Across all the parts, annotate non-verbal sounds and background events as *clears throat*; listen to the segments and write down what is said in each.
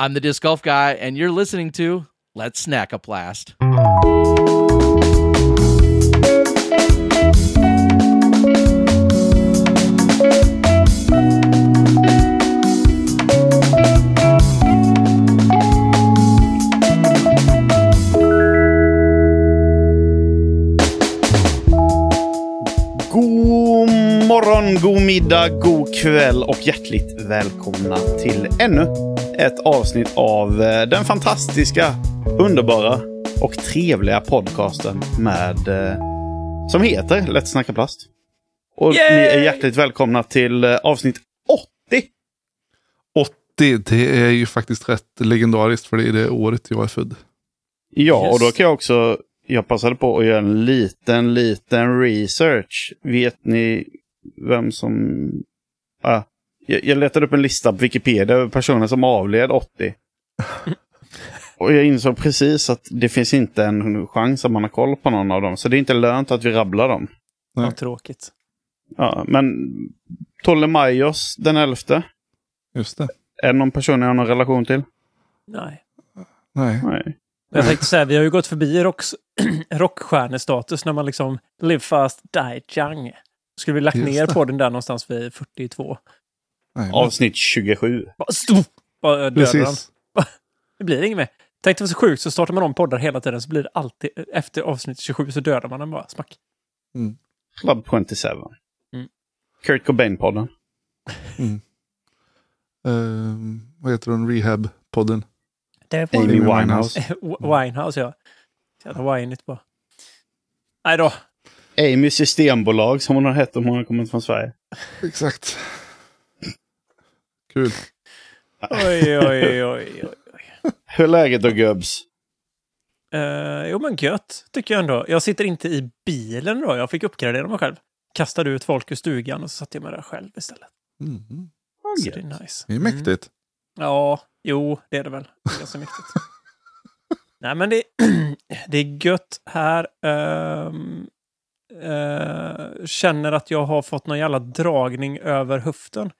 I'm the Disc Golf Guy, and you're listening to Let's Snack a Blast. Morgon, god middag, god kväll och hjärtligt välkomna till ännu ett avsnitt av eh, den fantastiska, underbara och trevliga podcasten med eh, som heter Lätt snacka plast. Och Yay! ni är hjärtligt välkomna till eh, avsnitt 80. 80, det är ju faktiskt rätt legendariskt för det är det året jag är född. Ja, och då Just. kan jag också, jag passade på att göra en liten, liten research. Vet ni vem som... Ah, jag, jag letade upp en lista på Wikipedia över personer som avled 80. *laughs* Och jag insåg precis att det finns inte en chans att man har koll på någon av dem. Så det är inte lönt att vi rabblar dem. Vad tråkigt. Ja, men Ptolemaios den elfte. Just det. Är det någon person jag har någon relation till? Nej. Nej. Nej. Jag tänkte säga, vi har ju gått förbi rocks, *clears throat* rockstjärnestatus när man liksom live fast, die young. Skulle vi lagt Just ner det. på den där någonstans vid 42? Nej. Avsnitt 27. Bara, dödar han. Precis. Det blir inget mer. Tänk det var så sjukt, så startar man om poddar hela tiden så blir det alltid, efter avsnitt 27 så dödar man den bara. Smack. Club 27. Mm. Kurt Cobain-podden. Ehm, vad heter den? Rehab-podden. Amy Amy Winehouse. Winehouse, ja. Jävla winigt bara. Nej då. Amy Systembolag som hon har hett om hon har kommit från Sverige. Exakt. Kul. Oj, oj, oj, oj. Hur är läget då gubbs? Uh, jo men gött, tycker jag ändå. Jag sitter inte i bilen då. Jag fick uppgradera mig själv. Kastade ut folk ur stugan och så satte jag mig där själv istället. Mm. Så det är nice. Det är mäktigt. Ja, jo, det är det väl. Det är ganska mäktigt. *laughs* Nej, men det, *clears throat* det är gött här. Ehm, eh, känner att jag har fått någon jävla dragning över höften.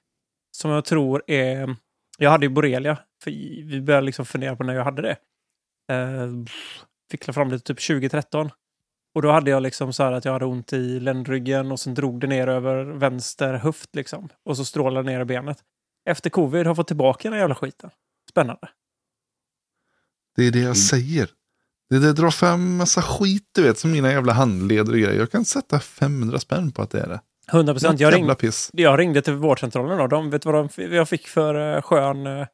Som jag tror är... Jag hade ju borrelia. För vi började liksom fundera på när jag hade det. Uh, fick fram det typ 2013. Och då hade jag liksom så här att jag hade ont i ländryggen och sen drog det ner över vänster höft liksom. Och så strålade ner i benet. Efter covid har jag fått tillbaka den här jävla skiten. Spännande. Det är det jag säger. Det, det drar fram massa skit du vet, som mina jävla handleder och grejer. Jag kan sätta 500 spänn på att det är det. 100 procent. Jag, ring, jag ringde till vårdcentralen då. De vet vad de, jag fick för uh, skön... Uh,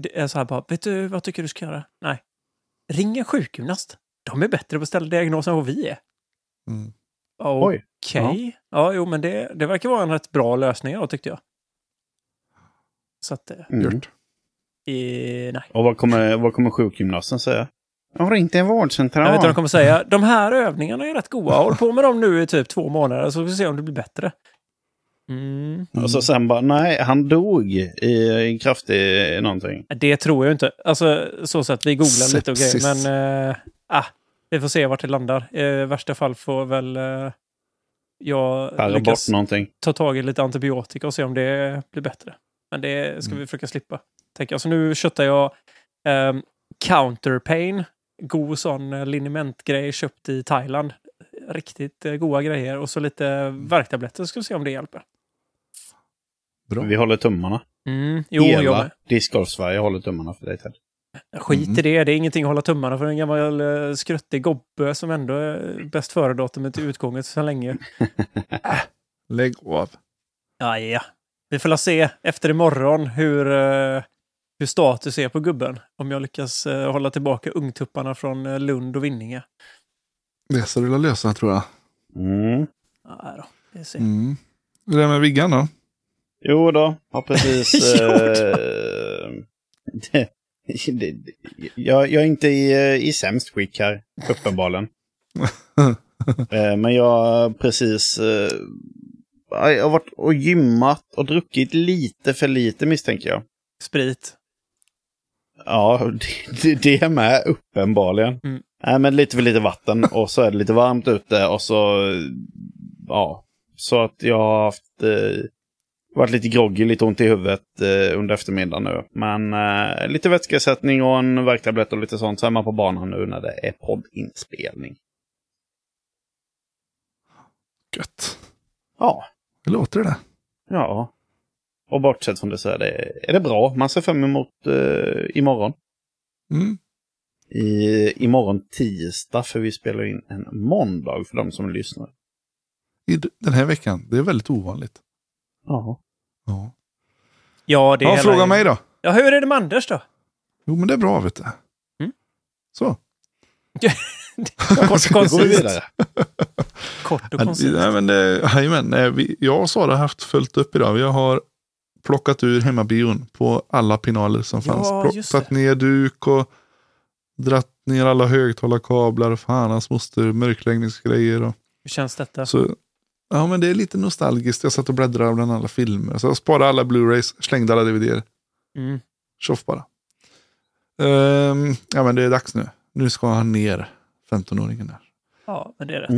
det så här bara, vet du vad tycker du ska göra? Nej. Ring en sjukgymnast. De är bättre på att ställa diagnoser än vad vi är. Mm. Oj. Okej. Ja. jo, men det, det verkar vara en rätt bra lösning då, tyckte jag. Så att, eh, Mm. Gjort. nej. Och vad kommer, vad kommer sjukgymnasten säga? Jag har ringt en vårdcentral. Jag vet inte vad de kommer säga. De här övningarna är rätt goda. Håll på med dem nu i typ två månader så får vi se om det blir bättre. Mm. Och så sen bara, nej, han dog i en kraftig någonting. Det tror jag inte. Alltså, så att vi googlar lite och grejer. Sepsis. Men, eh, ah, vi får se vart det landar. I värsta fall får väl eh, jag bort lyckas någonting. ta tag i lite antibiotika och se om det blir bättre. Men det ska Mm. vi försöka slippa. Tänker jag. Så nu köttar jag eh, Counterpain. God sån eh, linimentgrej köpt i Thailand. Riktigt eh, goda grejer. Och så lite värktabletter. Ska vi se om det hjälper. Bra. Vi håller tummarna. Mm, jo, jag Hela med. Discgolf-Sverige håller tummarna för dig Ted. Skit Mm. i det, det är ingenting att hålla tummarna för en gammal uh, skruttig gobbe som ändå är bäst före-datumet till utgången så länge. *laughs* Lägg av. Ja, ja. Vi får se efter imorgon hur, eh, hur status är på gubben. Om jag lyckas eh, hålla tillbaka ungtupparna från eh, Lund och Vinninge. Det ska du lösa tror jag. Mm. Ja, då. Vi ser. Mm. Hur är det med Viggan då? Jo då, har precis... *laughs* Jo eh, det, det, jag, jag är inte i, i sämst skick här, uppenbarligen. *laughs* Eh, men jag har precis... Eh, jag har varit och gymmat och druckit lite för lite misstänker jag. Sprit. Ja, *laughs* det, det, det är med uppenbarligen. Mm. Nej, men lite för lite vatten *laughs* och så är det lite varmt ute och så... Ja, så att jag har haft... Eh, Varit lite groggy, lite ont i huvudet eh, under eftermiddagen nu. Men eh, lite vätskesättning och en värktablett och lite sånt. Så är man på banan nu när det är poddinspelning. Gött. Ja, Hur låter det? ja. Och bortsett från det så är det, är det bra. Man ser fram emot eh, imorgon. Mm. I, imorgon tisdag, för vi spelar in en måndag för de som lyssnar. I den här veckan. Det är väldigt ovanligt. Ja. Ja, Ja, det är ja fråga mig då. Ja, hur är det med Anders då? Jo, men det är bra vet du. Mm. Så. *laughs* Kort och koncist. vidare. Kort och koncist. Nej, men, eh, vi, jag och Sara har haft fullt upp idag. Vi har plockat ur hemmabion på alla pinaler som Ja, fanns. Plockat ner duk och dratt ner alla högtalarkablar. Fan hans moster, mörkläggningsgrejer. Och, Hur känns detta? så, ja, men det är lite nostalgiskt. Jag satt och bläddrade bland alla filmer. Så jag sparade alla Blu-rays, slängde alla DVD-er. Mm. Tjoff bara. Ehm, ja, men det är dags nu. Nu ska han ner, 15-åringen där. Ja, men det är rätt.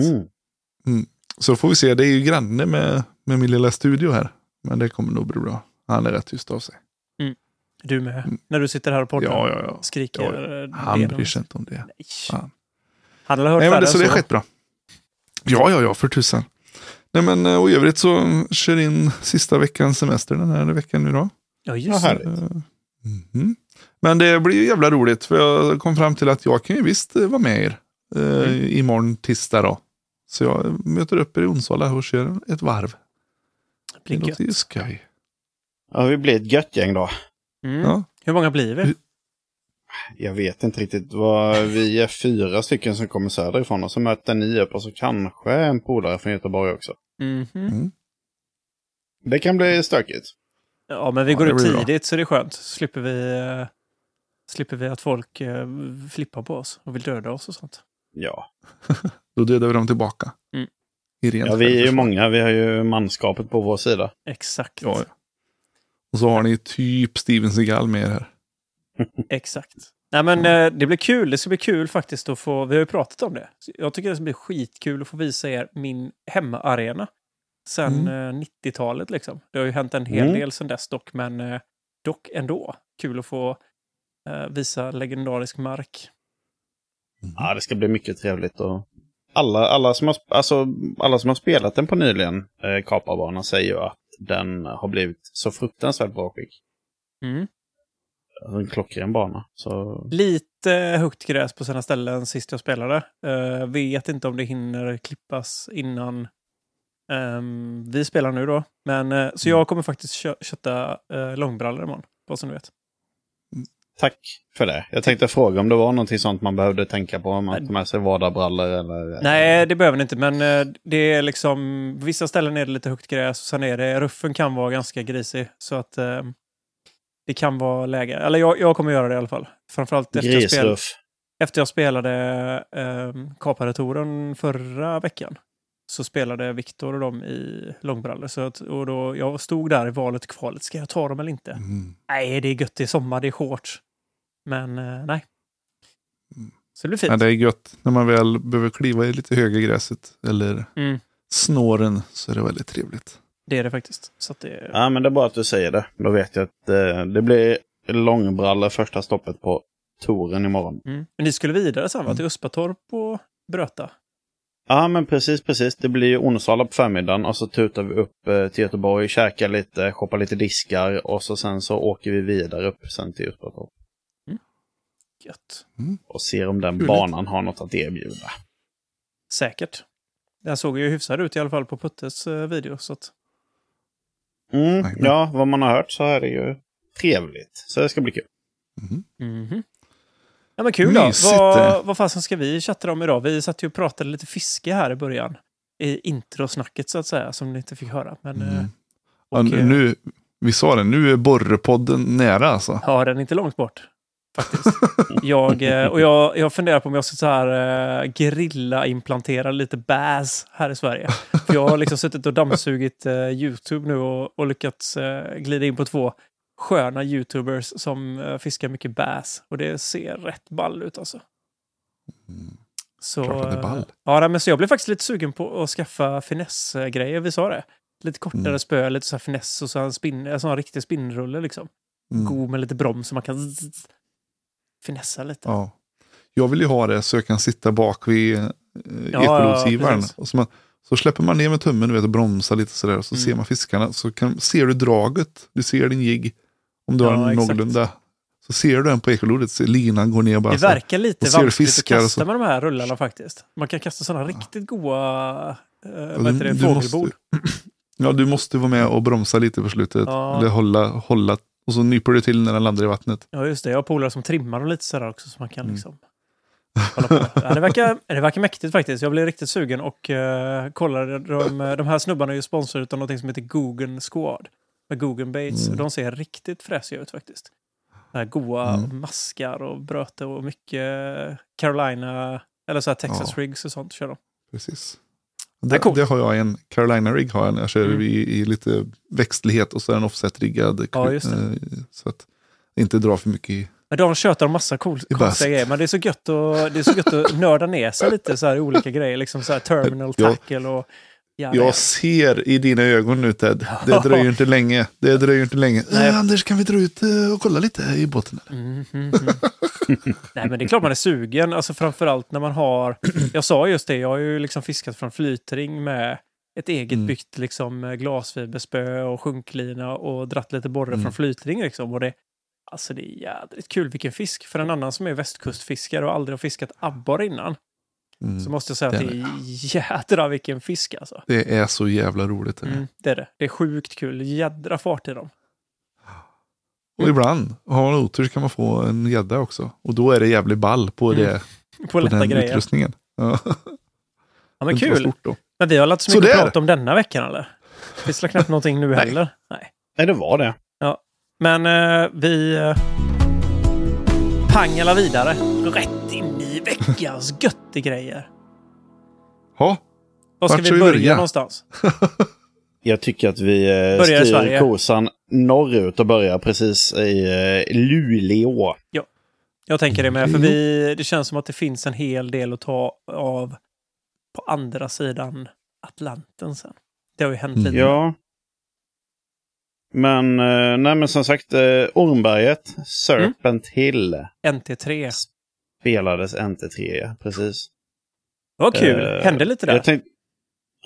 Mm. Så får vi se, det är ju granne med, med min lilla studio här. Men det kommer nog bli bra. Han är rätt tyst av sig. Du med. När du sitter här och poddar. Mm. Ja, ja, ja. Skriker. Ja, eh, Han bryr sig inte om det. Nej. Fan. Han har hört Nej, men det, så det är skett bra. Ja, ja, ja, för tusan. Nej, men eh, och i övrigt så kör in sista veckans semester den här veckan nu då. Ja, Ja, just det. mhm. Men det blir ju jävla roligt för jag kom fram till att jag kan ju visst eh, vara med er eh, Mm. imorgon tisdag då. Så jag möter upp er i Onsala och kör ett varv. Det Det låter ju skoj. Ja, vi blir ett gött gäng då. Mm. Ja. Hur många blir vi? Jag vet inte riktigt. Vad, vi är fyra stycken som kommer söderifrån och så möter ni upp och så kanske en polare från Göteborg också. Mhm. Mm. Det kan bli stökigt. Ja, men vi Ja, går det upp blir bra. tidigt så det är skönt. Slipper vi, eh, slipper vi att folk eh, flippar på oss och vill döda oss och sånt. Ja. *laughs* Då dödar vi dem tillbaka. Mm. I rent ja, vi är ju många. Vi har ju manskapet på vår sida. Exakt. Ja, ja. Och så har ni typ Steven Seagal med er här. *laughs* Exakt. Nej, men eh, det blir kul. Det ska bli kul faktiskt att få... Vi har ju pratat om det. Jag tycker det ska bli skitkul att få visa er min hemmaarena. Sen eh, 90-talet liksom. Det har ju hänt en hel Mm. del sen dess dock, men eh, dock ändå. Kul att få eh, visa legendarisk mark. Ja, det ska bli mycket trevligt. Och alla, alla, som, har, alltså, alla som har spelat den på nyligen, eh, Kaparbanan, säger ju att den har blivit så fruktansvärt bra skick. Mm. En klockren bana. Så Lite högt gräs på sina ställen sist jag spelade. Eh, vet inte om det hinner klippas innan ehm, vi spelar nu då. Men, eh, så jag kommer faktiskt kö kötta uh, långbrallor imorgon. Bara så ni vet. Tack för det. Jag tänkte fråga om det var någonting sånt man behövde tänka på. Om man tar med sig vardagsbrallor eller... Nej, det behöver ni inte. Men eh, det är liksom... På vissa ställen är det lite högt gräs. Och sen är det... Ruffen kan vara ganska grisig. Så att eh, det kan vara läge. Eller jag, jag kommer göra det i alla fall. Framförallt efter jag, spel, Grisruff. efter jag spelade eh, Kapade touren förra veckan. Så spelade Viktor och dem i långbrallor. Så att, och då, jag stod där i valet och kvalet. Ska jag ta dem eller inte? Mm. Nej, det är gött. Det är sommar. Det är shorts. Men eh, nej. Mm. Så det blir fint. Ja, det är gött när man väl behöver kliva i lite höga gräset eller Mm, snåren så är det väldigt trevligt. det är det faktiskt. Så att det, Ja, men det är bra att du säger det. Då vet jag att eh, det blir långbrallor första stoppet på touren imorgon. Mm. Men ni skulle vidare sen va? Mm. Till Uspatorp och Bröta? Ja, men precis, precis. Det blir ju Onsala på förmiddagen och så tutar vi upp eh, till Göteborg, käkar lite, shoppar lite diskar och så sen så åker vi vidare upp sen till Göteborg Gött. och ser om den Kul. banan har något att erbjuda. Säkert. Den såg ju hyfsad ut i alla fall på Puttes eh, video. Så att, Mm, ja, vad man har hört så är det ju trevligt. Så det ska bli kul. mhm. Ja men kul då. Mysigt, Vad, det. vad fasen ska vi chatta om idag? Vi satt ju och pratade lite fiske här i början. I introsnacket så att säga, som ni inte fick höra. Men, eh, Mm. Ja, och, nu- eh, nu, vi sa det, nu är Borrepodden nära alltså. Ja, den är inte långt bort. Faktiskt. jag, eh, och jag, jag funderar på om jag ska så här eh, grilla-implantera lite bass här i Sverige. För jag har liksom suttit och dammsugit eh, YouTube nu och, och lyckats eh, glida in på två sköna YouTubers som fiskar mycket bass. Och det ser rätt ball ut alltså. Så, Klart att det är ball. Ja, men så jag blev faktiskt lite sugen på att skaffa finessgrejer. Vi sa det. Lite kortare Mm. spö, lite så här finess och så en, spinn, en sån riktig spinnrulle liksom. Mm. God med lite broms så man kan finessa lite. Ja. Jag vill ju ha det så jag kan sitta bak vid eh, Ja, ekolodsgivaren. precis. och så, man, så släpper man ner med tummen du vet, och bromsar lite sådär. Så Mm. ser man fiskarna. Så kan, ser du draget. Du ser din jigg. Om du Ja, har en någorlunda. Så ser du den på ekolodet. Linan går ner bara. Det verkar lite och vanskligt att och kasta med de här rullarna faktiskt. Man kan kasta sådana riktigt goda eh, Ja, vad heter det, du fågelbord. Måste, *clears throat* ja, du måste vara med och bromsa lite på slutet. Ja. Eller hålla, hålla. Och så nyper du till när den landar i vattnet. Ja, just det. Jag har polare som trimmar dem lite sådär också så man kan Mm. liksom på. Ja, det, verkar, *laughs* det verkar mäktigt faktiskt. Jag blev riktigt sugen och uh, kollade. De, de här snubbarna är ju sponsrade av något som heter Guggen Squad. Med Guggen Baits. Mm. De ser riktigt fräsiga ut faktiskt. Här goa Mm. maskar och bröte och mycket Carolina, eller så här Texas Ja. rigs och sånt kör de. Precis. Det, coolt. det har jag en Carolina Rig har jag när jag kör Mm. i, i lite växtlighet och så är den offset-riggad. Ja, just det. eh, Så att inte dra för mycket i. Men de tjötar om massa cool, konstiga grejer. Men det är så gött att, det är så gött att *laughs* nörda ner sig lite så här i olika grejer. Liksom så här terminal tackle och... Ja, Jag ser i dina ögon nu Ted. Det dröjer inte länge. Det dröjer inte länge. Nej. Äh, Anders, kan vi dra ut eh, och kolla lite i båten? Mm, mm, mm. Nej, men det är klart man är sugen. Alltså framförallt när man har... Jag sa just det, jag har ju liksom fiskat från flytring med ett eget Mm. byggt liksom eh, glasfiberspö och sjunklina och dratt lite borre Mm. från flytring liksom. Och det, alltså det är jädrigt kul vilken fisk. För en annan som är västkustfiskare och aldrig har fiskat abborre innan Mm. så måste jag säga att det är jädra vilken fisk alltså. Det är så jävla roligt. det. Mm, det är det. Det är sjukt kul. Jädra fart i dem. Och ibland, har man otur kan man få en gädda också. Och då är det jävligt ball på, Mm. det, *laughs* På på lätta den grejer. utrustningen. Ja. Ja, men kul. Men vi har inte så mycket att prata om denna veckan eller? Finns det knappt någonting nu *laughs* Nej. heller? Nej. Nej, det var det. Men eh, vi eh, pangelar vidare. Rätt i veckans göttegrejer. Ja, Var ska vi börja, börja? någonstans? *laughs* Jag tycker att vi eh, Börjar i Sverige. styr kosan norrut och börjar precis i eh, Luleå. Jag tänker det med, för vi, det känns som att det finns en hel del att ta av på andra sidan Atlanten sen. Det har ju hänt Mm. lite. Ja. Men, eh, nej men som sagt, Ormberget, Serpent Hill, NT3. Spelades NT3, ja, precis. Var kul. Eh, Hände lite där. Tänkte,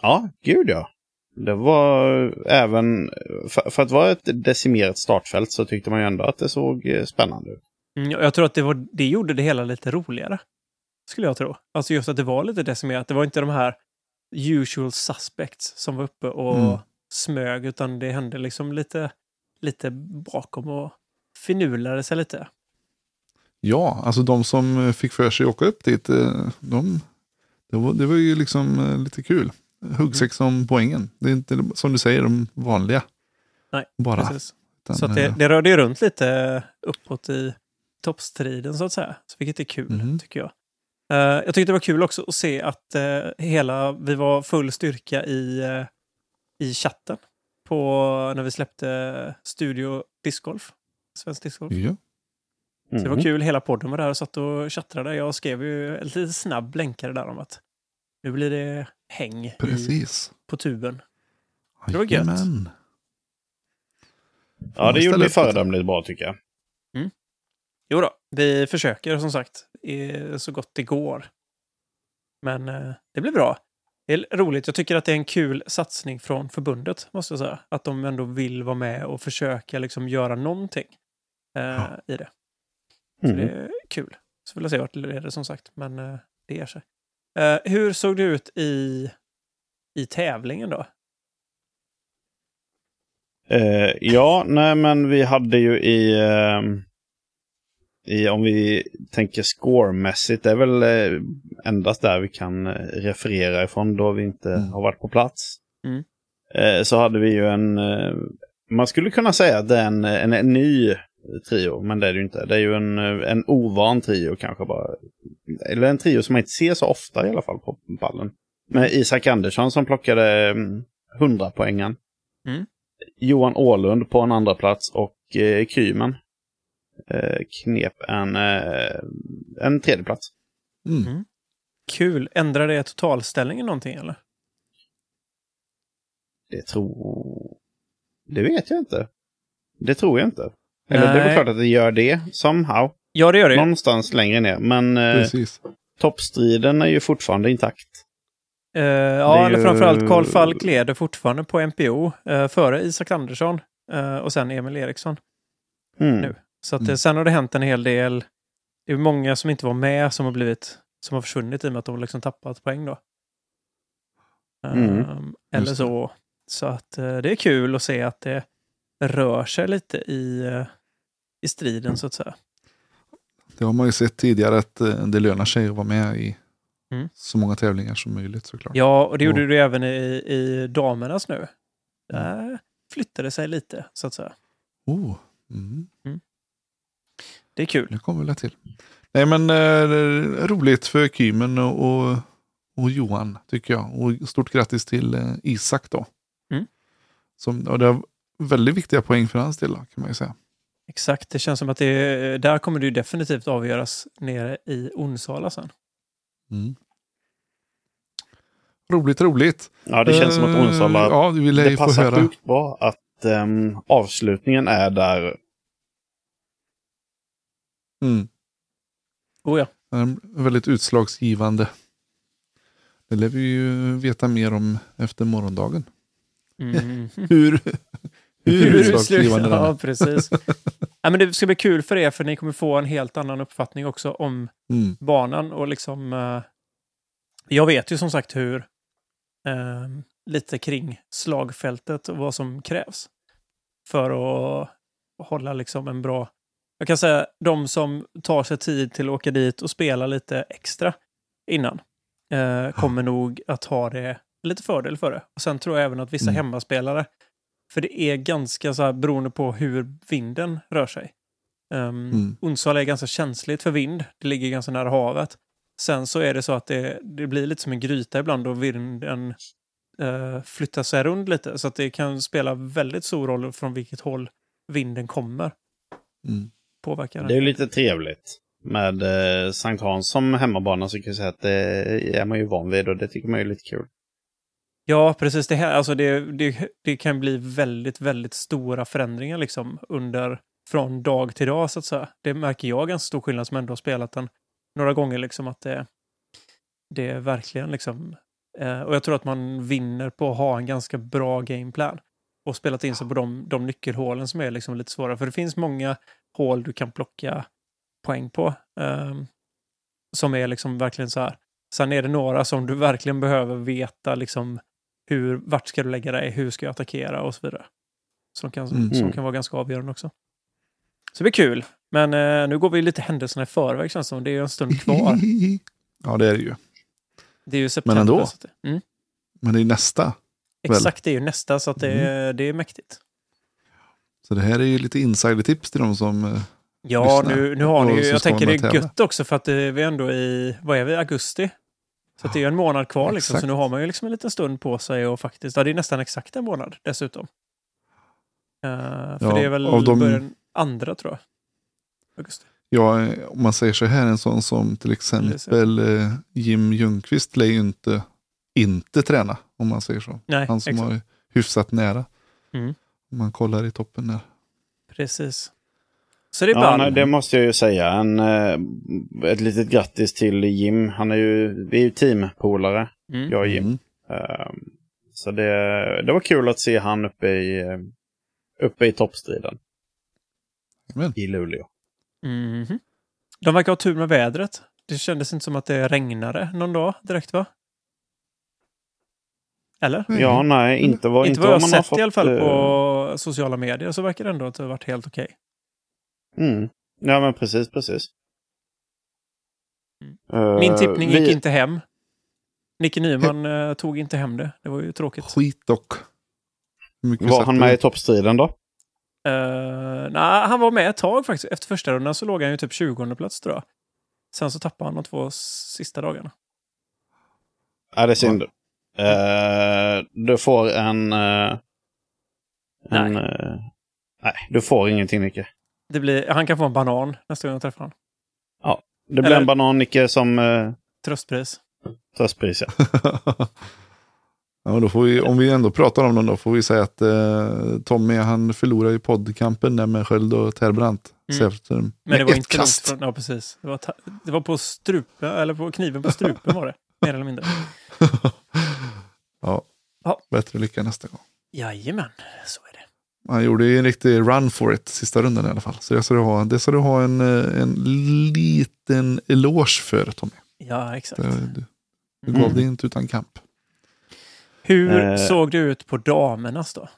ja, gud ja. Det var även, för, för att vara ett decimerat startfält så tyckte man ju ändå att det såg eh, spännande ut. Mm, jag tror att det, var, det gjorde det hela lite roligare. Skulle jag tro. Alltså just att det var lite decimerat. Det var inte de här usual suspects som var uppe och Mm. smög, utan det hände liksom lite, lite bakom och finurlade sig lite. Ja, alltså de som fick för sig att åka upp dit, eh, de, det, var, det var ju liksom eh, lite kul. Huggsex om poängen. Det är inte som du säger de vanliga. Nej, Bara. Precis. Utan, Så det, eh, det rörde ju runt lite uppåt i toppstriden så att säga. Så vilket är kul, Mhm. tycker jag. Eh, jag tyckte det var kul också att se att eh, hela, vi var full styrka i, uh, i chatten på, när vi släppte Studio Discgolf. Svensk Discgolf. Ja. Så det var Mhm. kul, hela podden var där och satt och chattrade. Jag skrev ju en lite snabb länkare där om att nu blir det häng i, Precis. på tuben. Det var gött. Jajamän. Ja, det gjorde vi föredömligt bra tycker jag. Jo då, vi försöker som sagt så gott det går. Men eh, det blir bra. Det är roligt. Jag tycker att det är en kul satsning från förbundet, måste jag säga. Att de ändå vill vara med och försöka liksom göra någonting eh, Ja. i det. Så Mhm. det är kul. Så vill jag se vart det leder som sagt, men eh, det ger sig. Eh, hur såg det ut i, i tävlingen då? Eh, ja, nej men vi hade ju i, ehm, i om vi tänker scoremässigt, det är väl eh, endast där vi kan referera ifrån då vi inte Mm. har varit på plats. Mm. Eh, så hade vi ju en, eh, man skulle kunna säga att det är en, en, en ny trio, men det är det ju inte. Det är ju en, en ovan trio kanske bara. Eller en trio som man inte ser så ofta i alla fall på pallen. Med Isak Andersson som plockade mm, 100 poängen. Mm. Johan Ålund på en andra plats och eh, Krymen eh, knep en, eh, en tredje plats. Mm. Kul. Ändrar det totalställningen någonting eller? Det tror... Det vet jag inte. Det tror jag inte. Eller det är väl Nej. klart att det gör det, somehow. Ja, det gör det ju. Någonstans längre ner. Men eh, toppstriden är ju fortfarande intakt. Eh, ja, eller ju- framförallt Karl Falk leder fortfarande på MPO eh, före Isak Andersson eh, och sen Emil Eriksson. Mm. Nu. Så att, Mm. sen har det hänt en hel del. Det är många som inte var med som har blivit som har försvunnit i och med att de har liksom tappat poäng då. Mm. Ehm, eller så. Så att det är kul att se att det rör sig lite i, i striden så att säga. Det har man ju sett tidigare att eh, det lönar sig att vara med i Mm. så många tävlingar som möjligt såklart. Ja, och det gjorde Och- det även i, i damernas nu. Där flyttade det sig lite så att säga. Oh. Mm. Det är kul. Det kommer väl till. Nej men eh, roligt för Kymen och, och, Johan tycker jag. Och stort grattis till eh, Isak då. Mm. Som, och det är väldigt viktiga poäng för hans del kan man ju säga. Exakt, det känns som att det, där kommer det ju definitivt avgöras nere i Onsala sen. Mm. Roligt, roligt. Ja, det känns som att Eh, Onsala... Ja, vi lär det passar höra. sjukt bra att ehm, avslutningen är där. Mm. Oh ja. Är Väldigt utslagsgivande. Det lär vi ju veta mer om efter morgondagen. Mm. *laughs* Hur, hur utslagsgivande den Ja, är. precis. ja, men det ska bli kul för er, för ni kommer få en helt annan uppfattning också om Mm. banan. Och liksom, eh, jag vet ju som sagt hur eh, lite kring slagfältet och vad som krävs för att hålla liksom en bra... Jag kan säga de som tar sig tid till att åka dit och spela lite extra innan eh, kommer nog att ha det lite fördel för det. Och sen tror jag även att vissa Mm. hemmaspelare, för det är ganska så här beroende på hur vinden rör sig. Um, Mm. Onsala är ganska känsligt för vind. Det ligger ganska nära havet. Sen så är det så att det, det blir lite som en gryta ibland och vinden eh, flyttar sig runt lite. Så att det kan spela väldigt stor roll från vilket håll vinden kommer. Mm. Påverkar Det är den. ju lite trevligt. Med eh, Sankt Hans som hemmabana så kan jag säga att det är man ju van vid och det tycker man är lite kul. Ja, precis. Det, här, alltså det, det, det kan bli väldigt, väldigt stora förändringar liksom under från dag till dag så att säga. Det märker jag ganska stor skillnad som ändå har spelat den några gånger liksom att det, det är verkligen liksom eh, och jag tror att man vinner på att ha en ganska bra gameplan och spelat in sig på de, de nyckelhålen som är liksom lite svåra. För det finns många hål du kan plocka poäng på. Eh, som är liksom verkligen så här. Sen är det några som du verkligen behöver veta liksom hur, vart ska du lägga dig, hur ska jag attackera och så vidare. Som kan, Mm. som kan vara ganska avgörande också. Så det blir kul. Men eh, nu går vi lite händelserna i förväg känns det som. Det är ju en stund kvar. *laughs* ja, det är det ju. Det är ju september. ändå. Så att, det- mm, Men det är nästa. exakt, det är ju nästa så att det, Mm. det är mäktigt. Så det här är ju lite insidertips till de som... eh, Ja, nu, nu har ni ju, jag tänker det är gött också för att det, vi är ändå i, vad är vi, augusti? Så det är ju en månad kvar liksom, så nu har man ju liksom en liten stund på sig och faktiskt, ja det är nästan exakt en månad dessutom. Eh, för Ja, det är väl av de- andra tror jag. Augusti. Ja, eh, om man säger så här, en sån som till exempel eh, Jim Ljungqvist lär ju inte, inte träna, om man säger så. Nej, Han som exakt. var hyfsat nära. Mm. Om man kollar i toppen där. Precis. Så det är Ja, nej, det måste jag ju säga. En, eh, ett litet grattis till Jim. Han är ju, vi är ju teampolare, Mm. jag och Jim. Mm. Ehm, så det, det var kul att se han uppe i, eh, uppe i toppstriden Amen. i Luleå. Mhm. De verkar ha tur med vädret. Det kändes inte som att det regnade någon dag direkt va? Eller? Ja, nej, inte vad, inte vad jag har sett i alla fall eh, på sociala medier så verkar det ändå att det har varit helt okej. Mm. Ja, men precis, precis. Eh, Min tippning vi- gick inte hem. Nicke Nyman eh, tog inte hem det. Det var ju tråkigt. Skit dock. Var han med i toppstriden då? Uh, nej, han var med ett tag faktiskt. Efter första rundan så låg han ju typ 20 plats tror jag. Sen så tappade han de två sista dagarna. Ja, det är synd. Eh, du får en... eh, en Nej. eh, nej, du får ingenting Nicke. Det blir, han kan få en banan nästa gång jag träffar honom. Det blir Eller- en banan Nicke som uh, Tröstpris. tröstpris. Ja. *laughs* Ja, men då får vi, om vi ändå pratar om dem då får vi säga att eh, Tommy han förlorade i poddkampen där med Sköld och Terbrant. Mm. Men Med det var inte långt kast. från... Ja, precis. Det var, ta- det var på strupen, eller på kniven på strupen var det. *laughs* Mer eller mindre. *laughs* ja. Ja. Bättre lycka nästa gång. Jajamän, så är det. Han gjorde ju en riktig run for it sista rundan i alla fall. Så det ska du ha, det ska du ha en, eh, en liten eloge för Tommy. Ja, exakt. Det, du, du Mm. gav dig inte utan kamp. Hur Eh. såg det ut på damernas då?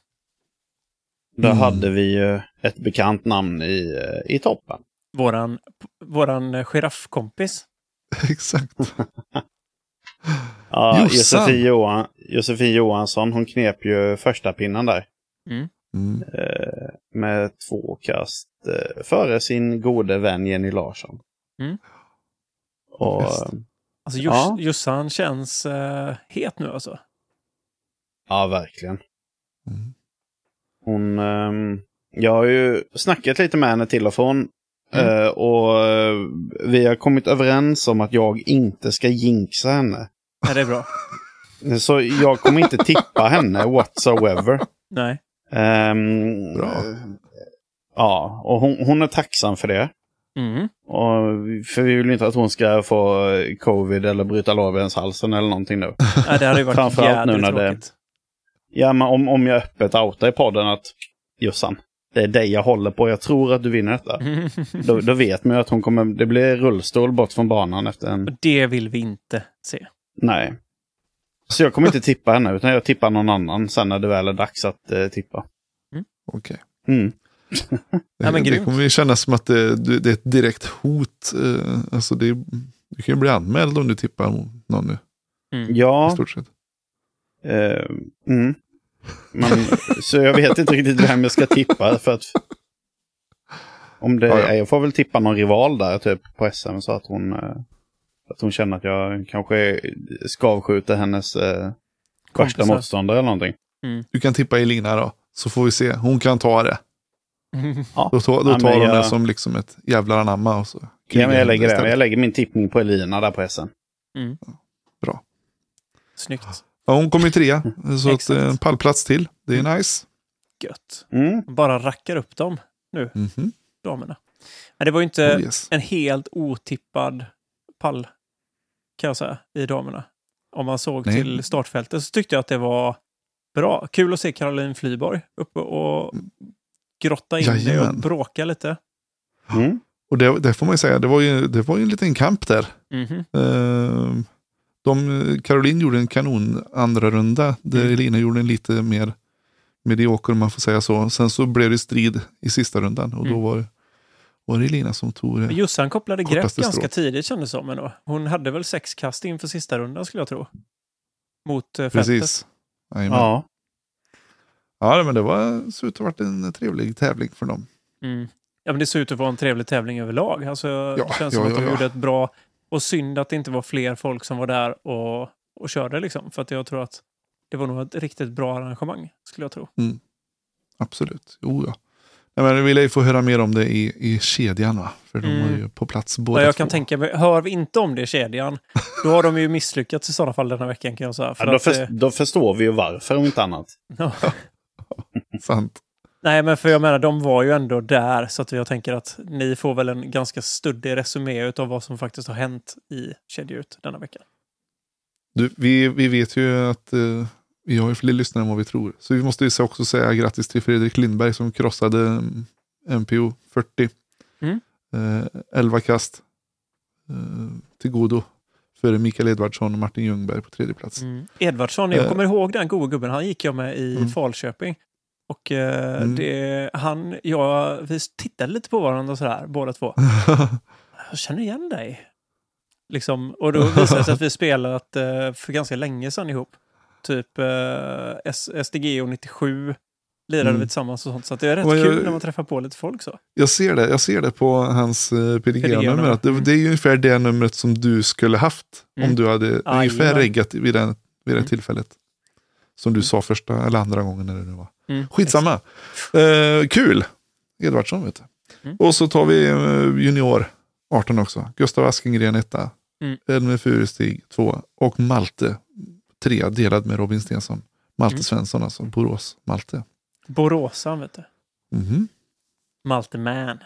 Då Mm. hade vi ju ett bekant namn i, eh, i toppen. Våran, våran giraffkompis. *laughs* Exakt. Ja, Jossan. Josefin, Johan, Josefin Johansson, hon knep ju första pinnen där. Mm. Eh, med två kast eh, före sin gode vän Jenny Larsson. Mm. Och, Bäst. Alltså Jus- Ja. Jossan känns eh, het nu alltså. ja, verkligen. Mm. Hon, ehm, jag har ju snackat lite med henne till och från. Mm. Eh, och eh, vi har kommit överens om att jag inte ska jinxa henne. Ja, det är bra. Så jag kommer inte tippa henne *laughs* whatsoever. Nej. Ehm, Bra. Ja, och hon, hon är tacksam för det. Mm. Och, för vi vill inte att hon ska få covid eller bryta lårbenshalsen eller någonting nu. *laughs* Ja, det hade ju varit Framförallt nu när det-. Ja, men om, om jag öppet outar i podden att Jossan, det är dig jag håller på, jag tror att du vinner detta. *laughs* Då, då vet man ju att hon kommer, det blir rullstol bort från banan efter en... Och det vill vi inte se. Nej. Så jag kommer inte tippa henne, utan jag tippar någon annan sen när det väl är dags att eh, tippa. Okej. Mm. *laughs* Ja, men det grymt. kommer ju kännas som att det, det det är ett direkt hot. eh, Alltså det, du kan ju bli anmäld om du tippar någon nu. Mm. I Ja, stort sett. eh, mm. Men, så jag vet inte riktigt vem jag ska tippa för att... Om det, Ja, ja. Jag får väl tippa någon rival där typ på SM så att hon, eh, att hon känner att jag kanske skavskjuter hennes eh, värsta motståndare eller någonting. Du kan tippa Elina då. Så får vi se. Hon kan ta det. *laughs* Ja. Då, tar- då Ja, tar men hon jag- det som liksom ett jävlar anamma. Och så Ja, men jag, lägger det. jag lägger min tippning på Elina där på SM. Bra. Snyggt. Ja, hon kom ju trea. Så att, Exakt. eh, en pallplats till. Det är nice. Gött. Mm. Bara rackar upp dem, Mhm. damerna. Men det var ju inte Oh, yes. en helt otippad pall, kan jag säga, i damerna. Om man såg Nej. till startfältet så tyckte jag att det var bra. Kul att se Caroline Flyborg uppe och grotta in det och Jajamän. bråka lite. Mm. Och det, det får man ju säga, det var ju, det var ju en liten kamp där. Mhm. Eh, de, Caroline gjorde en kanon andra runda där Mm. Elina gjorde en lite mer medioker om man får säga så. Sen så blev det strid i sista rundan och då Mm. var, var det Elina som tog Men det. Jossan kopplade grepp ganska tidigt kändes det som. ändå. Hon hade väl sex kast inför sista rundan skulle jag tro. Mot eh, fältet. Precis. Ja. Ja, men det var, såg ut att ha varit en trevlig tävling för dem. Mm. Ja, men det ser ut att vara en trevlig tävling överlag. Alltså, det känns ja, som att ja, de ja. gjorde ett bra... Och synd att det inte var fler folk som var där och, och körde liksom. För att jag tror att det var nog ett riktigt bra arrangemang, skulle jag tro. Absolut. Jo, ja. Nej, men vi lär ju få höra mer om det i, i kedjan va? För de Mm. var ju på plats Ja, båda jag två. kan tänka mig, hör vi inte om det i kedjan, då har de ju misslyckats i sådana fall den här veckan kan jag säga. För Ja, då, att, för, då förstår vi ju varför om inte annat. ja. *laughs* Sant. Nej, men för jag menar, de var ju ändå där, så att jag tänker att ni får väl en ganska studdig resumé av vad som faktiskt har hänt i Kedja ut denna vecka. Du, vi, vi vet ju att eh, vi har ju fler lyssnare än vad vi tror. Så vi måste ju så också säga grattis till Fredrik Lindberg som krossade MPO 40. Mm. Eh, 11 kast eh, till godo. Före Mikael Edvardsson och Martin Ljungberg på tredje plats. Mm. Edvardsson, jag Eh. kommer ihåg den goda gubben, han gick jag med i Mm. Falköping. Och eh, Mm. det, han, jag, vi tittade lite på varandra sådär, båda två. *laughs* Jag känner igen dig. Liksom, och då visade det sig att vi spelat eh, för ganska länge sedan ihop. Typ eh, S- SDG och 97 lirade Mm. vi tillsammans och sånt. Så det är rätt jag- kul när man träffar på lite folk så. jag, ser det, jag ser det på hans eh, PDG-nummer. PDG-nummer. att Det, det är ungefär det numret som du skulle haft. Mm. Om du hade ungefär Jajamän. reggat vid, den, vid det Mm. tillfället. Som du sa första eller andra gången när det nu var. Mm. Skitsamma. Eh, kul. Edvardsson vet du. Mm. Och så tar vi eh, junior 18 också. Gustav Askengren etta. Mm. Elmer Furestig två. Och Malte Trea delad med Robin Stensson. Malte Mm. Svensson alltså, Borås, Malte. Boråsan, vet du. Mhm. Malte Man.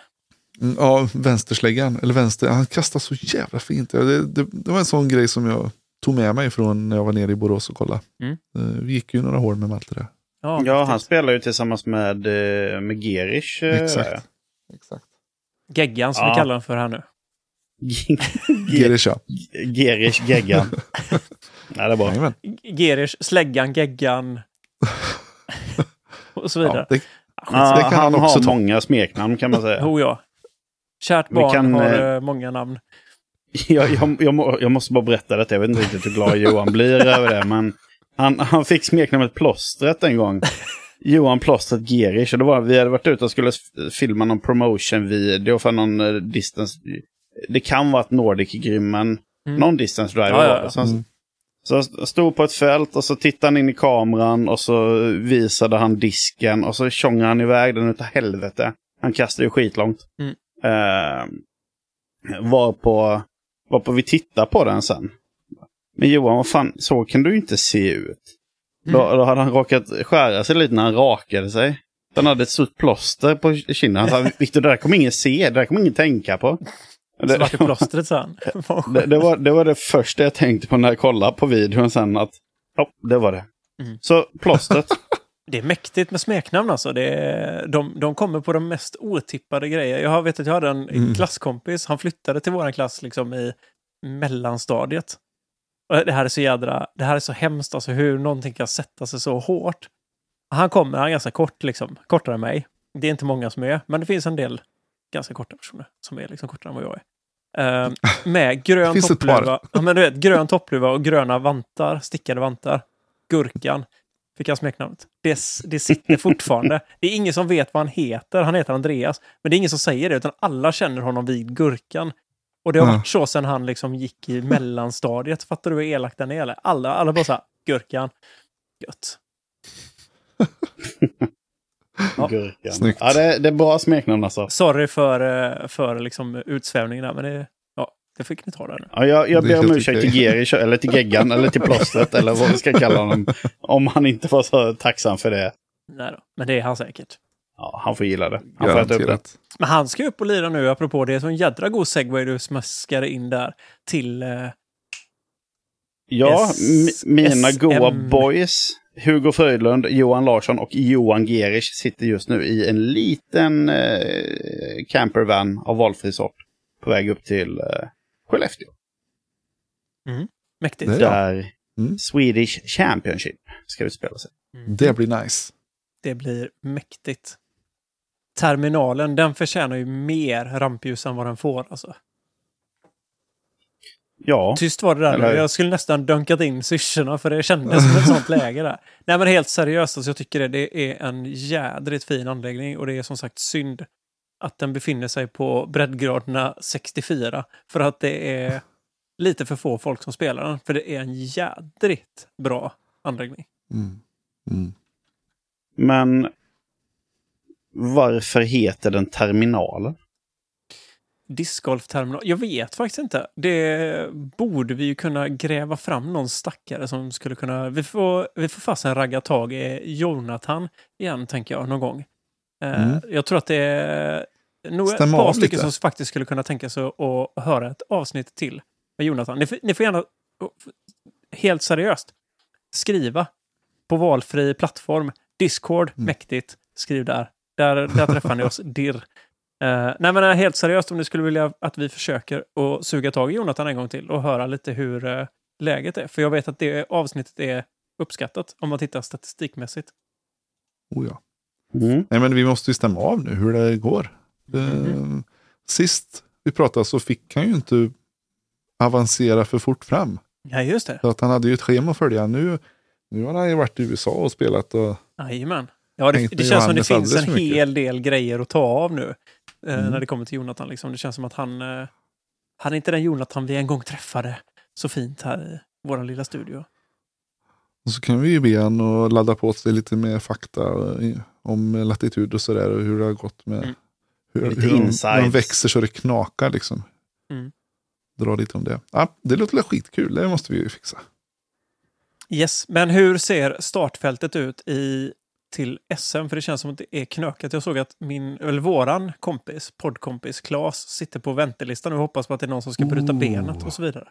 Mm, Ja, vänstersläggan. Eller vänster. Han kastar så jävla fint. Det, det, det var en sån grej som jag tog med mig från när jag var nere i Borås och kollade. Mm. Eh, Vi gick ju några år med Malte där. Ja, Ja, han spelar ju tillsammans med, eh, med Gerish. eh, Exakt. Exakt. Geggan som Ja. vi kallar den för här nu. *laughs* Gerish ja. Gerish Geggan. *laughs* Nej, det är bra. Jajamän. Gerish, Släggan, Geggan. *laughs* och så vidare. Ja, det, Ja, det kan han han också har ta. många smeknamn kan man säga. *laughs* Oh ja. Kärt barn kan, har eh, eh, många namn. *laughs* Jag, jag, jag, jag måste bara berätta detta. Jag vet inte riktigt hur glad Johan blir över det. Men han, han fick smeknamnet Plåstret en gång. Johan Plåstret Gerish. Och det var, vi hade varit ute och skulle filma någon promotion-video för någon eh, distance. Det kan vara ett Nordic Grymmen. Mm. Någon distance driver Ja, ja, var ja. Så han Mm. Så jag stod på ett fält och så tittade han in i kameran och så visade han disken och så tjongade han iväg den utav helvete. Han kastade ju skitlångt. Mm. Eh, var, på, var på vi tittade på den sen. Men Johan, vad fan, så kan du inte se ut. Då, Mm. då hade han råkat skära sig lite när han rakade sig. Han hade ett stort plåster på kinden. Han sa, Viktor, det där kommer ingen se, det där kommer ingen tänka på. Så vart det plåstret sa han. *laughs* Det, det, var, det var det första jag tänkte på när jag kollade på videon sen att ja, det var det. Mm. Så plåstret. *laughs* Det är mäktigt med smeknamn alltså. Det är, de, de kommer på de mest otippade grejer. Jag har- vet att jag hade en Mm. klasskompis. Han flyttade till våran klass liksom i mellanstadiet. Och det här är så jädra, det här är så hemskt alltså hur någonting kan sätta sig så hårt. Han kommer, han är ganska kort liksom, kortare än mig. Det är inte många som är, men det finns en del ganska korta personer som är liksom kortare än vad jag är. Eh, *laughs* med grön toppluva. Ja, men du vet, grön toppluva och gröna vantar, stickade vantar. Gurkan fick han smeknamnet. Det, det sitter fortfarande. *laughs* Det är ingen som vet vad han heter. Han heter Andreas. Men det är ingen som säger det, utan alla känner honom vid Gurkan. Och det har varit så sedan han liksom gick i mellanstadiet. Fattar du hur elak den är? Eller? Alla, alla bara så här, Gurkan. Gött. *laughs* Ja. Gurkan. Snyggt. Ja, det, det är bra smeknamn alltså. Sorry för, eh, för liksom utsvävningen där, men det, ja, det fick ni ta där nu. Ja, jag jag ber om ursäkt till Gerish, eller till Geggan, eller till plåstret, eller vad vi ska kalla honom. Om han inte var så tacksam för det. Nej då, men det är han säkert. Ja, han får gilla det. Han får äta upp det. Men han ska upp och lira nu, apropå det. så en jädra god segway du smaskade in där till... Eh, Ja, mina goa boys, Hugo Fröjdlund, Johan Larsson och Johan Gerish sitter just nu i en liten eh, campervan av valfri sort. På väg upp till eh, Skellefteå. mäktigt. Det- Ja. Där Mm. Swedish Championship ska utspela sig. Mm. Det blir nice. Det blir mäktigt. Terminalen, den förtjänar ju mer rampljus än vad den får. Alltså. Ja, Tyst var det där. Eller- Jag skulle nästan dunkat in syrsorna för det kändes som ett sånt läge där. Nej men helt seriöst, alltså, jag tycker det, det är en jädrigt fin anläggning och det är som sagt synd att den befinner sig på breddgraderna 64. För att det är lite för få folk som spelar den. För det är en jädrigt bra anläggning. Mm. Mm. men varför heter den Terminalen? Discgolfterminal? Jag vet faktiskt inte. Det borde vi ju kunna gräva fram någon stackare som skulle kunna... Vi får, vi får fasen ragga tag i Jonathan igen, tänker jag, någon gång. Eh, Mm. Jag tror att det är nog ett par stycken som faktiskt skulle kunna tänka sig att höra ett avsnitt till med Jonathan. Ni får, ni får gärna, helt seriöst, skriva på valfri plattform. Discord, Mm. mäktigt. Skriv där. Där, där träffar ni oss. *laughs* Dirr. Eh, nej men eh, helt seriöst, om ni skulle vilja att vi försöker att suga tag i Jonathan en gång till och höra lite hur eh, läget är. För jag vet att det avsnittet är uppskattat om man tittar statistikmässigt. Oh, ja. Mm. Nej, men vi måste ju stämma av nu hur det går. Eh, Sist vi pratade så fick han ju inte avancera för fort fram. Ja, just det. Så att han hade ju ett schema att följa. Nu, nu har han ju varit i USA och spelat. Och, Jajamän. Ja, det, det känns som det finns en mycket. hel del grejer att ta av nu. Eh, Mm. När det kommer till Jonathan. Liksom. Det känns som att han... Eh, han är inte den Jonathan vi en gång träffade så fint här i vår lilla studio. och så kan vi ju be han att ladda på sig lite mer fakta eh, om latitud och sådär. Och hur det har gått med Mm. hur, Lite hur, de, hur de insights. växer så det knakar liksom. Mm. Dra lite om det. Ja, det låter skitkul, det måste vi ju fixa. Yes, men hur ser startfältet ut i till SM? För det känns som att det är knökat. Jag såg att min, eller våran kompis, poddkompis Klas sitter på väntelistan och hoppas på att det är någon som ska bryta Oh. benet och så vidare.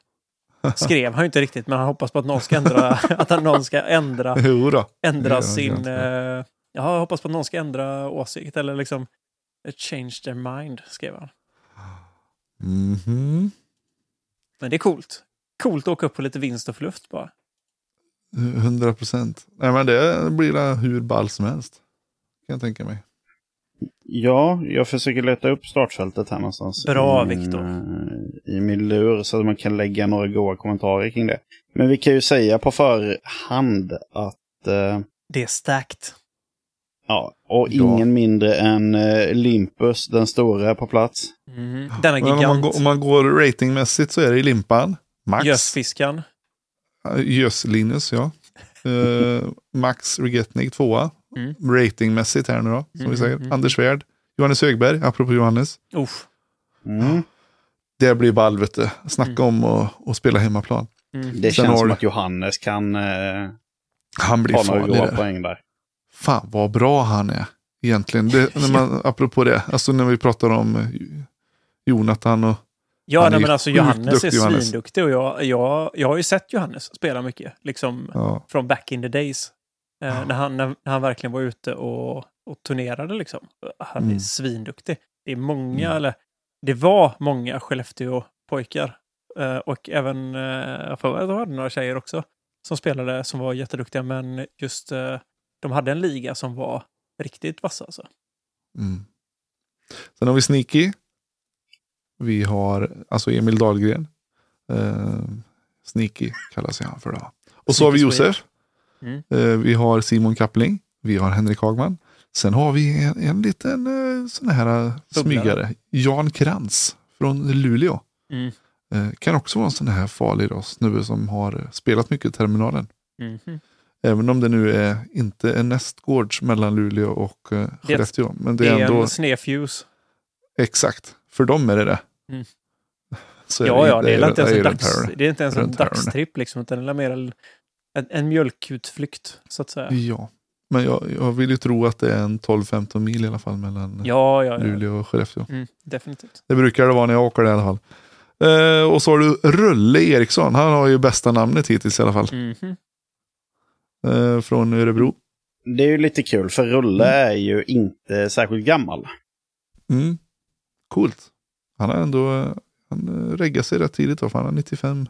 Skrev han ju inte riktigt, men han hoppas på att någon ska ändra, *laughs* att någon ska ändra, ändra sin... ja. Eh, ja, jag hoppas på att någon ska ändra åsikt eller liksom eh, change their mind, skrev han. Mhm. Men det är coolt. Coolt att åka upp på lite vinst och förluft bara. 100 procent. Nej men det blir la hur ball som helst. Kan jag tänka mig. Ja, jag försöker leta upp startfältet här någonstans. Bra, i min, Viktor. eh, I min lur så att man kan lägga några goda kommentarer kring det. Men vi kan ju säga på förhand att eh, Det är stacked. Ja, och Ja. ingen mindre än eh, Limpus, den stora, på plats. Mhm. Denna Men om, man gigant. går, om man går ratingmässigt så är det i limpan. Max. Gösfiskan. Gös Linus, ja. Eh, Max Regetnik tvåa. Mm. Ratingmässigt här nu då, som Mm, vi säger. mm, mm. Anders Svärd. Johannes Högberg, apropå Johannes. Uff. Mm. Det blir ball, vet du. Snacka Mm. om att att spela hemmaplan. Mm. Det Sen känns har som att Johannes kan eh, Han blir ta några farlig goda där. poäng där. Fan vad bra han är. Egentligen. Det, när man, *laughs* apropå det. Alltså när vi pratar om eh, Jonathan och... Ja, nej, men alltså Johannes är svinduktig och jag, jag, jag har ju sett Johannes spela mycket, liksom Ja, från back in the days. Eh, Ja. när, han, när, när han verkligen var ute och, och turnerade liksom. Han är Mm. svinduktig. Det är många, Mm. eller det var många Skellefteå-pojkar. Eh, och även, eh, jag får jag hade några tjejer också som spelade som var jätteduktiga, men just eh, de hade en liga som var riktigt vassa alltså. mm. Sen har vi Sneaky. Vi har alltså Emil Dahlgren. Eh, Sneaky kallas han för då. Och så har vi. Josef. Mm. Eh, vi har Simon Kappling. Vi har Henrik Hagman. Sen har vi en, en liten eh, sån här eh, smygare. Jan Krantz från Luleå. Mm. Eh, kan också vara en sån här farlig då, snubbe som har spelat mycket i terminalen. Mhm. Även om det nu är inte är nästgårds mellan Luleå och eh, Skellefteå. Men det Det är är ändå en snefuse. exakt. För dem är det det. Mm. *laughs* Så är Ja, ja, det är, det inte ens en, dags, det är inte ens en dagstripp, liksom, utan det är mer en, en, mjölkutflykt, så att säga. Ja, men jag, jag vill ju tro att det är en 12-15 mil i alla fall mellan Ja, ja, ja. Luleå och Skellefteå. Mm, definitivt. Det brukar det vara när jag åker det i alla fall. Eh, och så har du Rulle Eriksson. Han har ju bästa namnet hittills i alla fall. Mhm. Eh, från Örebro. Det är ju lite kul, för Rulle är ju inte särskilt gammal. Mm. Coolt. Han har ändå eh, han eh, reggar sig rätt tidigt då, för han har 95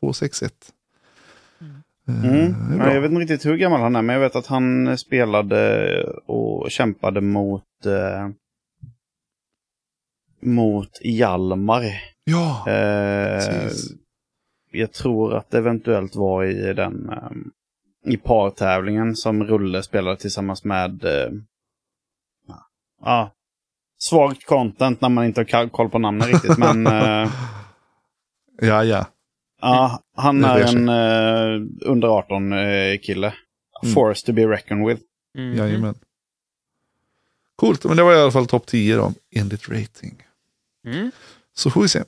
261. Mm. Eh, Mm. Ja, jag vet inte riktigt hur gammal han är, men jag vet att han spelade och kämpade mot eh, mot Hjalmar. Ja, Eh, jag tror att det eventuellt var i den eh, i partävlingen som Rulle spelade tillsammans med eh, ja, svagt content när man inte har koll på namnen riktigt. men *laughs* eh, ja, ja. ja, han är en eh, under 18 eh, kille. Mm. Forced to be reckoned with. Mhm. Jajamän. Coolt, men det var i alla fall topp 10 då, enligt rating. Mm. Så får vi se.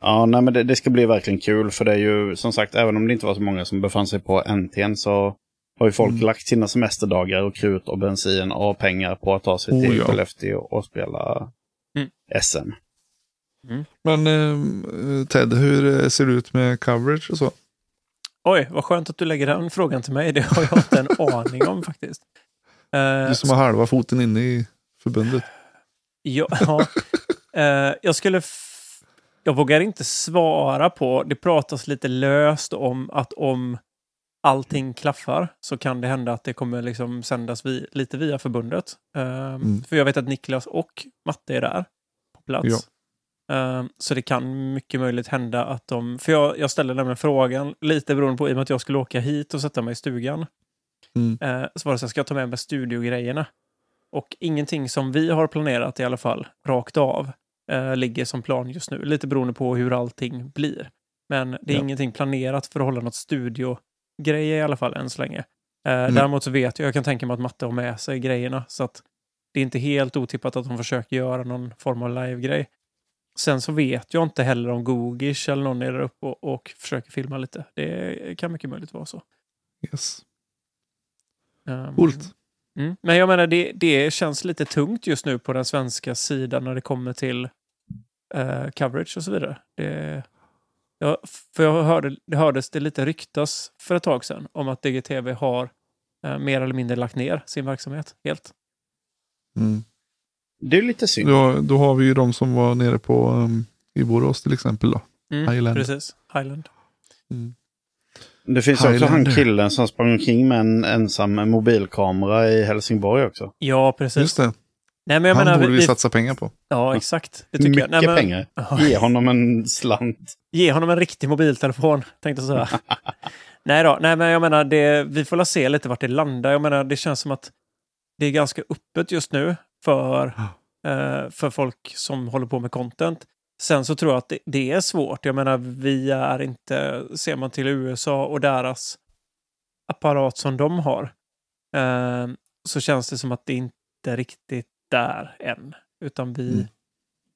Ja, nej, men det, det ska bli verkligen kul för det är ju som sagt, även om det inte var så många som befann sig på NT'n så har ju folk Mm. lagt sina semesterdagar och krut och bensin och pengar på att ta sig Oh, till ja. Skellefteå och spela Mm. SM. Men eh, Ted, hur eh, ser det ut med coverage och så? Oj, vad skönt att du lägger den frågan till mig. Det har jag inte en *laughs* aning om faktiskt. Eh, Du som har halva foten inne i förbundet. Ja, *laughs* ja. Eh, jag skulle... Jag vågar inte svara på... Det pratas lite löst om att om allting klaffar så kan det hända att det kommer liksom sändas vi, lite via förbundet. Eh, Mm. För jag vet att Niklas och Matte är där på plats. Ja. Eh, så det kan mycket möjligt hända att de... För jag, jag ställde nämligen frågan, lite beroende på i och med att jag skulle åka hit och sätta mig i stugan. Mm. Eh, så var det så här, ska jag ta med mig studiogrejerna? Och ingenting som vi har planerat i alla fall, rakt av, eh, ligger som plan just nu. Lite beroende på hur allting blir. Men det är Ja. ingenting planerat för att hålla något studiogrejer i alla fall än så länge. Eh, Däremot så vet jag, jag kan tänka mig att Matte har med sig grejerna. Så att det är inte helt otippat att de försöker göra någon form av live-grej. Sen så vet jag inte heller om Googish eller någon är där uppe och, och försöker filma lite. Det kan mycket möjligt vara så. Yes. Um, Coolt. Mm. Men jag menar, det, det känns lite tungt just nu på den svenska sidan när det kommer till eh, coverage och så vidare. Det, ja, för jag hörde, det hördes det lite ryktas för ett tag sedan om att DGTV har eh, mer eller mindre lagt ner sin verksamhet helt. Mm. Det är lite synd. Då, då har vi ju de som var nere på um, i Borås till exempel. Då. Mm, Highland. Precis, Highland. Mm. Det finns också han killen som sprang omkring med en ensam mobilkamera i Helsingborg också. Ja, precis. Just det. Nej, men jag Han menar, borde vi, vi, satsa pengar på. Ja, exakt. Det tycker Mycket jag. Nej, men, pengar. Ge honom en slant. Ge honom en riktig mobiltelefon, tänkte jag säga. *laughs* nej då, nej men jag menar, det, vi får la se lite vart det landar. Jag menar, det känns som att det är ganska öppet just nu för, *gasps* eh, för folk som håller på med content. Sen så tror jag att det, det är svårt. Jag menar, vi är inte, ser man till USA och deras apparat som de har, eh, så känns det som att det inte riktigt där än. Utan vi,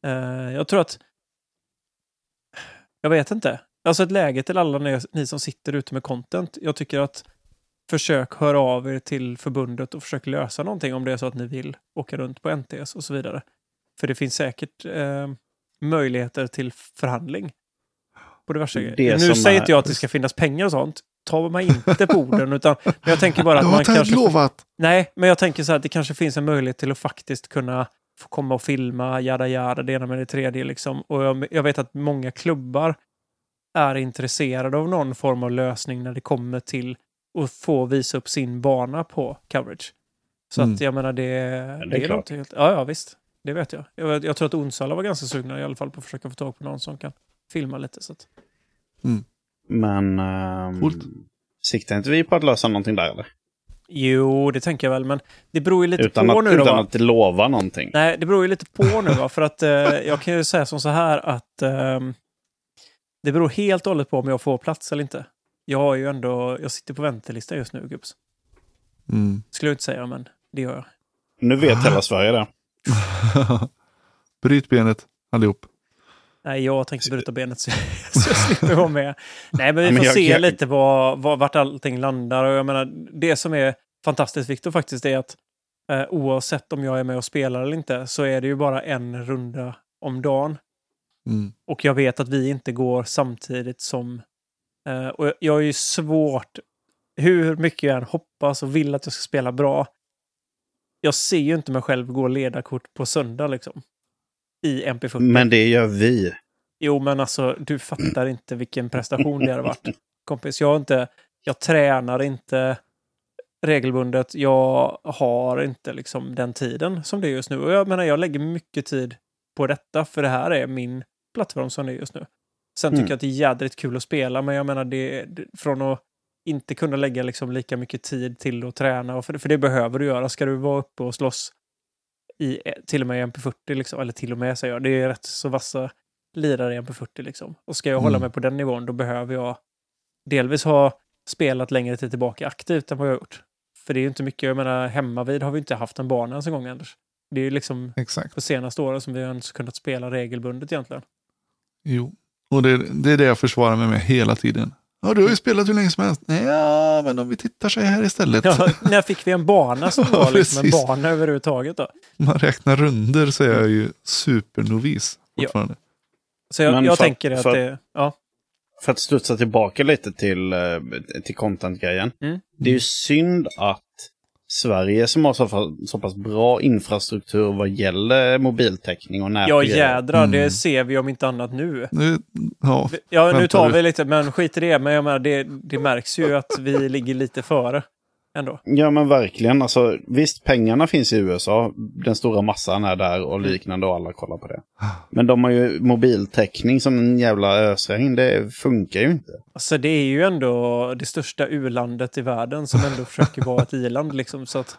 eh, jag tror att jag vet inte. Alltså ett läge till alla ni, ni som sitter ute med content. Jag tycker att försök höra av er till förbundet och försök lösa någonting om det är så att ni vill åka runt på NTS och så vidare. För det finns säkert eh, möjligheter till förhandling. På diverse Det grejer. Nu säger inte jag att det ska finnas pengar och sånt. Ta mig inte på orden, utan men jag tänker bara att Det man har kanske... lovat. Nej, men jag tänker så här att det kanske finns en möjlighet till att faktiskt kunna få komma och filma, jada jada, det ena med det tredje liksom. Och jag, jag vet att många klubbar är intresserade av någon form av lösning när det kommer till att få visa upp sin bana på coverage. Så Mm. att jag menar det, det, är är klart. helt... Ja, ja, visst. Det vet jag. jag. Jag tror att Onsala var ganska sugna i alla fall på att försöka få tag på någon som kan filma lite. Så att... Men... Coolt. siktar inte vi på att lösa någonting där eller? Jo, det tänker jag väl, men det beror ju lite Utan, på att, nu då. utan va? att lova någonting. Nej, det beror ju lite på nu va? för att eh, jag kan ju säga som så här att ehm, det beror helt och hållet på om jag får plats eller inte. Jag har ju ändå, jag sitter på väntelista just nu, gubbs. Mm. Skulle jag inte säga, men det gör jag. Nu vet hela Sverige det. *laughs* Bryt benet allihop. Nej, jag tänkte bryta benet så, *laughs* så jag slipper vara med. Nej, men vi men får jag- se jag- lite vad, vad, vart allting landar. Och jag menar, det som är fantastiskt viktigt faktiskt är att eh, oavsett om jag är med och spelar eller inte så är det ju bara en runda om dagen. Mm. Och jag vet att vi inte går samtidigt som... Eh, och jag har ju svårt, hur mycket jag än hoppas och vill att jag ska spela bra. Jag ser ju inte mig själv gå ledarkort på söndag liksom. I MP40. Men det gör vi. Jo, men alltså du fattar inte vilken prestation det hade varit. Kompis, jag har inte... Jag tränar inte regelbundet. Jag har inte liksom den tiden som det är just nu. Och jag menar, jag lägger mycket tid på detta, för det här är min plattform som det är just nu. Sen tycker Mm. jag att det är jädrigt kul att spela, men jag menar, det, det från att inte kunna lägga liksom lika mycket tid till att träna, och för, för det behöver du göra. Ska du vara uppe och slåss i, till och med i MP40, liksom, eller till och med säger jag, det är rätt så vassa lirare i MP40 liksom. Och ska jag hålla Mm. mig på den nivån, då behöver jag delvis ha spelat längre tid tillbaka aktivt än vad jag har gjort. För det är ju inte mycket, jag menar hemma vid har vi inte haft en bana ens en gång Anders. Det är ju liksom Exakt. de senaste åren som vi har ens kunnat spela regelbundet egentligen. Jo. Och det, det är det jag försvarar mig med hela tiden. Ja, du har ju spelat hur länge som helst. Nej, ja, men om vi tittar så här istället. Ja, när fick vi en bana som *laughs* Ja, var liksom en bana överhuvudtaget då? Man räknar runder så är jag ju supernovis Ja. fortfarande. Så jag, jag för- tänker att för- det... Ja. För att studsa tillbaka lite till, eh, till content-grejen. Mm. Det är ju synd att Sverige som har så, så pass bra infrastruktur vad gäller mobiltäckning och nät Ja jädrar, det Mm. ser vi om inte annat nu. Nu, ja, Ja, nu tar vi lite, men skit i det. Men jag menar, det, det märks ju att vi ligger lite före ändå. Ja men verkligen. Alltså, visst, pengarna finns i USA. Den stora massan är där och Mm. liknande och alla kollar på det. Men de har ju mobiltäckning som en jävla ösregn. Det funkar ju inte. Alltså det är ju ändå det största u-landet i världen som ändå försöker vara ett i-land liksom. Så att,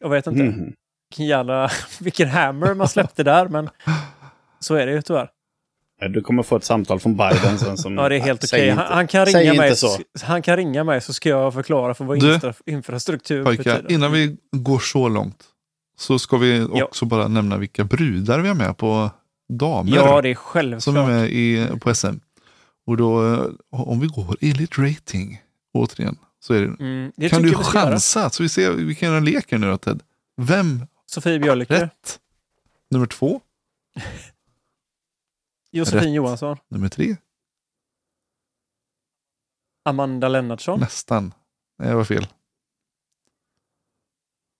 jag vet inte Mhm. vilken jävla, vilken hammer man släppte där, men så är det ju tyvärr. Ja, Du kommer få ett samtal från Biden sen som... *laughs* Ja, det är helt okej. inte- Han, han, kan ringa mig, så. han kan ringa mig så ska jag förklara för vad Du, infra, infrastruktur betyder. innan vi går så långt så ska vi också bara nämna vilka brudar vi har med på damer Ja, det är självklart. som är med i, på SM. Och då, eh, om vi går enligt rating, återigen, så är det, Mm, det kan du göra. chansa? Så vi ser, vi kan göra en lek nu då, Ted. Vem Sofie Björlycke, rätt? Nummer två, *laughs* Josefin Rätt. Johansson, nummer tre, Amanda Lennartsson. nästan. Nej, jag var fel.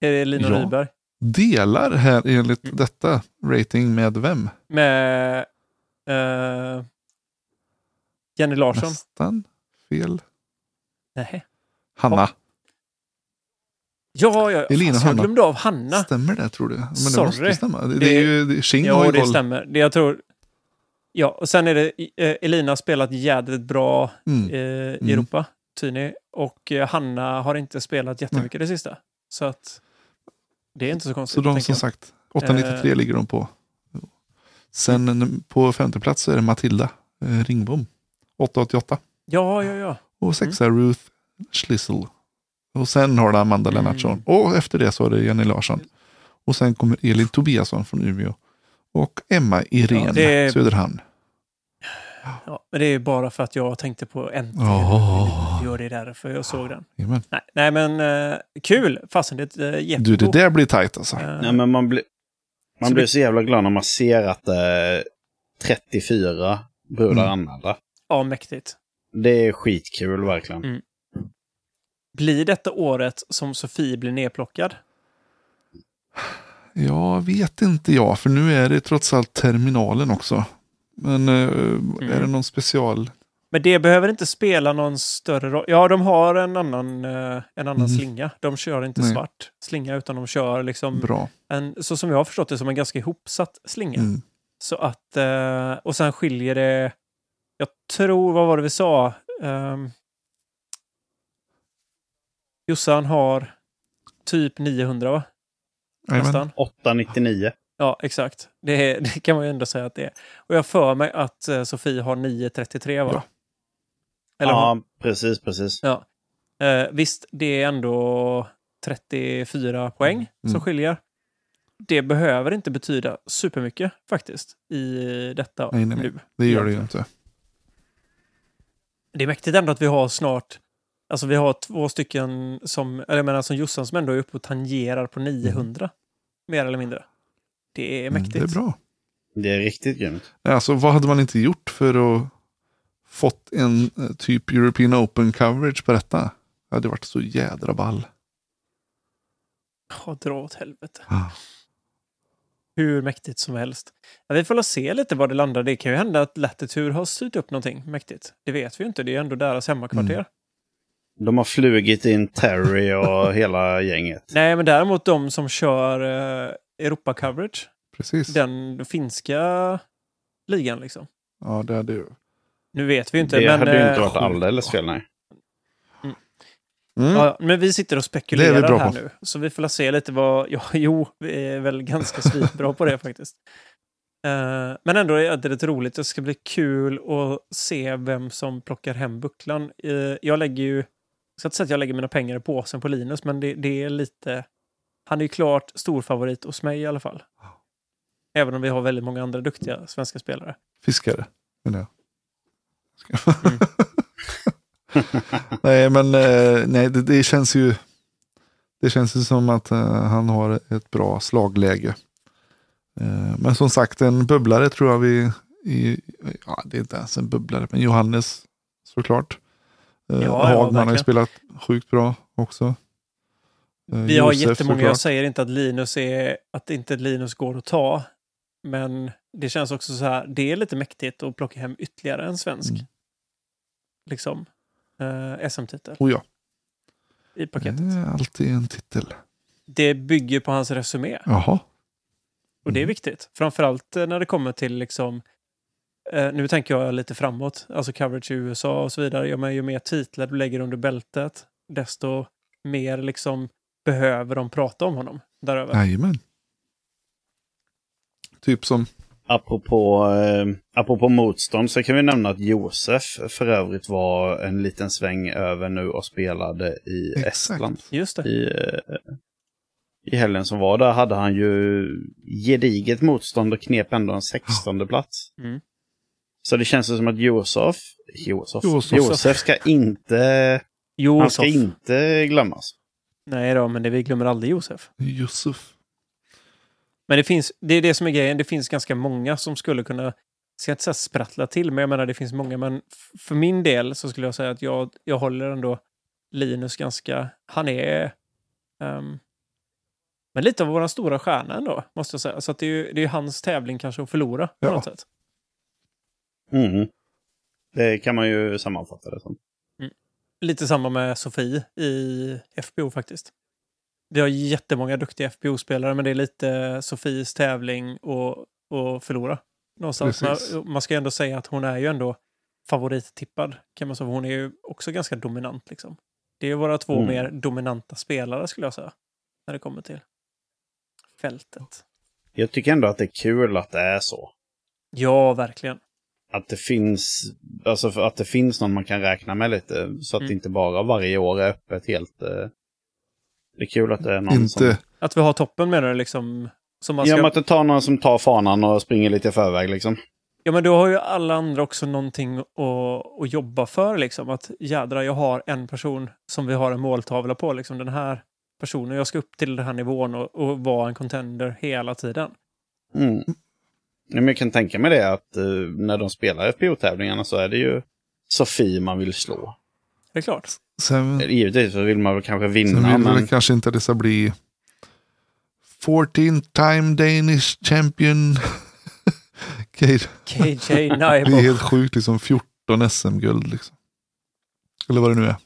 Är det Lina Ja. Nyberg? Delar här enligt Mm. detta rating med vem? Med eh, Jenny Larsson? Nästan fel. Nej. Hanna. Ja, ja. Elina Fast jag glömde av Hanna. Stämmer det tror du? Men det Sorry. måste ju stämma. Det, det Det- är ju det- har Ja, ju det koll. stämmer. Det jag tror... Ja, och sen är det eh, Elina har spelat jädrigt bra Mm. eh, i Mm. Europa, Tyni. Och eh, Hanna har inte spelat jättemycket det sista. Så att det är inte så konstigt. Så de som jag. sagt, 893 Eh. ligger de på. Sen på femte plats så är det Matilda eh, Ringbom. 888. Ja, ja, ja. Och sexa Ruth Schlissel. Och sen har du Amanda Mm. Lennartsson. Och efter det så är det Jenny Larsson. Och sen kommer Elin Tobiasson från Umeå. Och Emma Irene Ja, är- Söderhamn. ja. Men det är bara för att jag tänkte på NT. Åh. Gör det därför jag såg den. Jajamän. Nej, nej men eh, kul. Fasen, det är uh, Du, det där blir tajt alltså. Nej, men man, blir man Så blir så jävla glad när man ser att är 34 brudar Mm. anmälda. Ja, mäktigt. Det är skitkul verkligen. Mm. Blir detta året som Sofie blir nedplockad? Jag vet inte jag, för nu är det trots allt terminalen också. Men Mm. är det någon special? Men det behöver inte spela någon större roll. Ja, de har en annan, eh, en annan Mm. slinga. De kör inte Nej. svart slinga, utan de kör liksom Bra. en, så som jag har förstått det, som en ganska ihopsatt slinga. Mm. Så att, eh, och sen skiljer det, jag tror, vad var det vi sa? Um, Jossan har typ 900 va? Nästan. 899. Ja, exakt. Det, är, *laughs* det kan man ju ändå säga att det är. Och jag för mig att eh, Sofie har 933 va? Ja. Eller ja, precis, precis. Ja. Eh, visst, det är ändå 34 poäng som Mm. skiljer. Det behöver inte betyda supermycket faktiskt i detta Nej, nej, nej. nu. Det gör det ju inte. Det är mäktigt ändå att vi har snart, alltså vi har två stycken som, eller jag menar som Jossan som ändå är uppe och tangerar på 900. Mer eller mindre. Det är Mm, mäktigt. det är bra. Det är riktigt grymt. Alltså vad hade man inte gjort för att fått en eh, typ European Open coverage på detta? Det hade varit så jädra ball. Ja, dra åt helvete. Ah. Hur mäktigt som helst. Ja, vi får se lite var det landar. Det kan ju hända att Latitude har styrt upp någonting mäktigt. Det vet vi ju inte. Det är ändå deras hemmakvarter. Mm. De har flugit in Terry och *laughs* hela gänget. Nej, men däremot de som kör eh, Europa-coverage. Precis. Den finska ligan liksom. Ja, det hade ju. Nu vet vi inte. det men, hade ju eh, inte varit alldeles fel, nej. Mm. Ja, men vi sitter och spekulerar här på. nu. Så vi får se lite vad... *laughs* Ja, jo, vi är väl ganska svinbra på det *laughs* faktiskt. Eh, men ändå är det lite roligt. Det ska bli kul att se vem som plockar hem bucklan. Uh, jag lägger ju... Jag ska inte säga att jag lägger mina pengar i påsen på Linus, men det, det är lite... Han är ju klart storfavorit hos mig i alla fall. Även om vi har väldigt många andra duktiga svenska spelare. Fiskare. menar jag. Mm. *laughs* nej, men eh, nej, det, det känns ju. Det känns ju som att eh, han har ett bra slagläge. Eh, men som sagt, en bubblare tror jag vi... I, ja, det är inte ens en bubblare, men Johannes såklart. Eh, Ja, ja, Hagman har ju spelat sjukt bra också. Eh, Vi har Josef jättemånga, såklart. jag säger inte att Linus är, att inte Linus går att ta. Men det känns också så här, det är lite mäktigt att plocka hem ytterligare en svensk. Mm. Liksom. Eh, SM-titel Oh ja, i paketet. det är alltid en titel. Det bygger på hans resumé Jaha. och det är Mm. viktigt. Framförallt när det kommer till liksom eh, nu tänker jag lite framåt, alltså coverage i USA och så vidare. Ja, men ju mer titlar du lägger under bältet, desto mer liksom behöver de prata om honom däröver. Jajamän. Typ som, Apropå, eh, apropå motstånd så kan vi nämna att Josef för övrigt var en liten sväng över nu och spelade i Exakt. Estland. Just det. I, eh, i helgen som var där hade han ju gediget motstånd och knep ändå en 16 plats. Mm. Så det känns som att Josef, Josef, Josef. Josef ska inte, Jo, han ska inte glömmas. Nej då, men det, vi glömmer aldrig Josef. Josef. Men det finns, det är det som är grejen, det finns ganska många som skulle kunna, ska inte säga sprattla till, men jag menar det finns många, men för min del så skulle jag säga att jag, jag håller ändå Linus ganska, han är, ehm, men lite av våra stora stjärna ändå, måste jag säga. Så att det är ju det är hans tävling kanske att förlora på Ja. något sätt. Mm. Det kan man ju sammanfatta det som. Lite samma med Sofie i FPO faktiskt. Vi har jättemånga duktiga FPO-spelare, men det är lite Sofies tävling att att förlora. Någonstans. Man, man ska ju ändå säga att hon är ju ändå favorittippad. Kan man säga. Hon är ju också ganska dominant. Liksom. Det är våra två Mm. mer dominanta spelare skulle jag säga. När det kommer till fältet. Jag tycker ändå att det är kul att det är så. Ja, verkligen. Att det finns, alltså att det finns någon man kan räkna med lite. Så att Mm. det inte bara varje år är öppet helt. eh, Det är kul att det är någon som... Inte, Att vi har toppen menar du liksom? Som man Ja, ska... men att det tar någon som tar fanan och springer lite i förväg liksom. Ja, men då har ju alla andra också någonting att, att jobba för. Liksom. Att jädra, jag har en person som vi har en måltavla på. Liksom. Den här personen, jag ska upp till den här nivån och, och vara en contender hela tiden. Mm. Men jag kan tänka mig det att eh, när de spelar FPO-tävlingarna så är det ju Sofie man vill slå. Det är klart. sen, Givetvis så vill man väl kanske sen vinna, vill men... kanske inte det ska bli 14 time Danish champion. *laughs* KJ *laughs* det är Naibo. helt sjukt liksom 14 SM-guld liksom. Eller vad det nu är.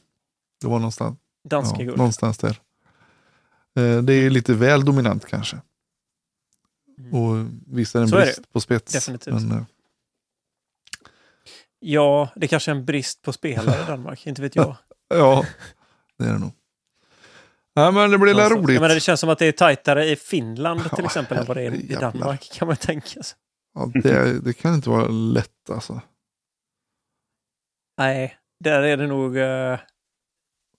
Det var någonstans, Danska ja, guld. någonstans där. Eh, Det är lite väl dominant kanske. Mm. Och visst är det en Så brist på spets. Definitivt. Men, eh, Ja, det kanske är en brist på spelare i Danmark. Inte vet jag. *laughs* ja, det är det nog. Ja, men det blir Någonstans. roligt. Jag menar, det känns som att det är tajtare i Finland till Ja, exempel än vad det är i. Danmark. Kan man tänka sig. Ja, det, det kan inte vara lätt alltså. Nej, där är det nog eh,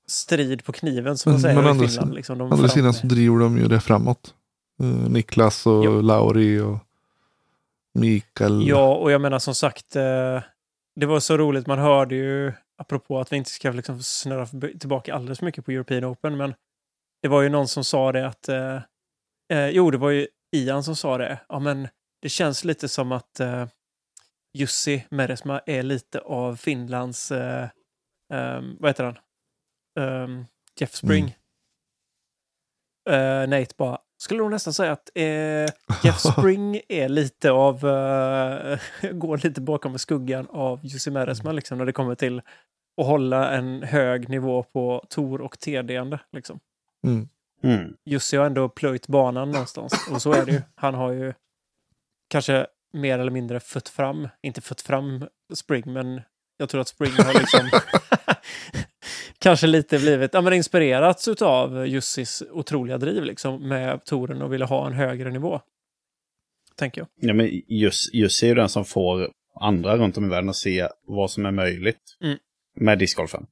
strid på kniven som man Men- säger men i Finland. Liksom, de andra sidan så driver de ju det framåt. Eh, Niklas och Jo. Lauri och Mikael. Ja, och jag menar som sagt, eh, det var så roligt. Man hörde ju, apropå att vi inte ska liksom snurra tillbaka alldeles för mycket på European Open, men det var ju någon som sa det att, eh, eh, jo, det var ju Ian som sa det, ja men det känns lite som att eh, Jussi Meresma är lite av Finlands, eh, ehm, vad heter han, Ehm, Jeff Spring. Eh, Nate bara, skulle nog nästan säga att eh, Jeff *laughs* Spring är lite av, eh, *laughs* går lite bakom skuggan av Jussi Meresma liksom när det kommer till att hålla en hög nivå på Tor och TD-ande. Liksom. Mm. Mm. Jussi har ändå plöjt banan någonstans. Och så är det ju. Han har ju kanske mer eller mindre fött fram, inte fött fram Spring, men jag tror att Spring har liksom *laughs* kanske lite blivit ja, men inspirerats av Jussis otroliga driv liksom, med touren och ville ha en högre nivå. Tänker jag. Ja, men just är ju den som får andra runt om i världen att se vad som är möjligt Mm. med discgolfen.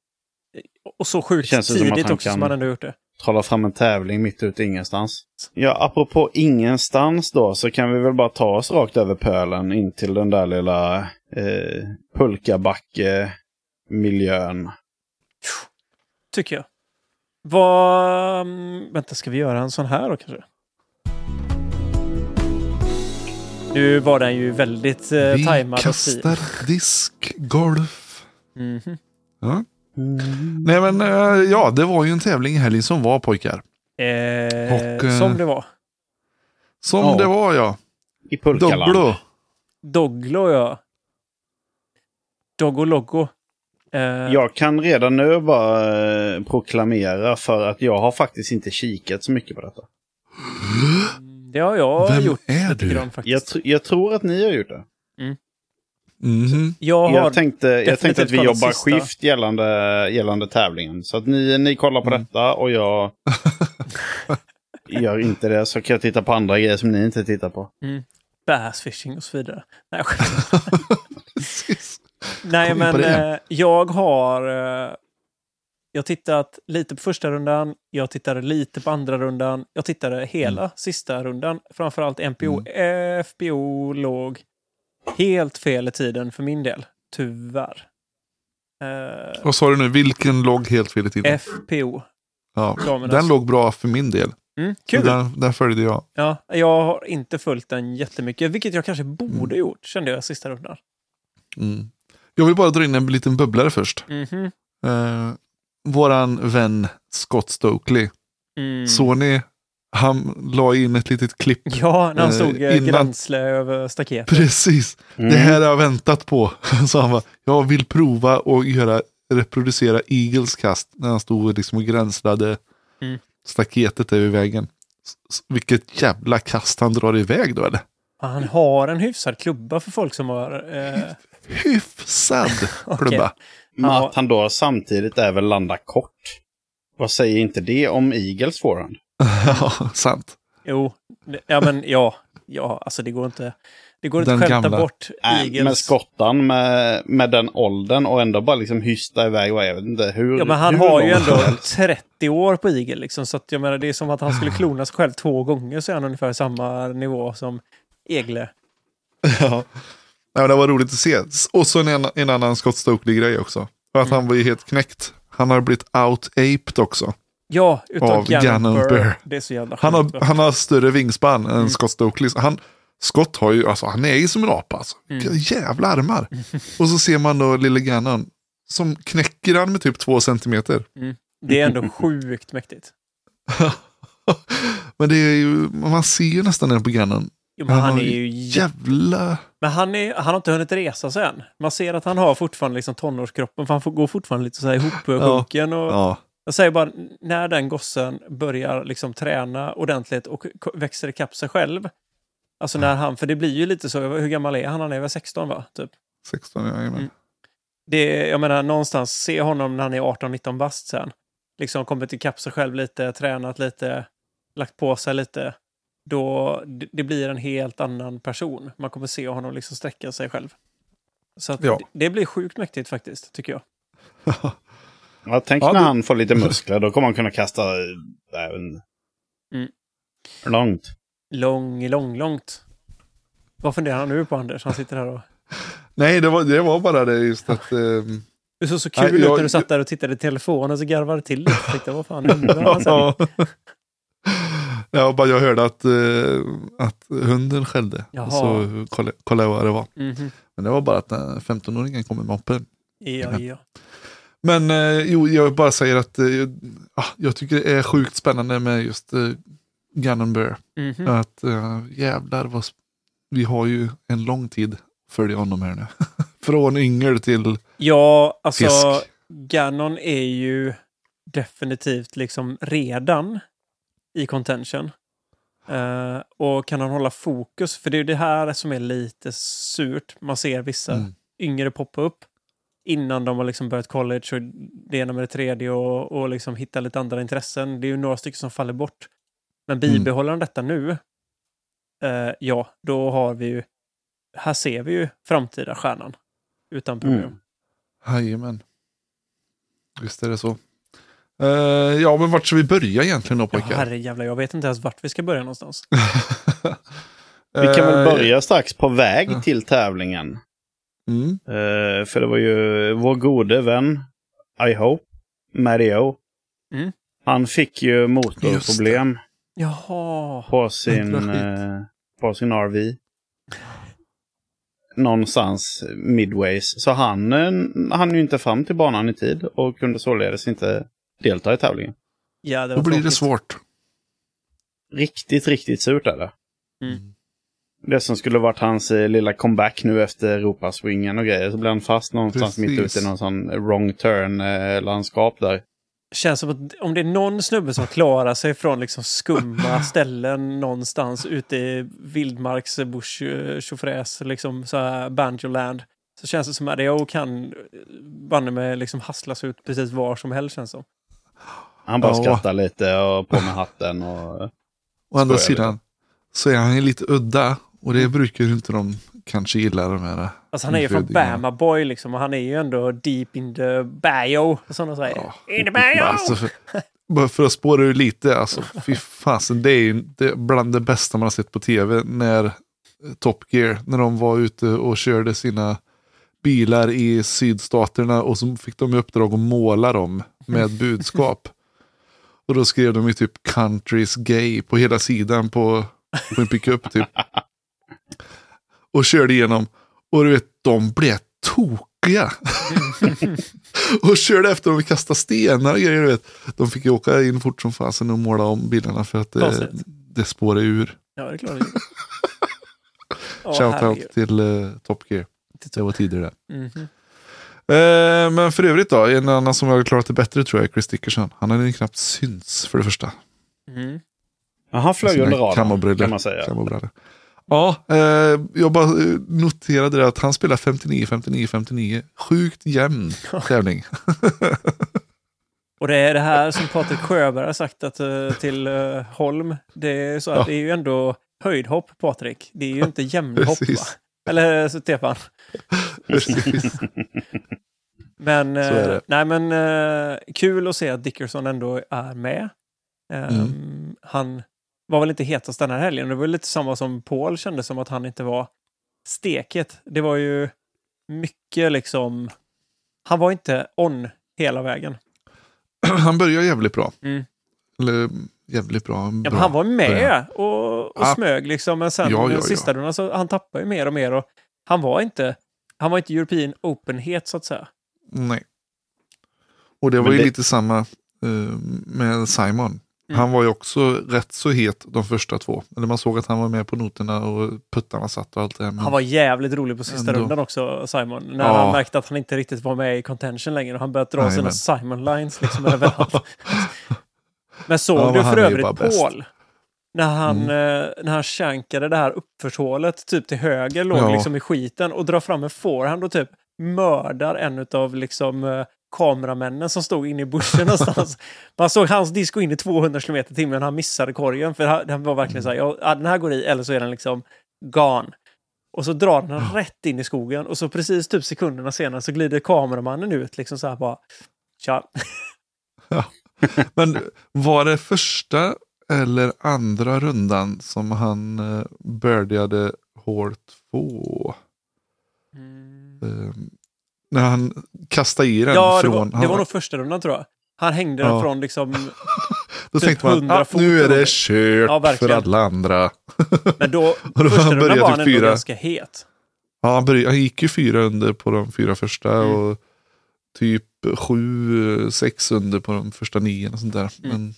Och så sjukt Känns det som att tidigt han också som kan- han ändå gjort det. Trolla fram en tävling mitt ute ingenstans. Ja, apropå ingenstans då, så kan vi väl bara ta oss rakt över pölen in till den där lilla eh, pulkabacke-miljön. Tycker jag. Vad... mm, Vänta, ska vi göra en sån här då kanske? Nu var den ju väldigt eh, Vi tajmad och fin. kastar diskgolf. Mhm. Ja. Nej men eh, ja, det var ju en tävling i helgen som var pojkar. Eh, Och, eh, som det var. Som Ja. det var ja. I Pulkaland. Dogglo. Doglo, ja. Doggo Loggo. Eh, Jag kan redan nu bara eh, proklamera för att jag har faktiskt inte kikat så mycket på detta. Det har jag Vem gjort är lite du? grann Jag, tr- jag tror att ni har gjort det. Mhm. Jag har... Jag tänkte, jag tänkte att vi jobbar sista. skift gällande, gällande tävlingen. Så att ni, ni kollar på Mm. detta och jag *laughs* gör inte det. Så kan jag titta på andra grejer som ni inte tittar på. bassfishing och så vidare. Nej, jag. *laughs* *laughs* Nej men eh, jag har... Eh, Jag tittat lite på första rundan, jag tittade lite på andra rundan, jag tittade hela sista rundan. Framförallt NPO. FBO låg helt fel i tiden för min del, tyvärr. Eh, Vad sa du nu? Vilken låg helt fel i tiden? FPO. Ja, damernas. den låg bra för min del. Mm, kul! Den, den följde jag. Ja, jag har inte följt den jättemycket, vilket jag kanske borde gjort, kände jag sista rundan. Mm. Jag vill bara dra in en liten bubblare först. Mhm. Eh, våran vän Scott Stokely. Mm. Såg ni? Han la in ett litet klipp. Ja, när han Eh, stod eh, innan- gränsle över staketet. Precis. Mm. Det här har jag väntat på. *laughs* Så han bara, jag vill prova att göra, reproducera Eagles kast. När han stod liksom och gränslade Mm. staketet över vägen. Vilket jävla kast han drar iväg då eller? Han har en hyfsad klubba för folk som har... Eh, *laughs* Hyfsad *laughs* klubba. Men Ja. att han då samtidigt även landar kort. Vad säger inte det om Eagles forehand? *laughs* ja, sant. jo, ja men ja. Ja, alltså det går inte... Det går inte Den att skämta Äh, gamla. bort Nej, Eagles. men skottan med, med den åldern och ändå bara liksom hysta iväg. och Jag vet inte hur Ja, men han hur har ju ändå helst. 30 år på Eagle liksom. Så att jag menar, det är som att han skulle klona sig själv två gånger så är han ungefär samma nivå som Egle. *laughs* Ja. Nej, det var roligt att se. Och så en, en annan Scott Stokely-grej också. För att Mm. han var ju helt knäckt. Han har blivit out-aped också. Ja, utav Av Gannon. Burr. Det är så jävla Han har, han har större vingspann än Mm. Scott Stokely. Han, Scott har ju, alltså han är ju som en apa alltså. Mm. Jävla armar. Och så ser man då lille Gannon. Som knäcker han med typ två centimeter. Det är ändå sjukt mäktigt. *laughs* Men det är ju, man ser ju nästan den på Gannon. Jo, men han har är ju jä... Jävla... Men han, är, han har inte hunnit resa sig än. Man ser att han har fortfarande liksom tonårskroppen, för han får, går fortfarande lite så här ihopsjunken. Och Ja. Jag säger bara, när den gossen börjar liksom träna ordentligt och växer ikapp sig själv. Alltså när han, för det blir ju lite så, hur gammal är han? Han är väl 16 va? Typ. 16, ja. Mm. Det, jag menar någonstans, se honom när han är 18-19 bast sen. Liksom kommit ikapp sig själv lite, tränat lite, lagt på sig lite. Då det, det blir en helt annan person. Man kommer se honom liksom sträcka sig själv. Så att Ja. det, det blir sjukt mäktigt faktiskt, tycker jag. *laughs* Ja, tänk Ja, när det- han får lite muskler. Då kommer han kunna kasta även Mm. långt. Lång, lång, långt. Vad funderar han nu på Anders? Han sitter här och... *laughs* Nej, det var, det var bara det just att... ehm, Du såg så kul Nej, ut jag- när du satt där och tittade i telefonen och så garvade till lite. Jag tänkte, vad fan undrar *laughs* han sen? ja. ja, bara jag hörde att, eh, att hunden skällde. Jaha. Så kollade, kollade jag vad det var. Mhm. Men det var bara att eh, 15-åringen kom med moppen. Ja, ja. Men eh, jo, jag bara säger att eh, ah, jag tycker det är sjukt spännande med just eh, Gannon Bear. Mhm. Att eh, jävlar vad... Vi har ju en lång tid att följa honom här nu. *laughs* Från yngel till Ja, alltså fisk. Ganon är ju definitivt liksom redan i contention. Eh, och kan han hålla fokus? För det är det här som är lite surt. Man ser vissa Mm. yngre poppa upp innan de har liksom börjat college och det ena med det tredje och, och liksom hitta lite andra intressen. Det är ju några stycken som faller bort. Men bibehåller han detta nu, eh, ja, då har vi ju, här ser vi ju framtida stjärnan. Utan problem. Mm. Jajamän. Visst är det så. Eh, ja, men vart ska vi börja egentligen då Ja, pojkar? herrejävlar, jag vet inte ens vart vi ska börja någonstans. *laughs* Vi kan väl Eh, börja strax på väg ja. till tävlingen. Mm. Eh, för det var ju vår gode vän, I hope, Mario. Mm. Han fick ju motorproblem Jaha. på sin, på sin RV. Någonstans midways. Så han eh, hann ju inte fram till banan i tid och kunde således inte delta i tävlingen. Ja, det Då blir det svårt. Riktigt, riktigt surt är det. Mm. Det som skulle varit hans eh, lilla comeback nu efter Europaswingen och grejer. Så blev han fast någonstans mitt Precis. ute i någon sån wrong turn-landskap där. Känns som att om det är någon snubbe som klarar sig från liksom skumma *laughs* ställen någonstans ute i vildmarks bush eh, tjofräs, liksom så här banjoland. Så känns det som att jag kan eh, banne mig liksom hasslas ut precis var som helst känns som. Han bara Ja. skrattar lite och på med hatten och... Å andra sidan så är han ju lite udda. Och det brukar ju inte de kanske gilla de här Alltså han är ju från. Bama Boy liksom och han är ju ändå deep in the bio, som de säger. Ja. In the bio! Alltså, för, bara för att spåra ur lite, alltså fy fasen, det är ju det är bland det bästa man har sett på tv när eh, Top Gear, när de var ute och körde sina bilar i sydstaterna och så fick de i uppdrag att måla dem med budskap. Och då skrev de ju typ countries gay på hela sidan på, på en pickup typ. Och körde igenom. Och du vet, de blev tokiga. *laughs* och körde efter dem och kastade stenar och grejer. Du vet. De fick ju åka in fort som fasen och måla om bilarna för att det, Konstigt. det spårade ur. Ja, det är klart. *laughs* Shoutout till uh, Top Gear. Det var tidigare. Mhm. Eh, men för övrigt då, en annan som har klarat det bättre tror jag är Chris Dickerson. Han hade ju knappt synts för det första. Mm. Ja, han flög Sina under radarn kan man säga. Ja, eh, jag bara eh, noterade det att han spelar 59, 59, 59. Sjukt jämn *laughs* tävling. Och det är det här som Patrik Sjöberg har sagt att, eh, till eh, Holm. Det är, så att Ja. det är ju ändå höjdhopp, Patrik. Det är ju inte jämnhopp, va? Eller Stefan. Precis. *laughs* Men, eh, nej, men eh, kul att se att Dickerson ändå är med. Ehm, Mm. Han var väl inte hetast den här helgen. Det var lite samma som Paul kände som att han inte var steket. Det var ju mycket liksom... Han var inte on hela vägen. *clears throat* Han börjar jävligt bra. Mm. Eller jävligt bra. Ja, bra han var med och, och Ja. smög liksom. Men sen Ja, ja, den sista rundan så han tappade ju mer och mer. Och han var inte... Han var inte European Openhet så att säga. Nej. Och det var Men ju det- lite samma eh, med Simon. Mm. Han var ju också rätt så het de första två. Eller man såg att han var med på noterna och puttarna satt och allt det här. Men Han var jävligt rolig på sista Ändå. rundan också, Simon. När Ja. han märkte att han inte riktigt var med i contention längre. Och han började dra Jajamän. sina Simon-lines liksom *laughs* överallt. Men såg Ja, du för ju övrigt. Paul? När han, Mm. eh, när han shankade det här uppförshålet typ till höger, låg Ja. liksom i skiten och drar fram en forehand och typ mördar en av liksom eh, kameramännen som stod inne i bussen någonstans. *laughs* Man såg hans disco in i 200 km i timmen han missade korgen. För han- den var verkligen så här, ja, ja, den här går i eller så är den liksom gone. Och så drar den rätt in i skogen och så precis typ sekunderna senare så glider kameramannen ut liksom så här bara. Tja. *laughs* Men var det första eller andra rundan som han uh, började hål två? Eh, när han kastade i den Ja, det från... var, det han, var nog första rundan tror jag. Han hängde den Ja. från liksom... *laughs* då typ tänkte man 100 ah, nu är det kört Ja, för alla andra. *laughs* Men då, då första han rundan var han typ ändå fyra. ganska het. Ja, han, började, han gick ju fyra under på de fyra första Mm. och typ sju, sex under på de första nio och sånt där. Mm. Men,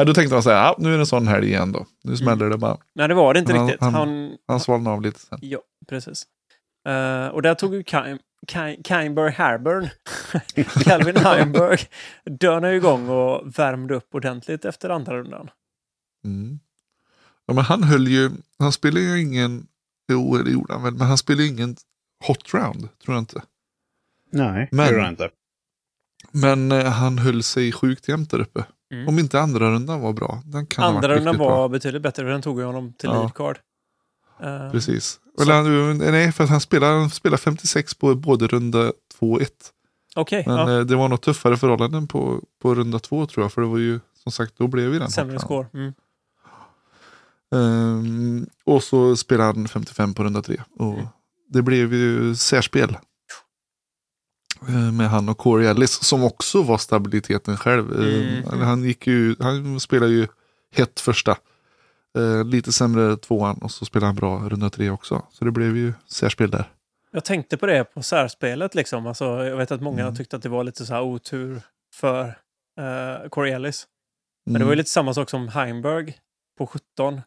ja, då tänkte man så här, ja, nu är det en sån helg igen då. Nu smäller det bara. Nej, det var det inte Han- riktigt. han- Han, Han svalnade av lite sen. Ja, precis. Eh, och där tog ju Kim, Kim, Kimber Harburn, *laughs* Calvin *laughs* Heimberg, dönade igång och värmde upp ordentligt efter andra rundan. Mm. Ja, men han höll ju, han spelade ju ingen, jo det gjorde han väl, men han spelade ingen hot round, tror jag inte. Nej, Men- det gjorde han inte. Men eh, han höll sig sjukt jämnt där uppe. Mm. Om inte andra rundan var bra. Den kan Andra rundan var bra. betydligt bättre, för den tog ju honom till Ja. lead card. Eh, Precis. Eller, han- nej, för han spelade, han spelade 56 på både runda 2 och 1. Okej, Men ja. eh, det var nog tuffare förhållanden på, på runda 2 tror jag. För det var ju, som sagt, då blev ju den sämre score. Mm. Ehm, och så spelade han 55 på runda 3. Och Mm. det blev ju särspel. Eh, Med han och Corey Ellis som också var stabiliteten själv. Mm. Han, gick ju, han spelade ju hett första. Eh, lite sämre tvåan och så spelade han bra runda tre också. Så det blev ju särspel där. Jag tänkte på det på särspelet liksom. Alltså, jag vet att många Mm. tyckte att det var lite så här otur för uh, Corey Ellis. Men Mm. det var ju lite samma sak som Heimberg på 17.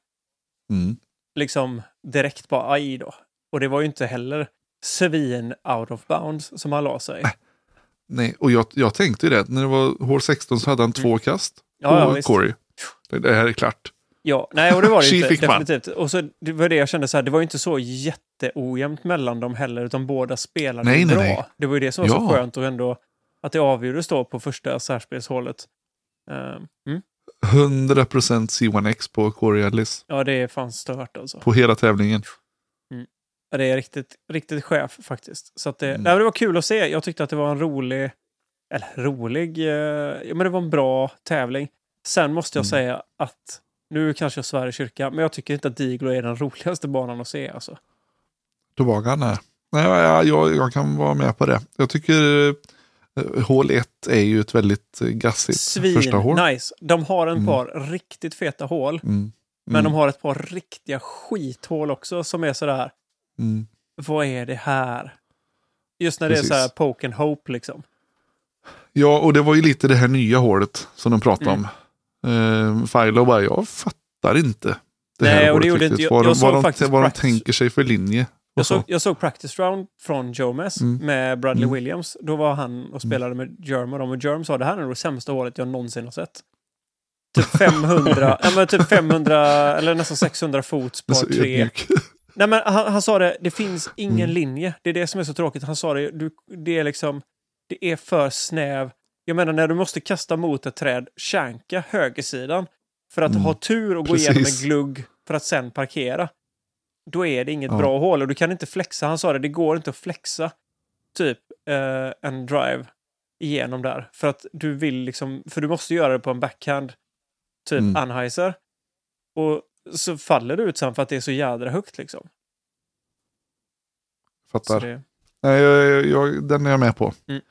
Mm. liksom direkt bara aj då. Och det var ju inte heller svin out of bounds som han la sig. Nej, och jag, jag tänkte ju det. När det var hål 16 så hade han två kast på Mm. Ja, ja. Corey. Det, här är klart. Ja, nej, och det var det *laughs* inte. Definitivt. Och så det var det jag kände så här, det var ju inte så jätteojämnt mellan dem heller, utan båda spelade Nej, ju nej, bra. nej. Det var ju det som var så Ja. skönt och ändå att det avgjordes då på första särspelshålet. Ehm, mm. 100% C1X på Corey Ellis. Ja, det är fan stört alltså. På hela tävlingen. Det är riktigt, riktigt chef faktiskt. Så att det, Mm. nej, det var kul att se. Jag tyckte att det var en rolig, eller rolig, eh, men det var en bra tävling. Sen måste jag Mm. säga att, nu kanske jag svär i kyrkan, men jag tycker inte att Diglo är den roligaste banan att se. Alltså. Tobagan här. Nej, ja, jag, jag kan vara med på det. Jag tycker eh, hål 1 är ju ett väldigt eh, gassigt första hål. Svin, nice. De har en Mm. par riktigt feta hål, Mm. men Mm. de har ett par riktiga skithål också som är sådär, Mm. vad är det här? Just när det Precis. är så här poke and hope liksom. Ja, och det var ju lite det här nya hålet som de pratade Mm. om. Eh, Philo bara, jag fattar inte. Det Nej, här och det gjorde inte jag. Vad, Jag vad, de, vad de tänker sig för linje. Jag såg, jag såg practice round från Joe Mess Mm. med Bradley Mm. Williams. Då var han och spelade med Germ och de. Och Germ sa det här är det sämsta hålet jag någonsin har sett. Typ 500, *laughs* ja, men typ 500 eller nästan 600 fot Det är spar så tre. Nej men han, han sa det, det finns ingen Mm. linje. Det är det som är så tråkigt. Han sa det, du, det är liksom, det är för snäv. Jag menar när du måste kasta mot ett träd, känka högersidan för att Mm. ha tur och gå igenom en Precis. glugg för att sen parkera. Då är det inget Ja. bra hål och du kan inte flexa. Han sa det, det går inte att flexa typ eh, en drive igenom där. För att du vill liksom, för du måste göra det på en backhand, typ Mm. Anheuser. Och så faller du ut sen för att det är så jädra högt liksom. Fattar. det, Nej, jag, jag, den är jag med på. men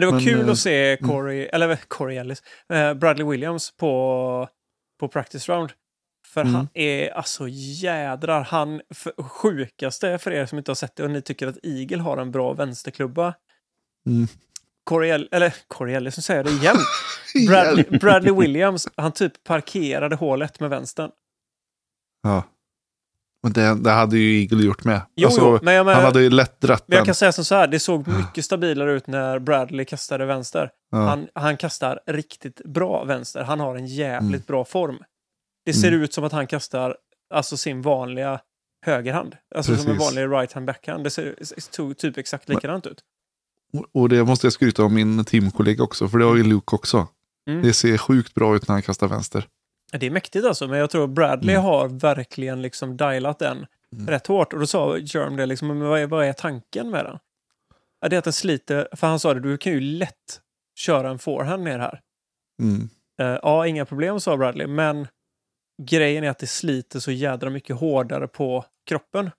det var Men, kul eh, att se Corey, eller eh, Corey Ellis, eh, Bradley Williams på, på practice round. För Mm. han är alltså jädrar, han för, sjukaste för er som inte har sett det och ni tycker att Eagle har en bra vänsterklubba. Mm. Corey, El- eller Corey Ellis, nu säger det *laughs* igen. Bradley, Bradley Williams, han typ parkerade hålet med vänstern. Ja. Men det, det hade ju Eagle gjort med. Jo, Alltså, jo, men jag menar, han hade ju lätt dratt men jag den. kan säga som så här, det såg mycket stabilare ut när Bradley kastade vänster. Ja. Han, han kastar riktigt bra vänster. Han har en jävligt Mm. bra form. Det ser Mm. ut som att han kastar alltså sin vanliga högerhand. Alltså som en Precis. vanlig right hand backhand. Det ser typ exakt likadant ut. Och det måste jag skryta om min teamkollega också, för det har ju Luke också. Mm. Det ser sjukt bra ut när han kastar vänster. Det är mäktigt alltså, men jag tror Bradley Mm. har verkligen liksom dialat den Mm. rätt hårt. Och då sa Germ det liksom, men vad är, vad är tanken med den? Ja, det är att den sliter, för han sa det, du kan ju lätt köra en forehand ner här. Mm. Eh, ja, inga problem, sa Bradley, men grejen är att det sliter så jädra mycket hårdare på kroppen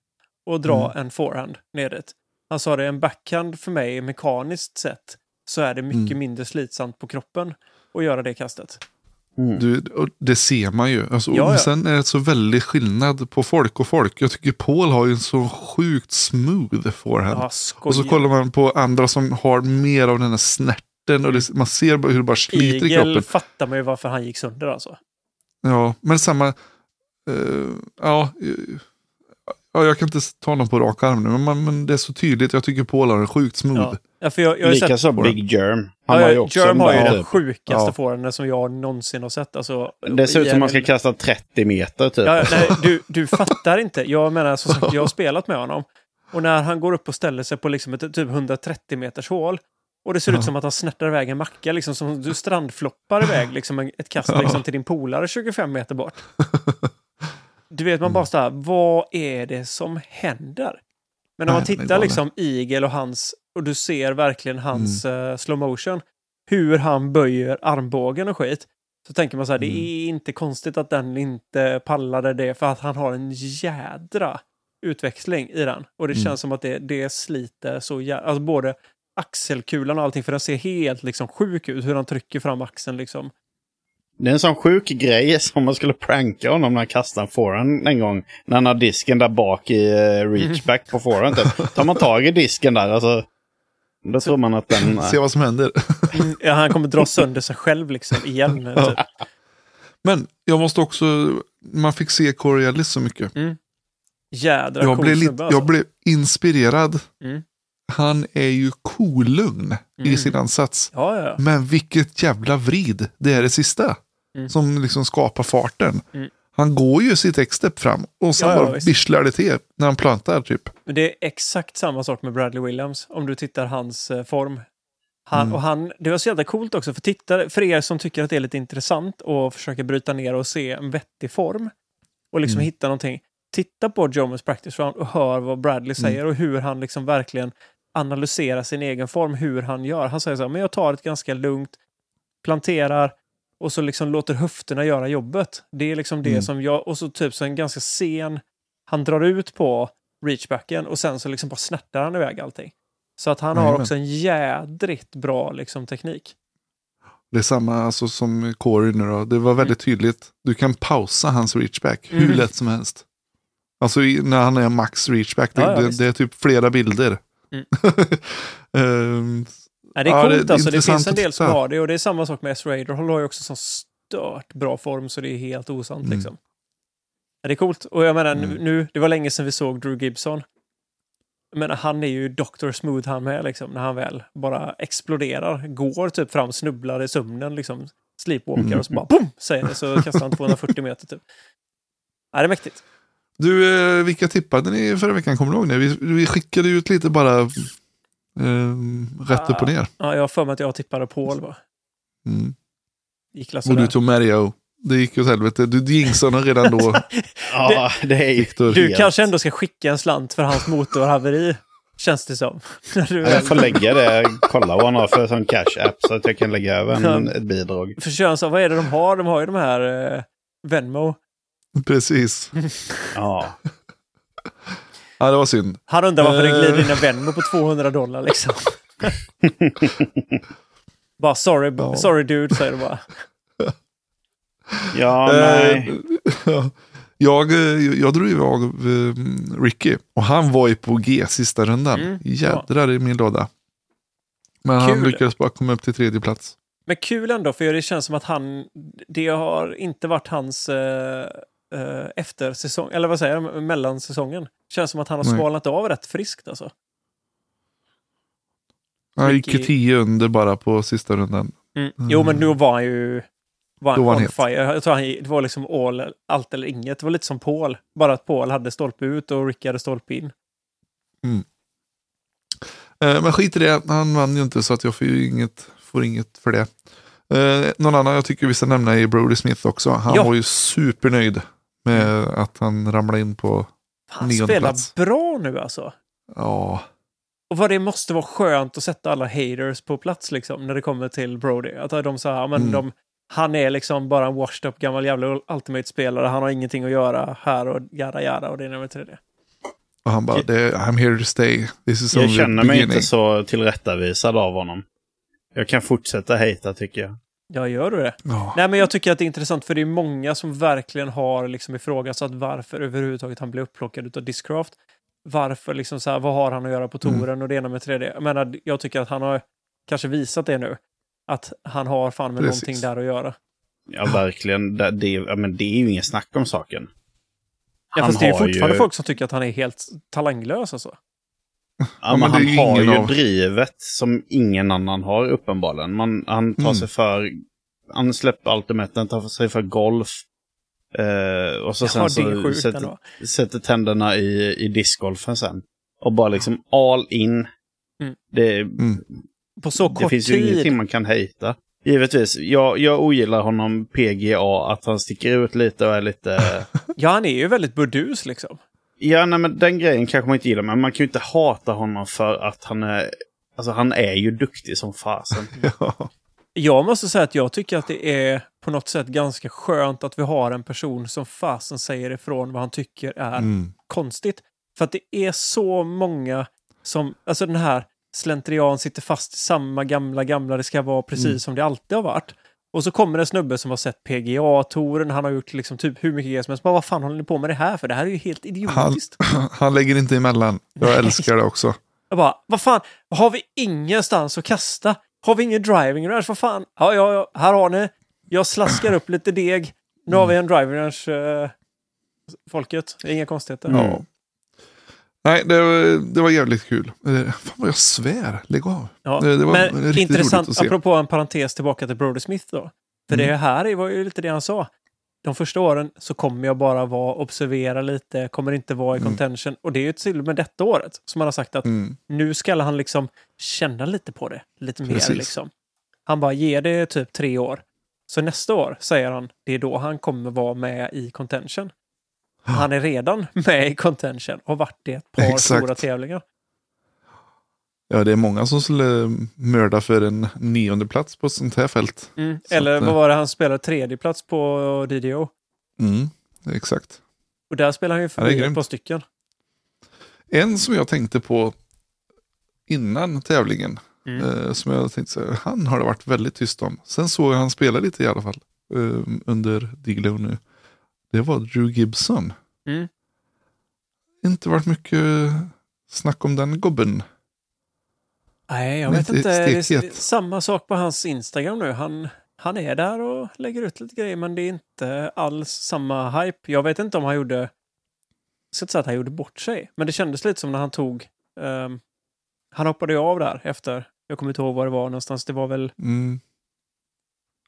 och dra Mm. en forehand ner dit. Han sa det, en backhand för mig mekaniskt sett så är det mycket Mm. mindre slitsamt på kroppen att göra det kastet. Mm. Du, och det ser man ju. Alltså, Ja, och ja. Sen är det så väldigt skillnad på folk och folk. Jag tycker Paul har ju en så sjukt smooth forehand. Ja, och så kollar man på andra som har mer av den här snärten. Och det, man ser hur det bara sliter i Eagle kroppen. fattar man ju varför han gick sönder alltså. Ja, men samma... eh, ja, ja, jag kan inte ta någon på rak arm nu, men, man, men det är så tydligt. Jag tycker Paul har en sjukt smooth. Ja. Ja, för jag, jag har ju sett, Likaså Big Germ. Han ja, har ju Germ har ju den typ. sjukaste Ja. forehanden som jag någonsin har sett. Alltså, Det ser ut som man ska kasta 30 meter typ. Ja, nej, du, *laughs* du fattar inte. Jag menar, som sagt, jag har *laughs* spelat med honom. Och när han går upp och ställer sig på liksom ett typ 130 meters hål. Och det ser ut som att han snärtar iväg en macka, liksom som du strandfloppar iväg liksom ett kast liksom, till din polare 25 meter bort. Du vet, man bara så här, vad är det som händer? Men om man tittar liksom Eagle och hans, och du ser verkligen hans eh, slow motion, hur han böjer armbågen och skit, så tänker man så här, det är inte konstigt att den inte pallade det, för att han har en jädra utväxling i den. Och det Mm. känns som att det, det sliter så jävla, alltså både axelkulan och allting, för den ser helt liksom sjuk ut, hur han trycker fram axeln liksom. Det är en sån sjuk grej *laughs* som man skulle pranka honom när han kastade en forehand en gång. När han har disken där bak i uh, reachback *laughs* på forehand. Typ. Tar man tag i disken där, alltså. Då tror man att den... *laughs* Se vad som händer. *laughs* Ja, han kommer dra sönder sig själv liksom igen. Typ. Men jag måste också, man fick se Corey Ellis så mycket. Jädra Jag cool blev, snubbe, alltså. jag blev inspirerad. Mm. Han är ju kolugn Mm. i sin ansats. Ja, ja, ja. Men vilket jävla vrid det är det sista. Mm. Som liksom skapar farten. Mm. Han går ju sitt X-step fram och sen Ja, ja, bara visst. visslar det till när han plantar typ. Men det är exakt samma sak med Bradley Williams, om du tittar hans eh, form. Han, Mm. och han, det var så jävla coolt också, för, tittare, för er som tycker att det är lite intressant och försöker bryta ner och se en vettig form och liksom Mm. hitta någonting. titta på Jomas practice round och hör vad Bradley säger och hur han liksom verkligen analyserar sin egen form, hur han gör. Han säger så här, men jag tar ett ganska lugnt, planterar och så liksom låter höfterna göra jobbet. Det är liksom det Mm. som jag, och så typ så en ganska sen, han drar ut på reachbacken och sen så liksom bara snärtar han iväg allting. Så att han har Jajamän. också en jädrigt bra liksom teknik. Det är samma alltså, som Corey nu då. Det var väldigt tydligt. Du kan pausa hans reachback hur Mm. lätt som helst. Alltså när han är max reachback. Det, Ja, ja, det, det är typ flera bilder. Mm. *laughs* Ehm, Ja, det är Ja, coolt det alltså. Det finns en del som har det och det är samma sak med S-Raider. Han har ju också sån stört bra form så det är helt osant Mm. liksom. Ja, det är coolt. Och jag menar Mm. nu- det var länge sedan vi såg Drew Gibson. Menar, han är ju Dr. Smooth han med liksom, när han väl bara exploderar. Går typ fram, snubblar i sömnen liksom. Sleepwalkar Mm. och så bara boom! Säger det så kastar han 240 meter typ. Ja, det är mäktigt. du, eh, vilka tippade ni förra veckan? Kommer du ihåg det? Vi, vi skickade ut lite bara ehm, rätt upp och ner. Ja, jag har för mig att jag tippade Paul va? Mm. Gick Och du tog Mario. Det gick åt helvete. Du jinxade honom redan då. *laughs* Ja, det är ju Viktor. Du helt- kanske ändå ska skicka en slant för hans motorhaveri. Känns det som. Jag får lägga det, kolla vad han har för sån cash-app så att jag kan lägga över en, ett bidrag. För kön, så vad är det de har? De har ju de här eh, Venmo. Precis. Ja. Ja, det var synd. Han undrar varför det Eh. glider in en Venmo på 200 dollar liksom. *laughs* bara sorry, Ja. sorry dude, säger du bara. Ja, nej. Eh, *laughs* jag, eh, jag drog av eh, Ricky och han var ju på G sista rundan. Mm, Jädrar i min låda. Men han Kul. lyckades bara komma upp till tredje plats. Men kul ändå, för det känns som att han... Det har inte varit hans eh, eh, eftersäsong, eller vad säger jag, mellansäsongen. Känns som att han har Nej. svalnat av rätt friskt alltså. Han gick ju tio under bara på sista rundan. Mm. Jo, men då var han ju... Var han var han on fire. Jag tror han, det var liksom all, allt eller inget. Det var lite som Paul. Bara att Paul hade stolpe ut och Ricky hade stolpe in. Eh, men skit i det, han vann ju inte så att jag får ju inget, får inget för det. Eh, någon annan jag tycker vi ska nämna är Brody Smith också. Han Ja. var ju supernöjd med att han ramlade in på, Han spelar plats. bra nu alltså. ja, Och vad det måste vara skönt att sätta alla haters på plats liksom, när det kommer till Brody. Att de sa, ja, men Mm. de, han är liksom bara en washed up gammal jävla Ultimate-spelare. Han har ingenting att göra här och jada jada och det är tre det. och han bara, det, I'm here to stay. This is Jag känner mig beginning. inte så tillrättavisad av honom. Jag kan fortsätta hejta tycker jag. Ja, gör du det? Ja. Nej, men jag tycker att det är intressant för det är många som verkligen har liksom ifrågasatt varför överhuvudtaget han blev upplockad av Discraft. Varför liksom så här, vad har han att göra på Mm. touren och det ena med 3D. Jag menar, jag tycker att han har kanske visat det nu. Att han har fan med Precis. någonting där att göra. Ja, verkligen. Det, det, ja, men det är ju ingen snack om saken. Ja, Han fast det är fortfarande ju- folk som tycker att han är helt talanglös alltså. Ja, men det han ju har ju av- drivet som ingen annan har uppenbarligen. Man, han tar Mm. sig för... Han släpper ultimaten, tar sig för golf. Eh, och så Ja, sen det så sjukt sätter, sätter tänderna i, i discgolfen sen. Och bara liksom all in. Mm. Det, Mm. På så det kort finns ju tid. ingenting man kan hejta. Givetvis, jag, jag ogillar honom PGA, att han sticker ut lite och är lite... *laughs* Ja, han är ju väldigt burdus liksom. Ja, nej, men den grejen kanske man inte gillar, men man kan ju inte hata honom för att han är... Alltså han är ju duktig som fasen. *laughs* Ja. Jag måste säga att jag tycker att det är på något sätt ganska skönt att vi har en person som fasen säger ifrån vad han tycker är Mm. konstigt. För att det är så många som, alltså den här slentrian sitter fast i samma gamla, gamla, det ska vara precis Mm. som det alltid har varit. Och så kommer en snubbe som har sett PGA-touren, han har gjort liksom typ hur mycket grejer som helst. Bara, vad fan håller ni på med det här för? Det här är ju helt idiotiskt. *laughs* Han lägger inte emellan. Jag älskar det också. Jag bara, vad fan, har vi ingenstans att kasta? Har vi ingen driving range? Vad fan? Ja, ja, ja, här har ni. Jag slaskar upp lite deg. Nu har vi en driving range, eh, folket. Inga konstigheter. Ja. Nej, det, var- det var jävligt kul. Eh, Fan vad jag svär. Lägg av. Ja, Det- det var men intressant, roligt att se. apropå en parentes tillbaka till Brody Smith då. För Mm. det här var ju lite det han sa. De första åren så kommer jag bara vara, observera lite, kommer inte vara i Mm. contention. Och det är ju till och med detta året som han har sagt att Mm. nu ska han liksom känna lite på det. Lite mer Precis. liksom. Han bara ger det typ tre år. Så nästa år, säger han, det är då han kommer vara med i contention. Han är redan *laughs* med i contention och varit det ett par Exakt. stora tävlingar. Ja, det är många som skulle mörda för en nionde plats på ett sånt här fält. Mm. Så Eller att, vad eh, var det, han spelade tredje plats på DDO. Mm, exakt. Och där spelar han ju förbi ett par stycken. En som jag tänkte på innan tävlingen, Mm. eh, som jag tänkte så här, han har det varit väldigt tyst om. Sen såg jag han spela lite i alla fall eh, under Diglo nu. Det var Drew Gibson. Mm. Inte varit mycket snack om den gubben. Nej, jag Men vet inte. Det är samma sak på hans Instagram nu. Han, han är där och lägger ut lite grejer, men det är inte alls samma hype. Jag vet inte om han gjorde... Jag ska inte säga att han gjorde bort sig, men det kändes lite som när han tog... ehm, han hoppade ju av där efter. Jag kommer inte ihåg var det var någonstans. Det var väl... Mm.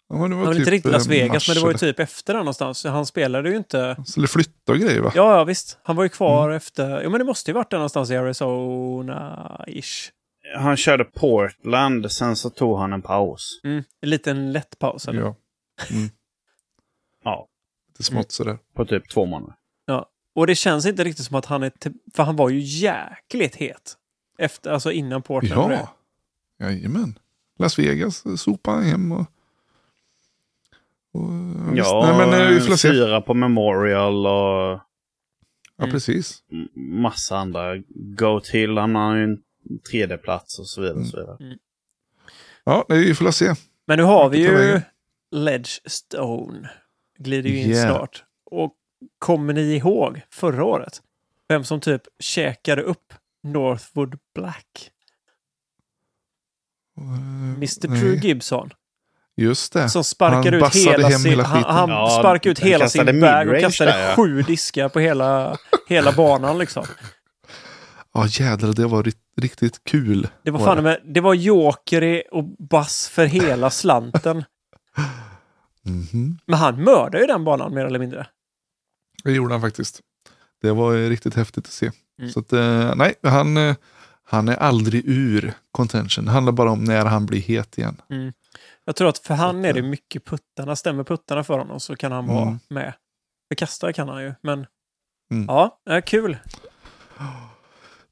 Ja, det Det var inte riktigt Las eh, Vegas, mars men det var ju typ efter där någonstans. Han spelade ju inte... Han skulle flytta och grejer va? Ja, ja visst. Han var ju kvar Mm. efter... Jo, men det måste ju varit där någonstans i Arizona-ish. Han körde Portland, sen så tog han en paus. Mm. En liten lätt paus. Eller? Ja. Mm. *laughs* Ja. Lite smått sådär. På typ två månader. Och det känns inte riktigt som att han är... För han var ju jäkligt het. Efter, alltså innan Portland. Ja, jajamän. Las Vegas sopade han hem och... och. Ja, Nej, men eh, syra på Memorial och Ja, Mm. precis. massa andra. Go till, han har ju en tredje plats och så vidare. Och så vidare. Ja, nej, vi får se. Men nu har vi ju? Ledgestone. Glider ju in Yeah. snart. Och kommer ni ihåg förra året? Vem som typ käkade upp Northwood Black? Eh, Mr. nej. True Gibson. Just det. Som sparkade Han ut hela hem sin... hela han skiten. han Ja, sparkade ut hela sin bag och kastade där, ja. sju diskar på hela, hela banan liksom. Ja, jädrar, det var ri- riktigt kul. Det var fan med, det var joker och bass för hela slanten. Mhm. Men han mördade ju den banan mer eller mindre. Det gjorde han faktiskt. Det var riktigt häftigt att se. Mm. Så att, eh, nej, han, eh, han är aldrig ur contention. Det handlar bara om när han blir het igen. Jag tror att för han är det eh, mycket puttarna. Stämmer puttarna för honom så kan han vara Mm. med. För kasta kan han ju, men... Mm. Ja, äh, kul.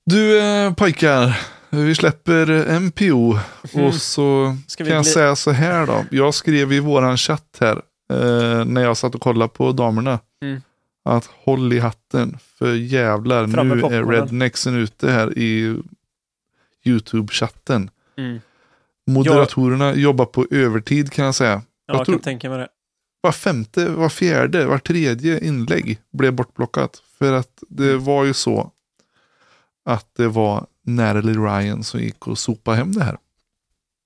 Du eh, pojkar, vi släpper MPO Mm. och så kan jag gli- säga så här då. Jag skrev i våran chatt här eh, när jag satt och kollade på damerna. Mm. Att håll i hatten för jävlar Fram med nu är rednexen ute här i YouTube-chatten. Mm. Moderatorerna jobbar på övertid kan jag säga. Ja, Jag jag tror- kan tänka mig det. var femte, var fjärde, var tredje inlägg blev bortblockat. För att det Mm. var ju så att det var Natalie Ryan som gick och sopade hem det här.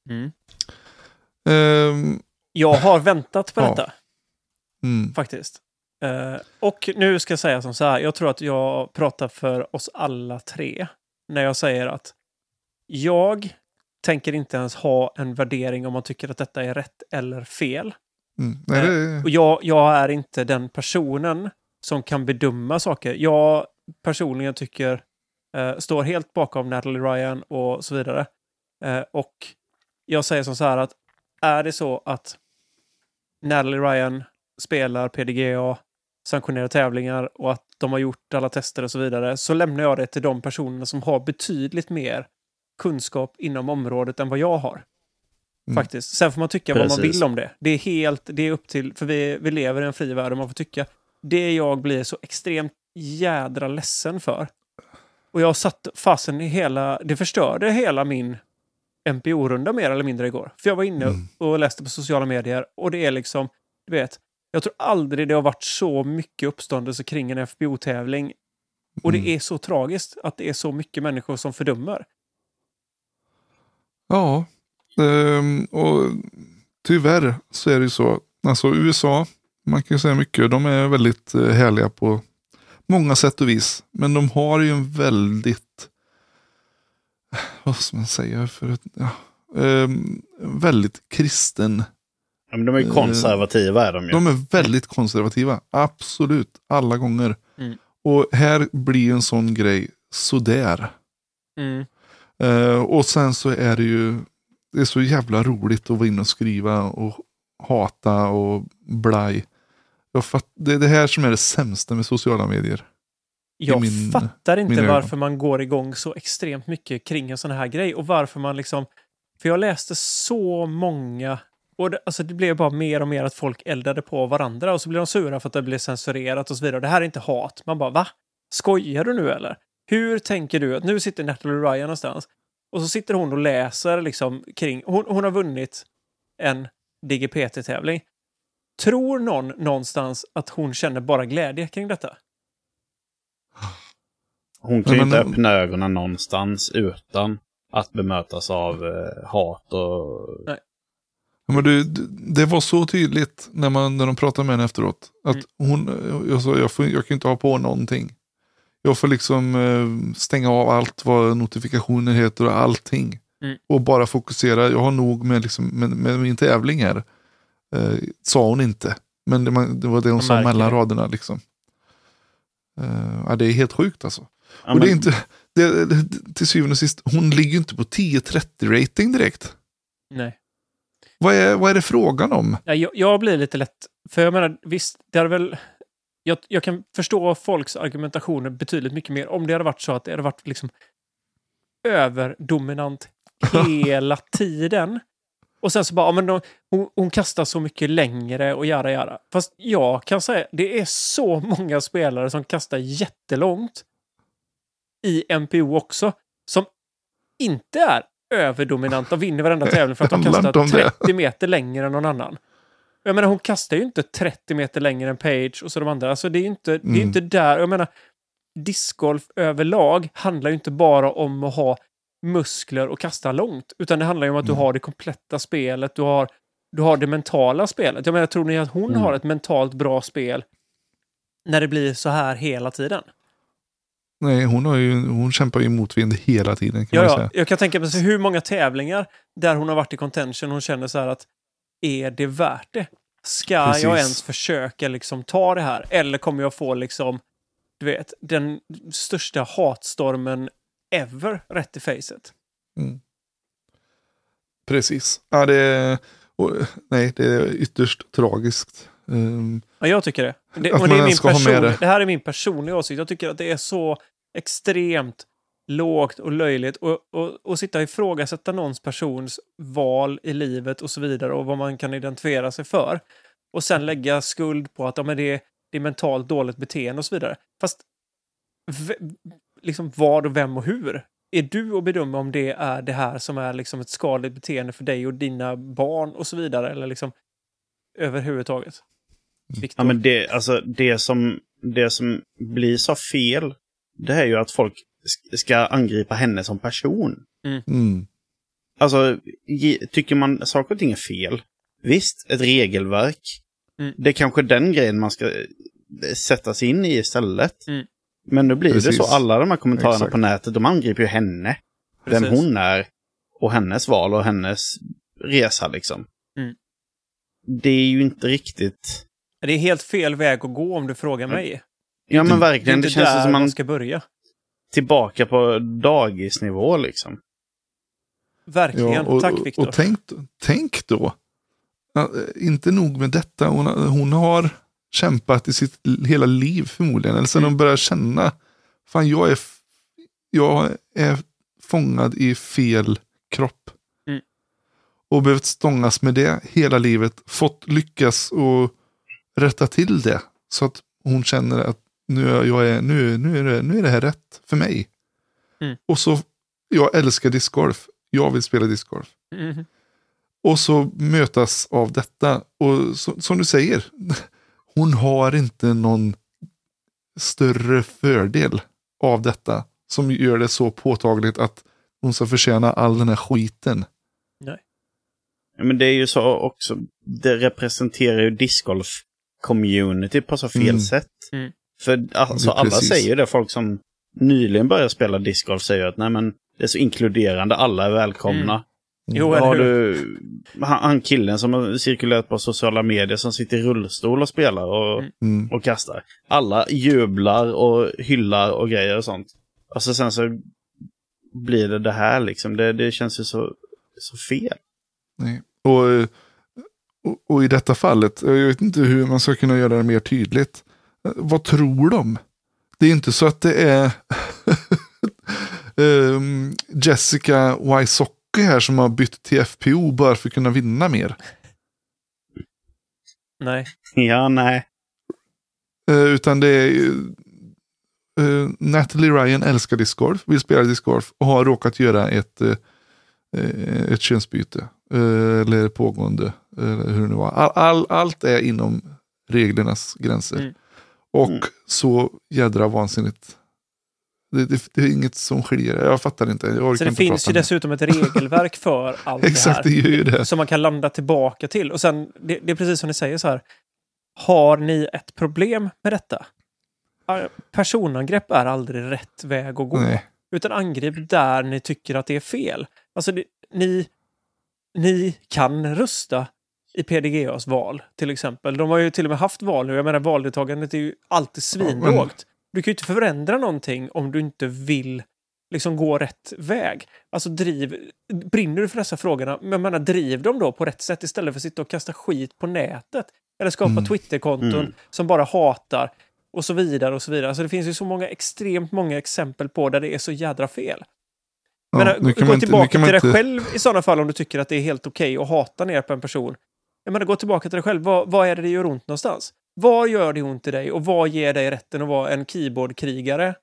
Mm. Ehm, Jag har väntat på Ja. detta, mm, faktiskt. Eh, och nu ska jag säga som så här. Jag tror att jag pratar för oss alla tre när jag säger att jag tänker inte ens ha en värdering om man tycker att detta är rätt eller fel. mm. Nej, det, Och jag, jag är inte den personen som kan bedöma saker. Jag personligen tycker, eh, står helt bakom Natalie Ryan och så vidare. Eh, och jag säger som så här att är det så att Natalie Ryan spelar PDGA, sanktionerar tävlingar och att de har gjort alla tester och så vidare, så lämnar jag det till de personerna som har betydligt mer kunskap inom området än vad jag har. Mm. Faktiskt. Sen får man tycka vad man Precis. vill om det. Det är helt, det är upp till, för vi, vi lever i en fri värld och man får tycka. Det jag blir så extremt jädra ledsen för. Och jag satt fasen i hela, det förstörde hela min MPO-runda mer eller mindre igår. För jag var inne Mm. och läste på sociala medier och det är liksom, du vet, jag tror aldrig det har varit så mycket uppståndelse kring en FBO-tävling. Och det Mm. är så tragiskt att det är så mycket människor som fördömer. Ja, ehm, och tyvärr så är det ju så. Alltså USA, man kan ju säga mycket, de är väldigt eh, härliga på många sätt och vis. Men de har ju en väldigt, vad ska man säga, för ett, ja, ehm, väldigt kristen Ja, men de är ju konservativa är de ju. De är väldigt konservativa. Absolut. Alla gånger. Mm. Och här blir en sån grej sådär. Mm. Eh, och sen så är det ju det är så jävla roligt att vara inne och skriva och hata och blaj. Jag fatt, det är det här som är det sämsta med sociala medier. Jag min- fattar inte varför man går igång så extremt mycket kring en sån här grej och varför man liksom... För jag läste så många... Och det, alltså det blev bara mer och mer att folk eldade på varandra och så blev de sura för att det blev censurerat och så vidare. Det här är inte hat. Man bara, va? Skojar du nu eller? Hur tänker du att nu sitter Natalie Ryan någonstans och så sitter hon och läser liksom kring... Hon, hon har vunnit en DGPT-tävling. Tror någon någonstans att hon känner bara glädje kring detta? Hon kan ju inte öppna ögonen någonstans utan att bemötas av eh, hat och... Ja, Men det, det var så tydligt när, man, när de pratade med henne efteråt. Att Mm. hon, jag sa, jag, får, jag kan inte ha på någonting. Jag får liksom eh, stänga av allt vad notifikationer heter och allting. Mm. Och bara fokusera. Jag har nog med, liksom, med, med min tävling här. Eh, sa hon inte. Men det, det var det hon sa mellan det. raderna. Liksom. Eh, ja, det är helt sjukt alltså. Ja, och det är inte, det, det, till syvende och sist, hon ligger ju inte på 10-30 rating direkt. Nej. Vad är, vad är det frågan om? Ja, jag, jag blir lite lätt... För jag menar, visst, det hade väl... Jag, jag kan förstå folks argumentationer betydligt mycket mer om det hade varit så att det hade varit liksom överdominant *laughs* hela tiden. Och sen så bara, ja, men de, hon, hon kastar så mycket längre och jara jara. Fast jag kan säga, det är så många spelare som kastar jättelångt i MPO också, som inte är överdominanta och vinner varenda tävling för att de kastar om det. 30 meter längre än någon annan. Jag menar, hon kastar ju inte 30 meter längre än Page och så de andra. Alltså det är ju inte, det är Mm. inte där. Jag menar, discgolf överlag handlar ju inte bara om att ha muskler och kasta långt, utan det handlar ju om att du Mm. har det kompletta spelet, du har, du har det mentala spelet. Jag menar, tror ni att hon Mm. har ett mentalt bra spel när det blir så här hela tiden? Nej, hon, har ju, hon kämpar ju motvind hela tiden kan Ja, man säga. jag kan tänka mig hur många tävlingar där hon har varit i contention hon känner så här att är det värt det? Ska Precis. jag ens försöka liksom ta det här? Eller kommer jag få liksom, du vet, den största hatstormen ever rätt i facet? Precis. Ja, det, och, nej, det är ytterst tragiskt. Um, Ja, jag tycker det. det det, person, det. det här är min personliga åsikt. Jag tycker att det är så extremt lågt och löjligt och, och, och sitta och ifrågasätta någons persons val i livet och så vidare och vad man kan identifiera sig för. Och sen lägga skuld på att ja, men det, är, det är mentalt dåligt beteende och så vidare. Fast liksom vad och vem och hur? Är du att bedöma om det är det här som är liksom ett skadligt beteende för dig och dina barn och så vidare? Eller liksom överhuvudtaget? Viktor? Ja, men det, alltså, det, som, det som blir så fel, det är ju att folk ska angripa henne som person. mm, Alltså, ge- tycker man saker och ting är fel, visst, ett regelverk, Mm. det är kanske den grejen man ska eh, sätta sig in i istället. Mm. Men nu blir det Precis. så, alla de här kommentarerna Exakt. på nätet, de angriper ju henne. Vem Precis. hon är och hennes val och hennes resa liksom. Mm. Det är ju inte riktigt... Det är helt fel väg att gå om du frågar mig. Ja men Det verkligen, inte det känns som man man ska börja. Tillbaka på dagisnivå liksom. Verkligen. ja, och, Tack Viktor. Och tänk, tänk då, ja, inte nog med detta, hon, har- hon har kämpat i sitt hela liv förmodligen. Eller sen Mm. hon börjar känna, fan jag är, jag är fångad i fel kropp. Mm. Och behövt stångas med det hela livet. Fått lyckas och rätta till det. Så att hon känner att nu är, jag är, nu, nu är, det, nu är det här rätt för mig. Mm. Och så, jag älskar discgolf. Jag vill spela discgolf. Mhm. Och så mötas av detta. Och så, som du säger, *laughs* hon har inte någon större fördel av detta. Som gör det så påtagligt att hon ska förtjäna all den här skiten. Ja, Men det är ju så också, det representerar ju discgolf-community på så fel Mm. sätt. Mm. För alltså, Ja, alla precis. säger ju det, folk som nyligen börjat spela discgolf säger att nej men det är så inkluderande, alla är välkomna. Jo, Har eller hur? du han, han killen som har cirkulerat på sociala medier som sitter i rullstol och spelar och, Mm. Mm. och kastar. Alla jublar och hyllar och grejer och sånt. Och så sen så blir det det här liksom. Det, det känns ju så, så fel. Nej. Och, och, och i detta fallet, jag vet inte hur man ska kunna göra det mer tydligt. Vad tror de? Det är inte så att det är *laughs* ehm, Jessica Wysocki här som har bytt till FPO bara för att kunna vinna mer. Nej. Ja, nej. Eh, utan det är ju, eh, Natalie Ryan älskar discgolf, vill spela discgolf och har råkat göra ett, eh, ett könsbyte. Eller pågående, eller hur det nu var. All, all, allt är inom reglernas gränser. Mm. Och Mm. så jädra vansinnigt. Det, det, det är inget som skiljer. Jag fattar inte. Jag orkar Så det inte finns ju dessutom ett *laughs* regelverk för allt Exakt, det det här. gör ju det. Som man kan landa tillbaka till. Och sen, det, det är precis som ni säger så här. Har ni ett problem med detta? Personangrepp är aldrig rätt väg att gå. Nej. Utan angrip där ni tycker att det är fel. Alltså, det, ni, ni kan rösta i PDGAs val, till exempel. De har ju till och med haft val nu. Jag menar, valdeltagandet är ju alltid svinlågt. Du kan ju inte förändra någonting om du inte vill liksom gå rätt väg. Alltså driv, brinner du för dessa frågorna, men jag menar, driv dem då på rätt sätt istället för att sitta och kasta skit på nätet. Eller skapa Mm. Twitterkonton Mm. som bara hatar och så vidare och så vidare. Alltså det finns ju så många, extremt många exempel på där det är så jädra fel. Ja, Men nu gå inte- tillbaka man till dig inte- själv i sådana fall om du tycker att det är helt okej att hata ner på en person. Jag menar, gå tillbaka till dig själv. Vad, vad är det det gör ont någonstans? Vad gör det ont i dig och vad ger dig rätten att vara en keyboardkrigare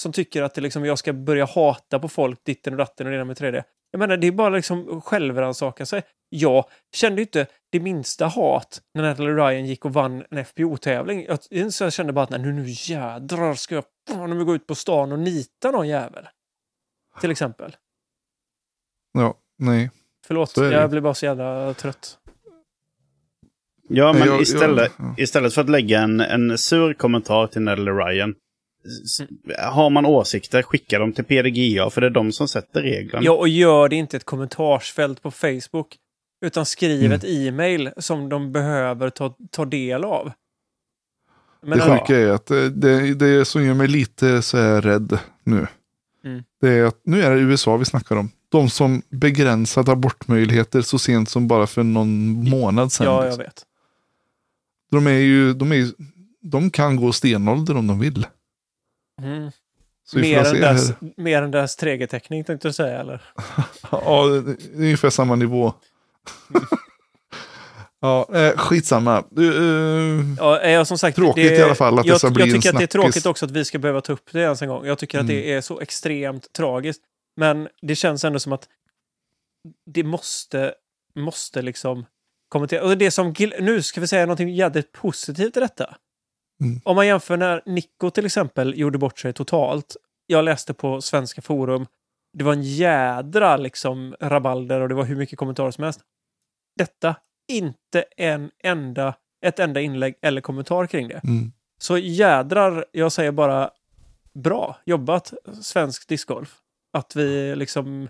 som tycker att det liksom, jag ska börja hata på folk, ditten och datten och det med tredje. Jag menar, det är bara liksom självrannsaka sig. Jag kände inte det minsta hat när Natalie Ryan gick och vann en FPO-tävling. Jag, så jag kände bara att nej, nu, nu jädrar ska jag fan gå ut på stan och nita någon jävel. Till exempel. Ja, nej. Förlåt, jag blir bara så jävla trött. Ja, men Jag- jag- istället, ja. istället för att lägga en, en sur kommentar till Natalie Ryan. Har man åsikter, skicka dem till PDGA, för det är de som sätter reglerna. Ja, och gör det inte ett kommentarsfält på Facebook. Utan skriv Mm. ett e-mail som de behöver ta, ta del av. Men, det sjuka är att det, det, det som gör mig lite så här rädd nu. Mm. Det är att nu är det USA vi snackar om. De som begränsade abortmöjligheter så sent som bara för någon månad sedan. ja, jag liksom. vet. De är ju, de är ju, de kan gå stenålder om de vill. Mm. Mer, än deras, mer än deras 3G-täckning tänkte du säga, eller? *laughs* Ja, det är ungefär samma nivå. *laughs* ja, eh, skitsamma. Du, eh, Ja, är jag som sagt, Tråkigt det, i alla fall att jag, dessa blir Jag en tycker att det är snackis. tråkigt också att vi ska behöva ta upp det ens en gång. Jag tycker att Mm. det är så extremt tragiskt. Men det känns ändå som att det måste, måste liksom kommentera. Och det som, nu ska vi säga någonting jävligt positivt i detta. Mm. Om man jämför när Nico till exempel gjorde bort sig totalt. Jag läste på Svenska Forum. Det var en jädra liksom rabalder och det var hur mycket kommentarer som helst. Detta, inte en enda, ett enda inlägg eller kommentar kring det. mm, Så jädrar, jag säger bara bra jobbat svensk discgolf. Att vi liksom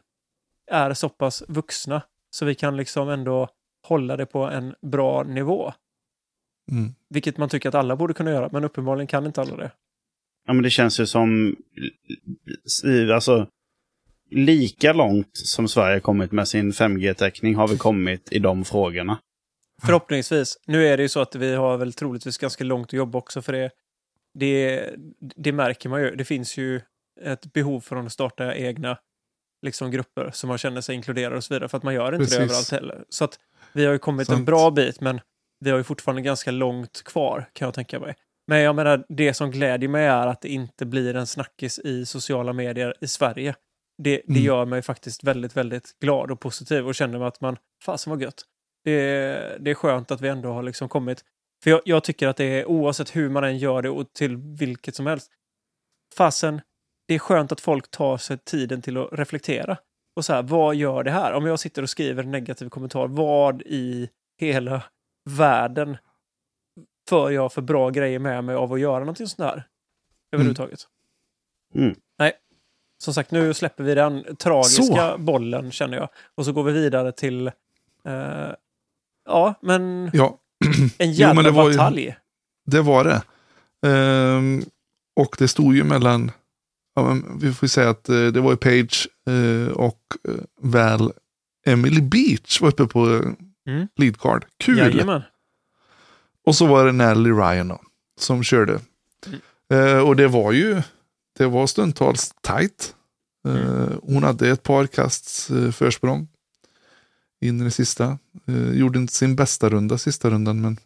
är så pass vuxna så vi kan liksom ändå hålla det på en bra nivå. mm. Vilket man tycker att alla borde kunna göra, men uppenbarligen kan inte alla det. Ja, men det känns ju som... Alltså, lika långt som Sverige kommit med sin 5G-täckning har vi kommit i de frågorna. Förhoppningsvis. Nu är det ju så att vi har väl troligtvis ganska långt att jobba också för det. Det, det märker man ju. Det finns ju ett behov från att starta egna liksom, grupper som man känner sig inkluderad och så vidare. För att man gör inte Precis. det överallt heller. Så att vi har ju kommit en Sant. bra bit, men vi har ju fortfarande ganska långt kvar kan jag tänka mig. Men jag menar, det som glädjer mig är att det inte blir en snackis i sociala medier i Sverige. Det, det Mm. gör mig faktiskt väldigt, väldigt glad och positiv och känner att man, fasen vad gött. Det, det är skönt att vi ändå har liksom kommit. För jag, jag tycker att det är oavsett hur man än gör det och till vilket som helst. Fasen, det är skönt att folk tar sig tiden till att reflektera. Och så här, vad gör det här? Om jag sitter och skriver en negativ kommentar, vad i hela världen för jag för bra grejer med mig av att göra någonting sånt här? Överhuvudtaget. Mm. Nej. Som sagt, nu släpper vi den tragiska Så. bollen känner jag. Och så går vi vidare till... Eh, ja, men Ja, en *clears throat* Jo, jävla men det var ju- batalj. det var det. Ehm, och det stod ju mellan, ja, vi får säga att eh, det var ju Page och eh, väl Emily Beach var uppe på, Mm. leadcard. Kul! Jajamän. Och så var det Natalie Ryan då, som körde. Mm. Eh, och det var ju, det var stundtals tight. Eh, Mm. Hon hade ett par kasts eh, försprång in i det sista. Eh, gjorde inte sin bästa runda sista rundan, men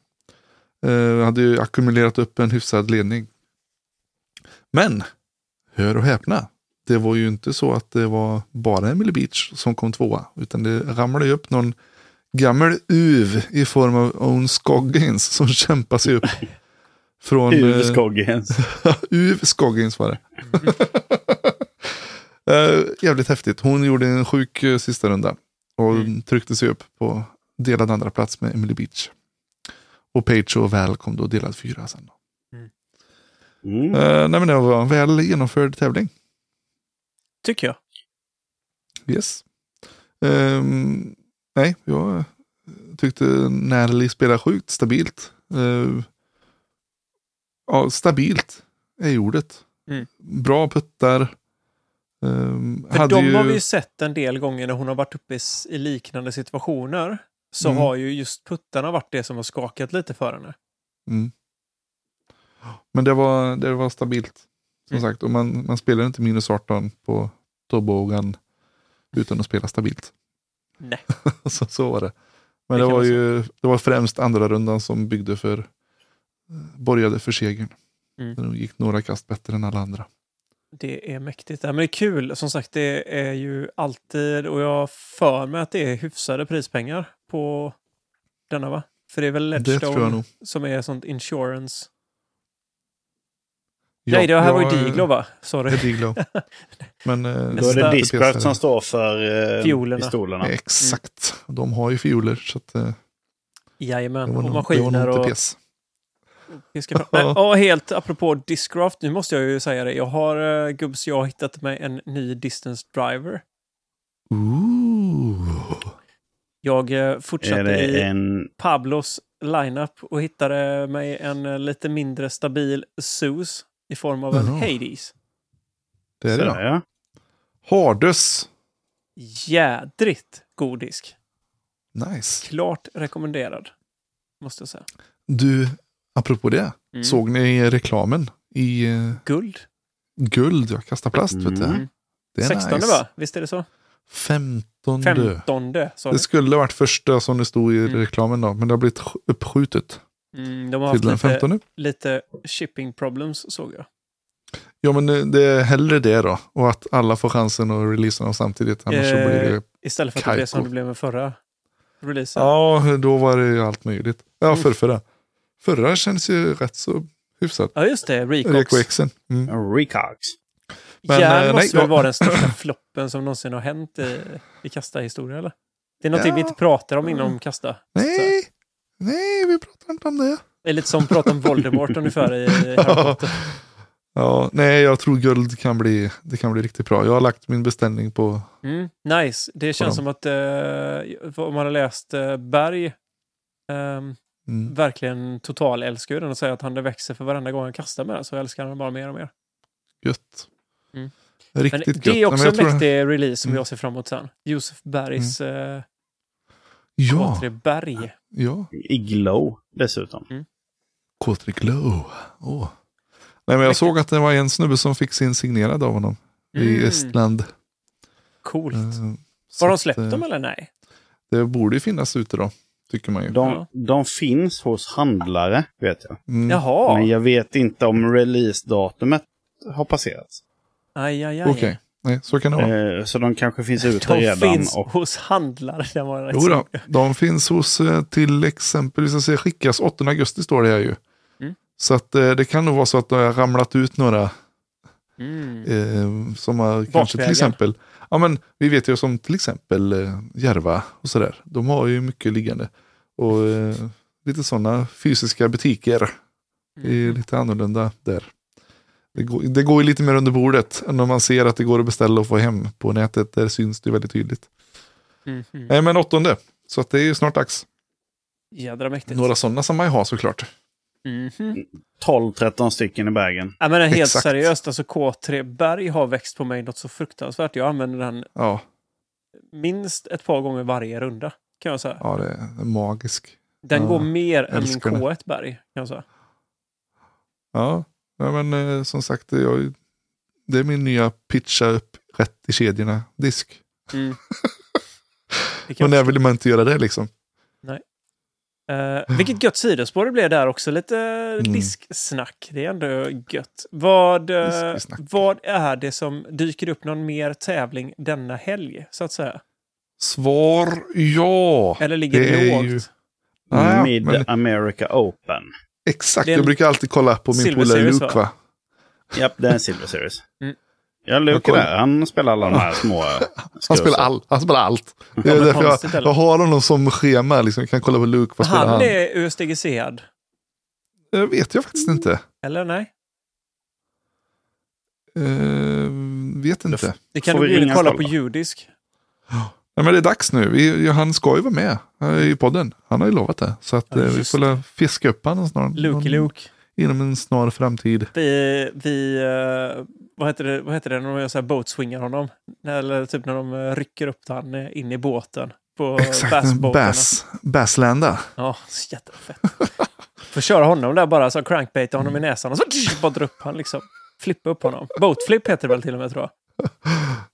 eh, hade ju ackumulerat upp en hyfsad ledning. Men, hör och häpna, det var ju inte så att det var bara Emily Beach som kom tvåa, utan det ramlade ju upp någon gammal uv i form av Owen Scoggins som kämpar sig upp. Från, Ur eh, Skoggens. *laughs* Uv Scoggins var det. *laughs* Eh, jävligt häftigt. Hon gjorde en sjuk eh, sista runda. Och Mm. tryckte sig upp på delad andra plats med Emily Beach. Och Page och Val kom då delad fyra sen. Mm. Eh, nej men det var en väl genomförd tävling. Tycker jag. Yes. Ehm, nej, jag tyckte Natalie spelade sjukt stabilt. Eh, ja, stabilt är ordet. Mm. Bra puttar. Um, För de har vi ju sett en del gånger när hon har varit uppe i, i liknande situationer. Så Mm. har ju just puttarna varit det som har skakat lite för henne. Mm. Men det var, det var stabilt. Som Mm. sagt, och man, man spelar inte minus 18 på Tobogan utan att spela stabilt. Nej. *laughs* så, så var det. Men Det det, var ju det var främst andra rundan som byggde för, borgade för segern. Mm. De gick några kast bättre än alla andra. Det är mäktigt. Ja, men det är kul. Som sagt, det är ju alltid, och jag för mig att det är hyfsade prispengar på denna va? För det är väl Ledgestone som är sånt insurance. Ja, Nej, det här var ju jag- Diglo va? Det Sorry. är Diglo. *laughs* Men, eh, Då är det Discraft som står för eh, Fiolerna. pistolerna. Exakt. De har ju fioler. Så att, eh, det Jajamän. Och det maskiner nog inte och fram. *laughs* Men, ja, helt apropå Discraft, nu måste jag ju säga det. Jag har, uh, gubbs, jag har hittat mig en ny distance driver. Ooh. Jag fortsatte det i en... Pablos lineup och hittade mig en eh, lite mindre stabil SUS i form av en Jaha. Hades. Det är det ja. ja. Hardus. Jädrigt god disk. Nice. Klart rekommenderad. Måste jag säga. Du, apropå det. Mm. Såg ni reklamen i eh, Guld. guld? Jag kastar plast. Vet du. Mm. Det är 16 nice. va? Visst är det så? Femtonde. 15 sa Det du? skulle varit första som det stod i Mm. reklamen då. Men det har blivit sk- uppskjutet Mm, de har haft lite, femtonde. lite shipping problems såg jag. Ja men det- är hellre det då. Och att alla får chansen att releasa dem samtidigt. Annars så Eh, blir det... Istället för att det blev som det blev med förra releasen. Ja, då var det ju allt möjligt. Ja, Mm. för förra. Förra känns ju rätt så hyfsat. Ja, just det. Recox. Mm. Recox. Men, Järn eh, måste nej, väl ja. vara den *laughs* största floppen som någonsin har hänt i, i kastarhistoria, eller? Det är någonting Ja. vi inte pratar om inom kasta. Så. Nej, nej, vi pratar inte om det. Det är lite som att prata om Voldemort *laughs* ungefär i, Harry Potter. Ja, nej, jag tror guld kan bli, det kan bli riktigt bra. Jag har lagt min beställning på... Mm, nice. Det känns dem. som att eh, om man har läst eh, Berg ehm, Mm. verkligen total älskar den och säger att han det växer för varenda gång han kastar med den så älskar han den bara mer och mer. Gött. Mm. Men Riktigt gött. det är Nej, också men en mäktig release som Mm. jag ser fram emot sen. Josef Bergs eh, Ja, K3 Berg. ja. I glow dessutom. K3 Glow. Åh. Nej, men jag såg att det var en snubbe som fick sin signerad av honom i Mm, Estland. Coolt. Så Har de att, släppt eh, dem eller nej? Det borde ju finnas ute då, tycker man ju. De, Ja. de finns hos handlare, vet jag. Mm. Jaha. Men jag vet inte om releasedatumet har passerats. Aj, aj, aj. Okej, nej, så kan det vara. Eh, så de kanske finns ute De redan. finns Och, hos handlare. Det var rätt Jo då, de finns hos eh, till exempel, vi ska se, skickas 8 augusti står det här ju. Mm. Så att eh, det kan nog vara så att det har ramlat ut några Mm. eh, som har kanske Bakvägen. till exempel, ja men vi vet ju som till exempel eh, Järva och sådär. De har ju mycket liggande. Och eh, lite sådana fysiska butiker är Mm. lite annorlunda där. Det går, det går ju lite mer under bordet än om man ser att det går att beställa och få hem på nätet. Där syns det väldigt tydligt. Mm. Mm. Nej men åttonde, så att det är ju snart dags. Jädra mäktigt. Några sådana som man ju har såklart. Mhm. 12-13 stycken i bagen. Ja, men helt Exakt. seriöst, alltså K3 Berg har växt på mig något så fruktansvärt. Jag använder den Ja, minst ett par gånger varje runda, kan jag säga. Ja, det är magisk. Den Ja, går mer än min älskar det. K1-berg, kan jag säga. Ja, ja men eh, som sagt, det är, det är min nya pitcha upp rätt i kedjorna disk. Mm. *laughs* Men jag när vill man inte göra det liksom? Eh, vilket gött sidospår det blev där också. Lite Mm. disksnack. Det är ändå gött. Vad, eh, vad är det som dyker upp någon mer tävling denna helg, så att säga? Svar ja. Eller ligger Det det, lågt? ju- Ja, Mid men- America Open. *laughs* Exakt, jag brukar alltid kolla på min polare Luke va? Japp, det är en Silver Series. *laughs* Mm. Ja, Jag Luke där, han spelar alla de här små... *laughs* Han spelar, all, han spelar allt. Det är därför jag, jag har honom som schema. Liksom. Jag kan kolla på Luke. Vad spelar Han han? är USDGC-ad. Det vet jag faktiskt inte. Eller nej? Uh, vet inte. Det kan Får du kolla på judisk. Nej, men det är dags nu. Vi, han ska ju vara med eh, i podden. Han har ju lovat det. Så att, Ja, eh, vi får fiska upp honom snart. Luke Luke. Inom en snar framtid. Vi, vi eh, vad, heter det, vad heter det när de gör så här boatswingar honom? Eller typ när de rycker upp han in i båten. På *laughs* Exakt, bass, basslanda. Ja, så jättefett. *laughs* Får köra honom där bara, så crankbaita honom i näsan och så bara dra upp han liksom. Flippa upp honom. Boatflip heter det väl till och med tror jag. *laughs*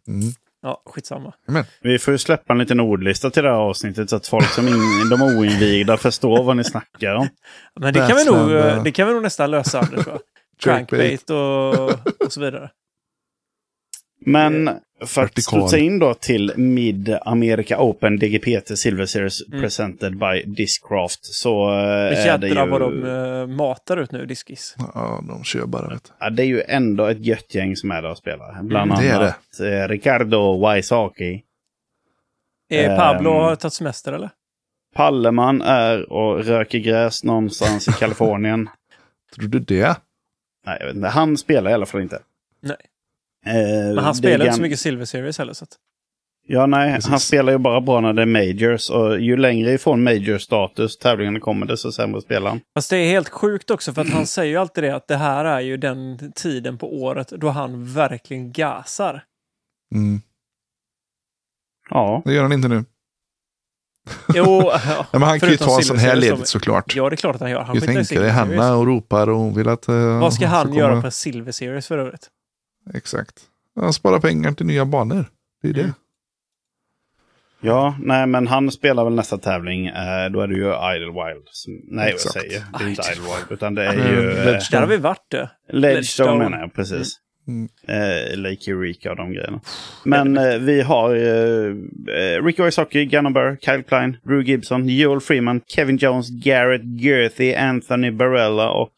Mm. Ja, skitsamma. Vi får ju släppa en liten ordlista till det här avsnittet så att folk som in, *laughs* de oinvigda förstår vad ni snackar om. Men det kan, vi nog, eh, det kan vi nog nästan lösa, Anders. Crankbait och, och så vidare. Men för att studsa in då till Mid America Open DGPT Silver Series Mm. presented by Discraft så eh, är det ju... vad de uh, matar ut nu, Diskis. Ja, de kör bara. Vet. Ja, det är ju ändå ett gött gäng som är där och spelar. Bland Mm, det är annat eh, Ricardo Wysocki. Är. Pablo har tagit semester eller? Palleman är och röker gräs någonstans i *laughs* Kalifornien. Tror du det? Nej, jag vet inte. Han spelar i alla fall inte. Nej. Eh, Men han spelar är inte så mycket Silver Series heller. Så att... Ja, nej. Precis. Han spelar ju bara bra när det är majors. Och ju längre ifrån major-status tävlingarna kommer, desto sämre spelar han. Fast det är helt sjukt också för att han säger ju alltid det att det här är ju den tiden på året då han verkligen gasar. Mm. Ja. Det gör han inte nu. Jo, *laughs* ja, men han kan ju ta en sån här ledigt såklart. Ja, det är klart att han gör. Han i tänker det. Series. Hanna och ropar och hon vill att... eh, Vad ska han komma- göra på Silver Series för övrigt? Exakt. Han sparar pengar till nya banor. Det är det. Mm. Ja, nej, men han spelar väl nästa tävling. Eh, då är det ju Idlewild. Som, nej, Exakt. vad säger jag? Det är inte Idlewild. Utan det är Mm, ju... Eh, Ledgestone. Där har vi varit det. Ledgestone Ledgestone. menar jag, precis. Mm. Eh, Lake Eureka och de grejerna. Men eh, vi har eh, eh, Ricky Gunnar Burr, Kyle Klein, Drew Gibson, Joel Freeman, Kevin Jones, Garrett Gerthy, Anthony Barella och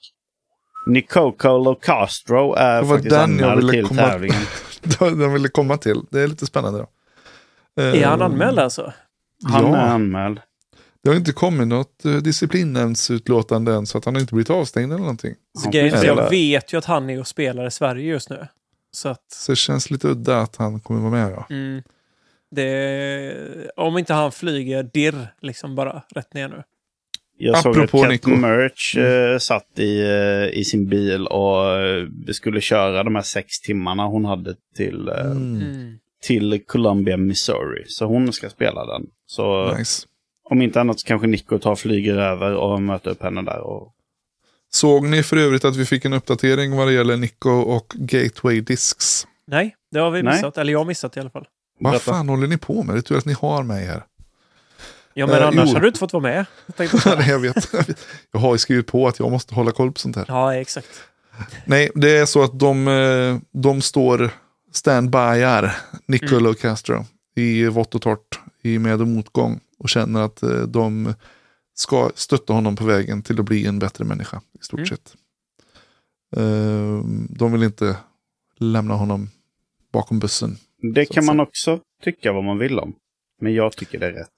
Nicoco Locastro är Det var faktiskt den jag ville till komma- tävlingen. *laughs* Den ville komma till. Det är lite spännande. Då. Är han Eh, anmäld alltså? Han Ja. är anmäld. Det har inte kommit något uh, disciplinnämndsutlåtande än så att han har inte blivit avstängd eller någonting. Så får jag vet ju att han är och spelar i Sverige just nu. Så att... Så det känns lite udda att han kommer vara med. Ja. Mm, det, om inte han flyger dirr liksom bara rätt ner nu. Jag såg att Apropå Cat Nico. Mm. Merch eh, satt i, eh, i sin bil och eh, skulle köra de här sex timmarna hon hade till, eh, Mm. Mm. till Columbia, Missouri. Så hon ska spela den. Så Nice. om inte annat så kanske Nico tar flyger över och möter upp henne där. Och... Såg ni för övrigt att vi fick en uppdatering vad det gäller Nico och Gateway Discs? Nej, det har vi Nej. missat. Eller jag har missat i alla fall. Vad Berätta. fan håller ni på med? Det är tur att ni har mig här. Ja, men Eh, annars jo. hade du inte fått vara med. Jag. *laughs* Nej, jag, vet, jag vet. Jag har ju skrivit på att jag måste hålla koll på sånt här. ja, exakt. Nej, det är så att de, eh, de står standbyar, Nicolo och Castro, i vått och torrt, i med och motgång och känner att eh, de ska stötta honom på vägen till att bli en bättre människa i stort Mm. sett. Eh, De vill inte lämna honom bakom bussen. Det kan man också tycka vad man vill om. Men jag tycker det är rätt.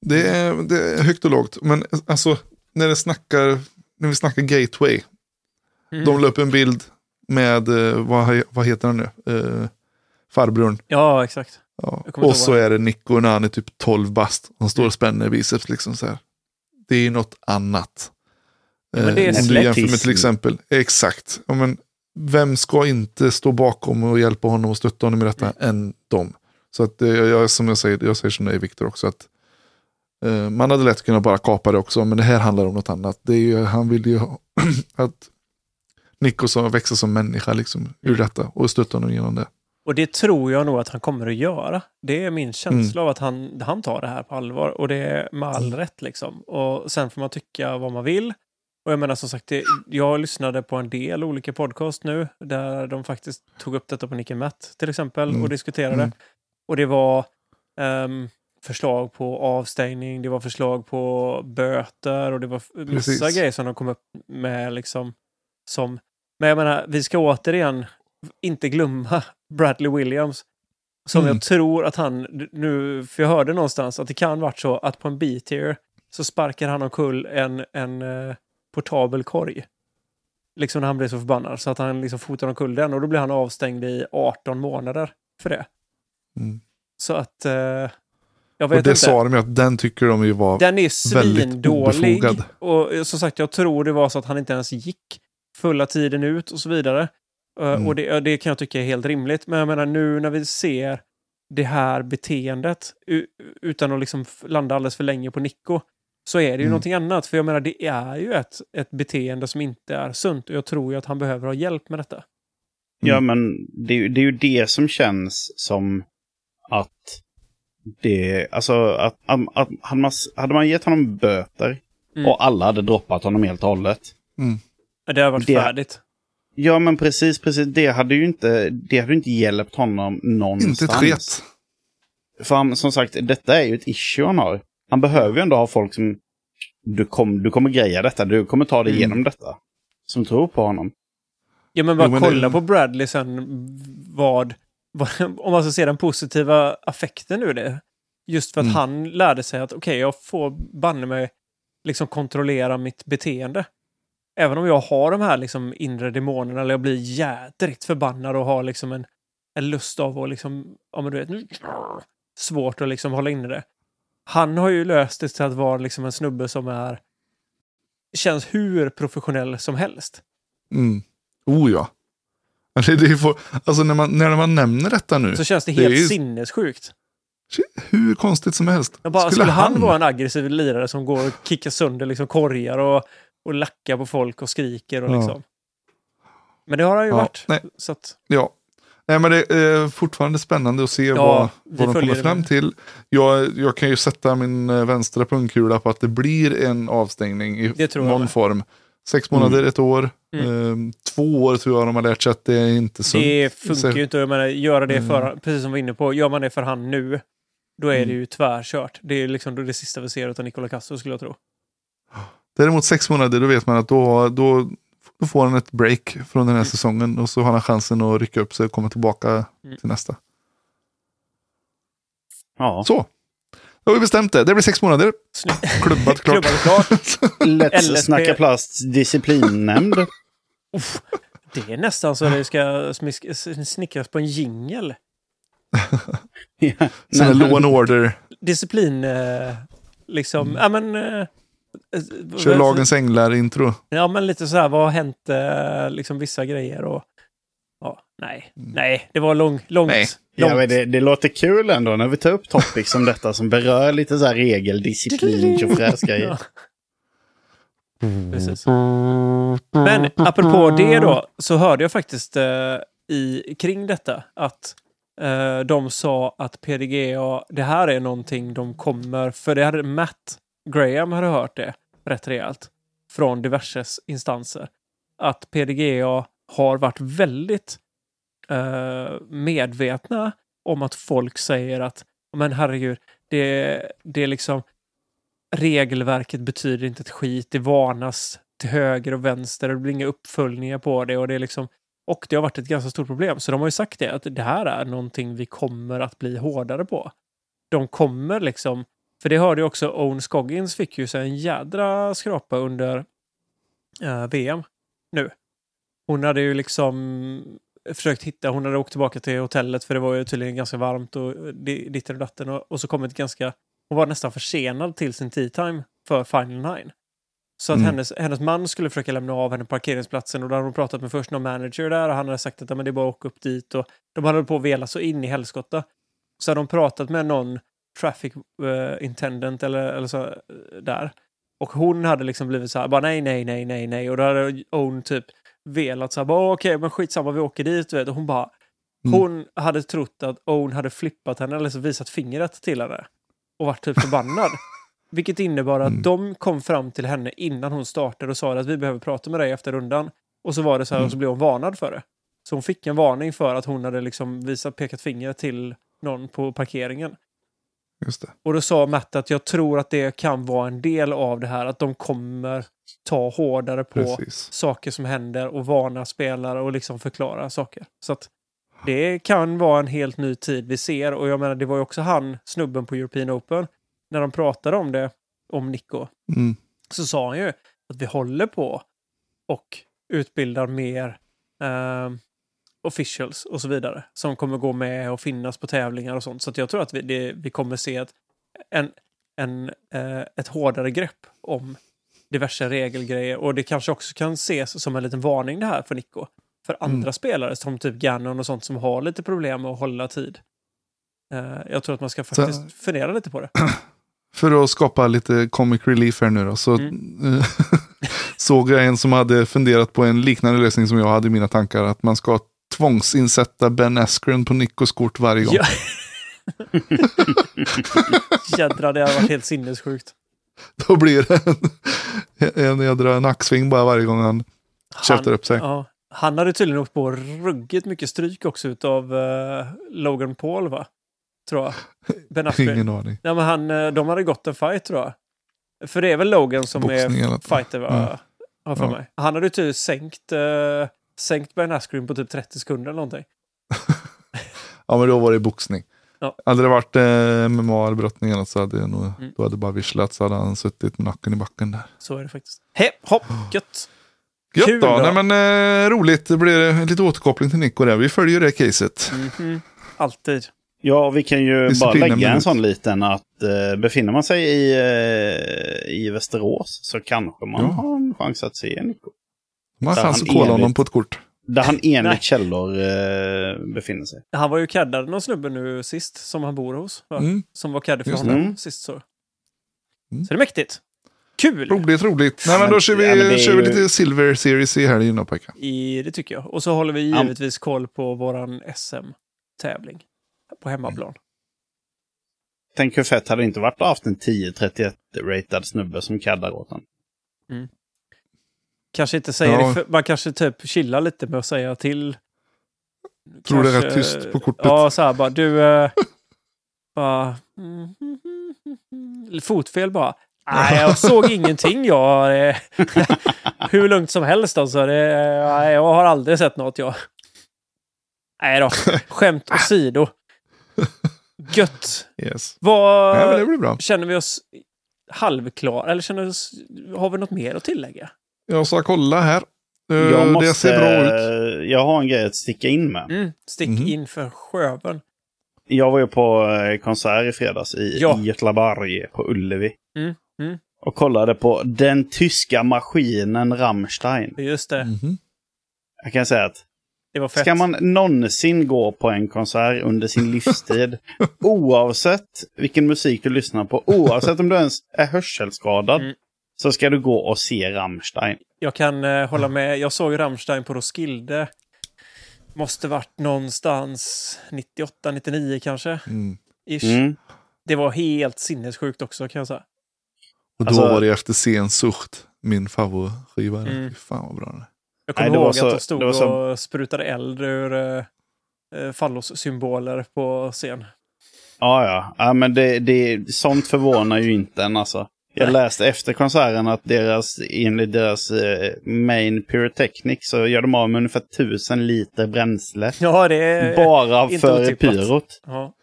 Det är, det är högt och lågt, men alltså när, det snackar, när vi snackar gateway, Mm. de la upp en bild med, eh, vad, vad heter han nu, eh, farbrorn. Ja, exakt. Ja. Och så är det Nico när han är typ 12 bast. Han står och spänner biceps liksom så här. Det är något annat. Ja, men det är Eh, om du jämför med till exempel, exakt. Ja, men, vem ska inte stå bakom och hjälpa honom och stötta honom i detta än dem? Så att jag, som jag säger, jag säger som dig Viktor också, att man hade lätt kunnat bara kapa det också, men det här handlar om något annat. Det är ju, han vill ju *clears throat* att Nico ska växa som människa liksom, ur detta och stötta honom genom det. Och det tror jag nog att han kommer att göra. Det är min känsla Mm. av att han, han tar det här på allvar. Och det är med all rätt liksom. Och sen får man tycka vad man vill. Och jag menar som sagt, det, jag lyssnade på en del olika podcast nu där de faktiskt tog upp detta på Nick Matt till exempel Mm. och diskuterade. Mm. Och det var ehm, förslag på avstängning, det var förslag på böter och det var massa Precis. grejer som de kom upp med liksom som... Men jag menar, vi ska återigen inte glömma *laughs* Bradley Williams. Som Mm. jag tror att han, nu, för jag hörde någonstans att det kan varit så att på en B-tier så sparkar han omkull en, en eh, portabel korg. Liksom när han blir så förbannad. Så att han liksom fotar omkull den och då blir han avstängd i 18 månader för det. Mm. Så att... Eh, jag Och vet det inte. sa de ju att den tycker de ju var... Den är väldigt svindålig. obefogad. Och eh, som sagt, jag tror det var så att han inte ens gick fulla tiden ut och så vidare. Eh, Mm. Och det, det kan jag tycka är helt rimligt. Men jag menar nu när vi ser det här beteendet utan att liksom landa alldeles för länge på Nico så är det ju Mm. någonting annat. För jag menar, det är ju ett, ett beteende som inte är sunt. Och jag tror ju att han behöver ha hjälp med detta. Ja, men det, det är ju det som känns som att det, alltså att, att, att hade, man, hade man gett honom böter Mm. och alla hade droppat honom helt och hållet. Det har varit Det- färdigt. Ja, men precis, precis. Det hade ju inte, det hade inte hjälpt honom någonstans. Inte ett sket. För han, som sagt, detta är ju ett issue han har. Han behöver ju ändå ha folk som... Du, kom, du kommer greja detta, du kommer ta dig Mm. igenom detta. Som tror på honom. Ja, men bara Jo, men kolla det- på Bradley sen vad... *laughs* Om man ska se den positiva affekten ur det. Just för att Mm. han lärde sig att okej, jag får banne mig liksom kontrollera mitt beteende. Även om jag har de här liksom inre demonerna eller jag blir jädrigt förbannad och har liksom en, en lust av att liksom, ja men du vet, nu- svårt att liksom hålla inne det. Han har ju löst det till att vara liksom en snubbe som är känns hur professionell som helst. Mm. Oh ja. Alltså, det är för, alltså när, man, när man nämner detta nu, Så känns det Det är helt ju- sinnessjukt. hur konstigt som helst. Jag bara, skulle, han vara en aggressiv lirare som går och kickar sönder liksom korgar och, och lackar på folk och skriker och Ja. liksom. Men det har han ju Ja, varit. nej. Så att, Ja. Nej, men det är fortfarande spännande att se Ja, vad, vad de kommer fram till. Jag, jag kan ju sätta min eh, vänstra pungkula på att det blir en avstängning i någon med. form. Sex månader, ett år. Mm. Eh, två år tror jag de har lärt sig att det är inte sunt. det funkar Så- ju inte. Jag menar, göra det för, Mm. precis som vi var inne på, gör man det för han nu, då är det Mm. ju tvärkört. Det är liksom det sista vi ser av Nicola Castro skulle jag tro. Däremot sex månader, då vet man att då, då, då får han ett break från den här Mm. säsongen och så har han chansen att rycka upp sig och komma tillbaka Mm. till nästa. Ja. Så, då har vi bestämt det. Det blir sex månader. Snyggt. Klubbat *laughs* klart. Klubbat klart. Let's LSP. snacka plasts disciplinnämnd. Det är nästan så det ska snickras på en jingel. *laughs* ja. Sen är Nej, law and order. Disciplin, eh, liksom, ja men... Eh, Mm. Kör lagens änglar-intro. Ja, men lite så här, vad har hänt, eh, liksom vissa grejer och... Ja, nej, nej, det var lång, långt. Nej. Ja, men det, det låter kul ändå när vi tar upp topics som detta som berör lite så här regel, disciplin, tjofräsgrejer. Ja, precis. Men apropå det då, så hörde jag faktiskt eh, i, kring detta att eh, de sa att PDGA, det här är någonting de kommer, för det hade Matt Graham hade hört det rätt rejält från diverse instanser. Att PDGA har varit väldigt eh, medvetna om att folk säger att men herregud, det, det är liksom regelverket betyder inte ett skit. Det varnas till höger och vänster och det blir inga uppföljningar på det. Och det, är liksom, och det har varit ett ganska stort problem. Så de har ju sagt det, att det här är någonting vi kommer att bli hårdare på. De kommer liksom, för det hörde ju också Owen Scoggins fick ju sig en jädra skrapa under eh, VM nu. Hon hade ju liksom försökt hitta, hon hade åkt tillbaka till hotellet för det var ju tydligen ganska varmt och di- ditten och datten och, och så kommit ganska hon var nästan försenad till sin tea time för Final Nine. Så att Mm. hennes, hennes man skulle försöka lämna av henne på parkeringsplatsen och då hade hon pratat med först någon manager där och han hade sagt att men det är bara att åka upp dit och de hade på att vela så in i helskotta. Så hade de pratat med någon traffic eh, intendant eller, eller så eh, där. Och hon hade liksom blivit så här, bara nej, nej, nej, nej, nej. Och då hade Owen typ velat så här, bara okej, men skitsamma, vi åker dit, vet. Och hon bara, Mm. hon hade trott att Owen hade flippat henne eller så visat fingret till henne. Och varit typ förbannad. *laughs* Vilket innebar att Mm. de kom fram till henne innan hon startade och sa att vi behöver prata med dig efter rundan. Och så var det så här, Mm. och så blev hon varnad för det. Så hon fick en varning för att hon hade liksom visat, pekat finger till någon på parkeringen. Och då sa Matt att jag tror att det kan vara en del av det här, att de kommer ta hårdare på Precis. saker som händer och varna spelare och liksom förklara saker. Så att det kan vara en helt ny tid vi ser. Och jag menar, det var ju också han, snubben på European Open, när de pratade om det, om Nico, Mm. så sa han ju att vi håller på och utbildar mer ehm, officials och så vidare som kommer gå med och finnas på tävlingar och sånt. Så jag tror att vi, det, vi kommer se ett, en, en, eh, ett hårdare grepp om diverse regelgrejer. Och det kanske också kan ses som en liten varning det här för Nico. För andra Mm. spelare som typ Gannon och sånt som har lite problem med att hålla tid. Eh, jag tror att man ska faktiskt fundera lite på det. *clears throat* För att skapa lite comic relief här nu då, så Mm. *laughs* såg jag en som hade funderat på en liknande lösning som jag hade i mina tankar. Att man ska tvångsinsätta Ben Askren på Nikos kort varje gång. Ja. *laughs* Jädrar, det hade varit helt sinnessjukt. Då blir det en, en jädra nacksving bara varje gång han käftar upp sig. Ja, han hade tydligen åkt på ruggigt mycket stryk också utav uh, Logan Paul, va? Tror jag. Ben *laughs* Askren. Ingen aning. Ja, men han, eh, de hade gått en fight, tror jag. För det är väl Logan som Boxning är fighter, va? Ja. Har för Ja. mig. Han hade ju tydligen sänkt, uh, sänkt Ben Askren på typ 30 sekunder eller någonting. *laughs* Ja, men då var det boxning. Ja. Hade det varit eh, MMA eller brottning eller så hade jag nog, Mm. då hade det bara visslat så hade han suttit med nacken i backen där. Så är det faktiskt. He, hopp, gött! Gött Kul då. då. Nej, men, eh, roligt, det blir lite återkoppling till Nico där. Vi följer det caset. Mhm. Alltid. Ja, vi kan ju bara lägga en sån liten att eh, befinner man sig i, eh, i Västerås så kanske man Ja. har en chans att se Nico. Man har chans han att kolla honom på ett kort. Där han Nej. enligt källor eh, befinner sig. Han var ju caddad någon snubbe nu sist, som han bor hos. Va? Mm. Som var caddy för Just honom det. sist. Så. Mm. så det är mäktigt. Kul! Roligt, roligt. Nej, men då kör vi, ja, kör vi ju- lite Silver Series i helgen då, pojkar. I, det tycker jag. Och så håller vi Ja. givetvis koll på våran SM-tävling. På hemmaplan. Tänk hur fett hade det inte varit att ha haft en 10-31-ratad snubbe som kaddar åt honom. Kanske inte säger Ja. man kanske typ chillar lite med att säga till. Tror det är rätt tyst på kortet. Ja, så här bara, du... Uh, *laughs* bara... Fotfel bara. Nej, jag såg *laughs* ingenting jag. eh, *laughs* Hur lugnt som helst alltså. Det, nej, jag har aldrig sett något jag. Nej då, skämt åsido. Gött. Yes. Vad... Ja. Känner vi oss halvklara? Eller känner vi oss... Har vi något mer att tillägga? Jag ska kolla här. Eh, Jag, måste, Det ser bra ut. jag har en grej att sticka in med. Mm, stick Mhm. in för sjöven. Jag var ju på eh, konsert i fredags i, Ja. Göteborg på Ullevi. Mm, mm. Och kollade på den tyska maskinen Rammstein. Just det, Mhm. Jag kan säga att det var fett. ska man någonsin gå på en konsert under sin *laughs* livstid, oavsett vilken musik du lyssnar på, oavsett om du ens är hörselskadad, Mm. Så ska du gå och se Rammstein. Jag kan eh, hålla med. Jag såg Rammstein på Roskilde. Måste varit någonstans 98, 99 kanske. Mm. Ish. Mm. Det var helt sinnessjukt också kan jag säga. Och då Alltså- var det efter Sen Sucht, min favoritskiva. Mm. Fan vad bra den är. Jag kommer Nej, det var ihåg så- att de stod det var så- och sprutade eld ur eh, eh, fallossymboler på scen. Ja, ja. ja men det, det, sånt förvånar ju inte en alltså. Jag läste efter konserten att deras, enligt deras eh, main pyrotechnic så gör de av med ungefär tusen liter bränsle. Ja, det är Bara för otippat. pyrot. ja,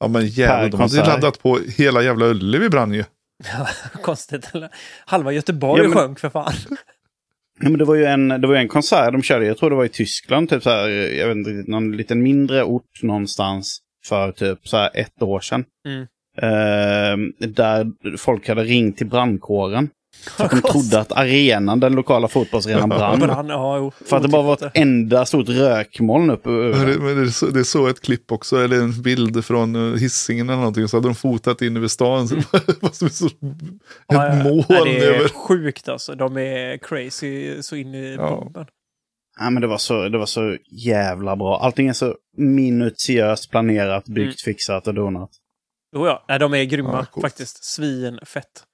Ja men jävlar, de hade ju laddat på hela jävla Ullevi brann ju. *laughs* konstigt. Eller? Halva Göteborg Ja, men- sjönk för fan. Ja, men det var ju en, det var ju en konsert de körde, jag tror det var i Tyskland, typ så här, jag vet inte, någon liten mindre ort någonstans för typ så här ett år sedan. Mm. Eh, där folk hade ringt till brandkåren. *laughs* För att de trodde att arenan, den lokala fotbollsarenan brann. Brann, ja, jo. För att det bara var ett enda stort rökmoln uppe Men över. det, men det, är så, det är så ett klipp också, eller en bild från uh, hissingen eller någonting. Så hade de fotat in över stan. Så *laughs* det var som ett så, ett Ja, ja, ja. moln Nej, det är över. sjukt alltså. De är crazy så in i Ja. bomben. Ja, men det var, så, det var så jävla bra. Allting är så minutiöst planerat, byggt, Mm. fixat och donat. Jo, ja. Nej, de är grymma Ja, faktiskt. Svinfett.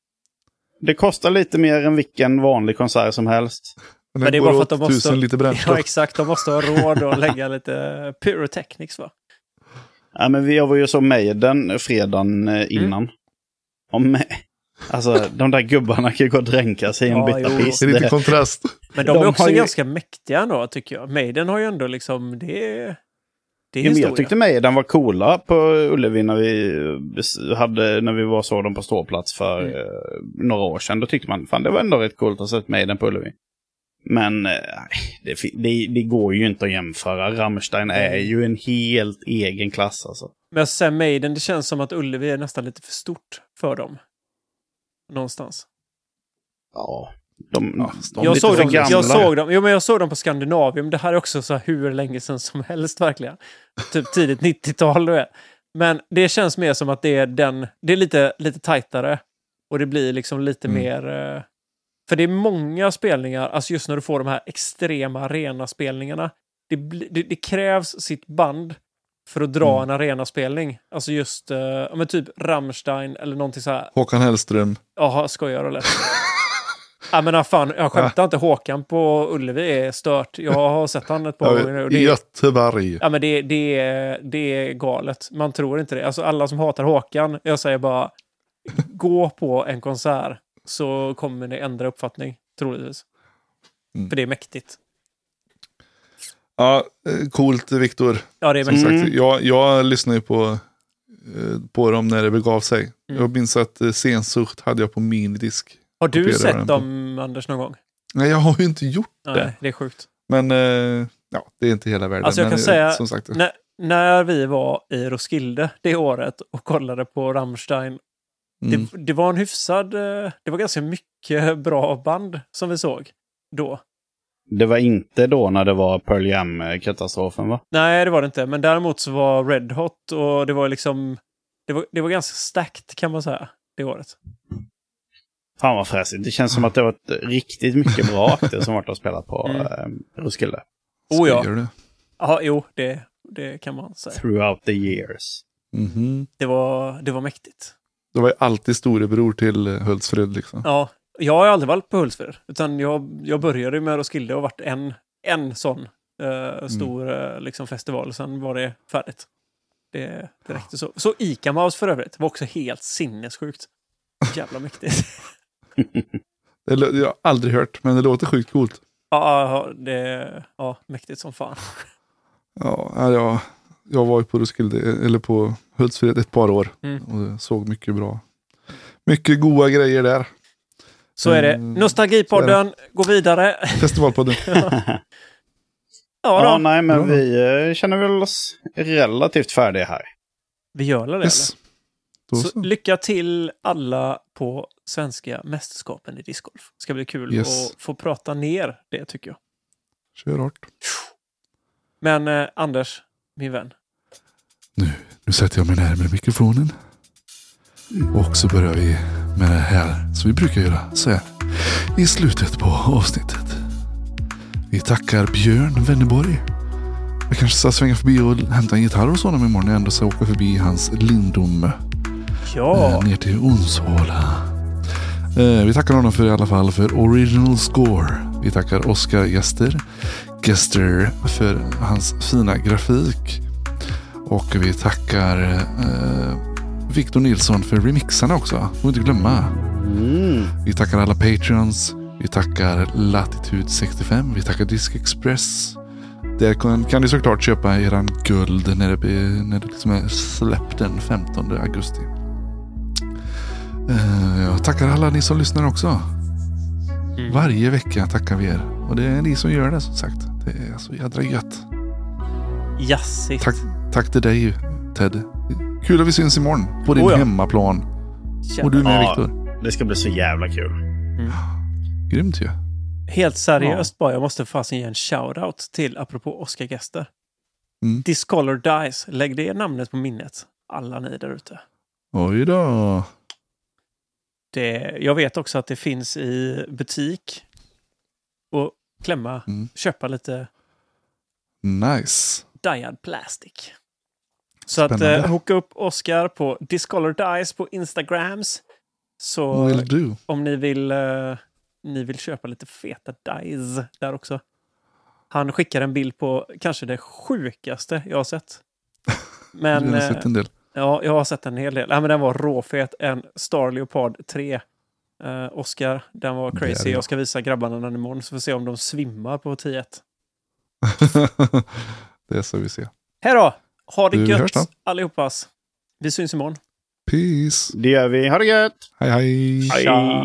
Det kostar lite mer än vilken vanlig konsert som helst. Men Men det är bara för att de måste... Bränsle. *laughs* Ja, exakt. De måste ha råd att lägga lite pyrotechnics, va? Ja, men vi jag var ju så Maiden fredagen eh, innan. Om, alltså, de där gubbarna kan ju gå och dränka sig i en Ja, bytta piss. Det är lite kontrast. Men de, De är också ju- ganska mäktiga ändå, tycker jag. Maiden har ju ändå liksom... Det är... Det är historia. jag tyckte Maiden var coola på Ullevi när vi, eh, hade, när vi var såg dem på ståplats för Mm. eh, några år sedan. Då tyckte man fan det var ändå rätt coolt att se Maiden på Ullevi. Men eh, det, det, det går ju inte att jämföra. Rammstein är Nej. ju en helt egen klass alltså. Men sen Maiden, det känns som att Ullevi är nästan lite för stort för dem. Någonstans. Ja, de, Ja, de jag, såg dem, jag, såg dem, jo, men jag såg dem på Skandinavium. Det här är också så här hur länge sedan som helst verkligen. Typ tidigt *laughs* 90-tal. du vet. Men det känns mer som att det är den... Det är lite, lite tajtare. Och det blir liksom lite Mm. mer... eh, För det är många spelningar, alltså just när du får de här extrema arena-spelningarna. Det, det, det krävs sitt band för att dra Mm. en arenaspelning. Alltså just, uh, men typ Rammstein eller någonting så här. Håkan Hellström. Jaha, skojar du eller? *laughs* *laughs* Ja men fan, jag skämtar inte. Håkan på Ullevi är stört. Jag har sett han ett par gånger nu. Det, Göteborg. ja, men det, det, är, det är galet. Man tror inte det. Alltså alla som hatar Håkan, jag säger bara gå på en konsert så kommer ni ändra uppfattning, troligtvis. Mm. För det är mäktigt. Ja, eh, coolt Viktor. Ja, det är Som mäktigt. Mm. sagt, jag, jag lyssnade ju på, eh, på dem när det begav sig. Mm. Jag minns att eh, Sensucht hade jag på minidisk. Har du sett på. dem, Anders, någon gång? Nej, jag har ju inte gjort Nej, det. det är sjukt. Men eh, ja, det är inte hela världen. Alltså, jag men, kan eh, säga- Som sagt, När, när vi var i Roskilde det året och kollade på Rammstein mm. Det, det var en hyfsad... eh, Det var ganska mycket bra band som vi såg då. Det var inte då när det var Pearl Jam-katastrofen va? Nej, det var det inte. Men däremot så var Red Hot och det var liksom... Det var, det var ganska stacked kan man säga, det året. Fan vad fräsigt. Det känns som att det var ett riktigt mycket bra *laughs* akter som varit och spelat på Mm. eh, Roskilde. Oh ja. Du? Ja, jo, det, det kan man säga. Throughout the years. Mhm. Det var, det var mäktigt. Det var ju alltid storebror till eh, Hultsfred liksom. Ja, jag har aldrig varit på Hultsfred. Utan jag, jag började med Roskilde och varit en, en sån eh, stor eh, liksom festival. Sen var det färdigt. Det, det räckte så. Så Ica Mouse för övrigt var också helt sinnessjukt. Jävla mäktigt. *laughs* *laughs* Det, jag har aldrig hört, men det låter sjukt coolt. ja, ja, det, ja, mäktigt som fan. *laughs* Ja, ja, jag, jag var ju på Roskilde, eller på Hultsfred ett par år Mm. och såg mycket bra. Mycket goda grejer där. Så är det. Mm, Nostalgipodden, gå vidare. *laughs* Festivalpodden. ja, Ja, då. nej, men Bra. vi eh, känner väl oss relativt färdiga här. Vi gör det, Yes. Eller? Så, så. lycka till alla på svenska mästerskapen i discgolf. Ska bli kul Yes. att få prata ner det, tycker jag. Kör hårt. Men eh, Anders, min vän. Nu sätter jag mig närmare mikrofonen. Och så börjar vi med det här som vi brukar göra så här i slutet på avsnittet. Vi tackar Björn Wennerborg. Jag kanske ska svänga förbi och hämta en gitarr hos honom imorgon när jag ändå ska åka förbi hans Lindome. Ja, eh, ner till Onsala. Eh, vi tackar honom för i alla fall för original score. Vi tackar Oscar Gester, Gester för hans fina grafik. Och vi tackar eh, Victor Nilsson för remixarna också. Får inte glömma. Mm. Vi tackar alla patreons. Vi tackar Latitude 65. Vi tackar Disc Express. Där kan, kan ni såklart köpa eran guld när det, när det liksom är släppt den 15 augusti. Eh, Jag tackar alla ni som lyssnar också. Mm. Varje vecka tackar vi er. Och det är ni som gör det som sagt. Det är så jädra gött. jassigt. Tack, tack till dig Ted. Kul att vi syns imorgon på din Oh ja. hemmaplan. Jävlar. Och du med Ja. Viktor. Det ska bli så jävla kul. Mm. Grymt ju. Helt seriöst bara, jag måste fasen ge en shout-out till, apropå Oscar-gäster. Mm. Discolor Dice, lägg det namnet på minnet. Alla ni där ute. Oj då. Det, jag vet också att det finns i butik. Och klämma, Mm. köpa lite Nice. Diad Plastic. Så att Spännande. eh, hooka upp Oscar på Discolor Dice på Instagrams. Så om ni vill, eh, ni vill köpa lite feta dice där också. Han skickar en bild på kanske det sjukaste jag har sett. *laughs* Men jag har eh, sett en del. Ja, jag har sett en hel del. Ja, men den var råfet. En Star Leopard 3. Eh, Oscar, den var crazy. Jag ska visa grabbarna den imorgon så får vi se om de svimmar på 10 *laughs* det är så vi ser. Hej då! Ha det Du, hörs gött då. allihopas. Vi syns imorgon. Peace. Det gör vi. Ha det gött! Hej hej. Tja.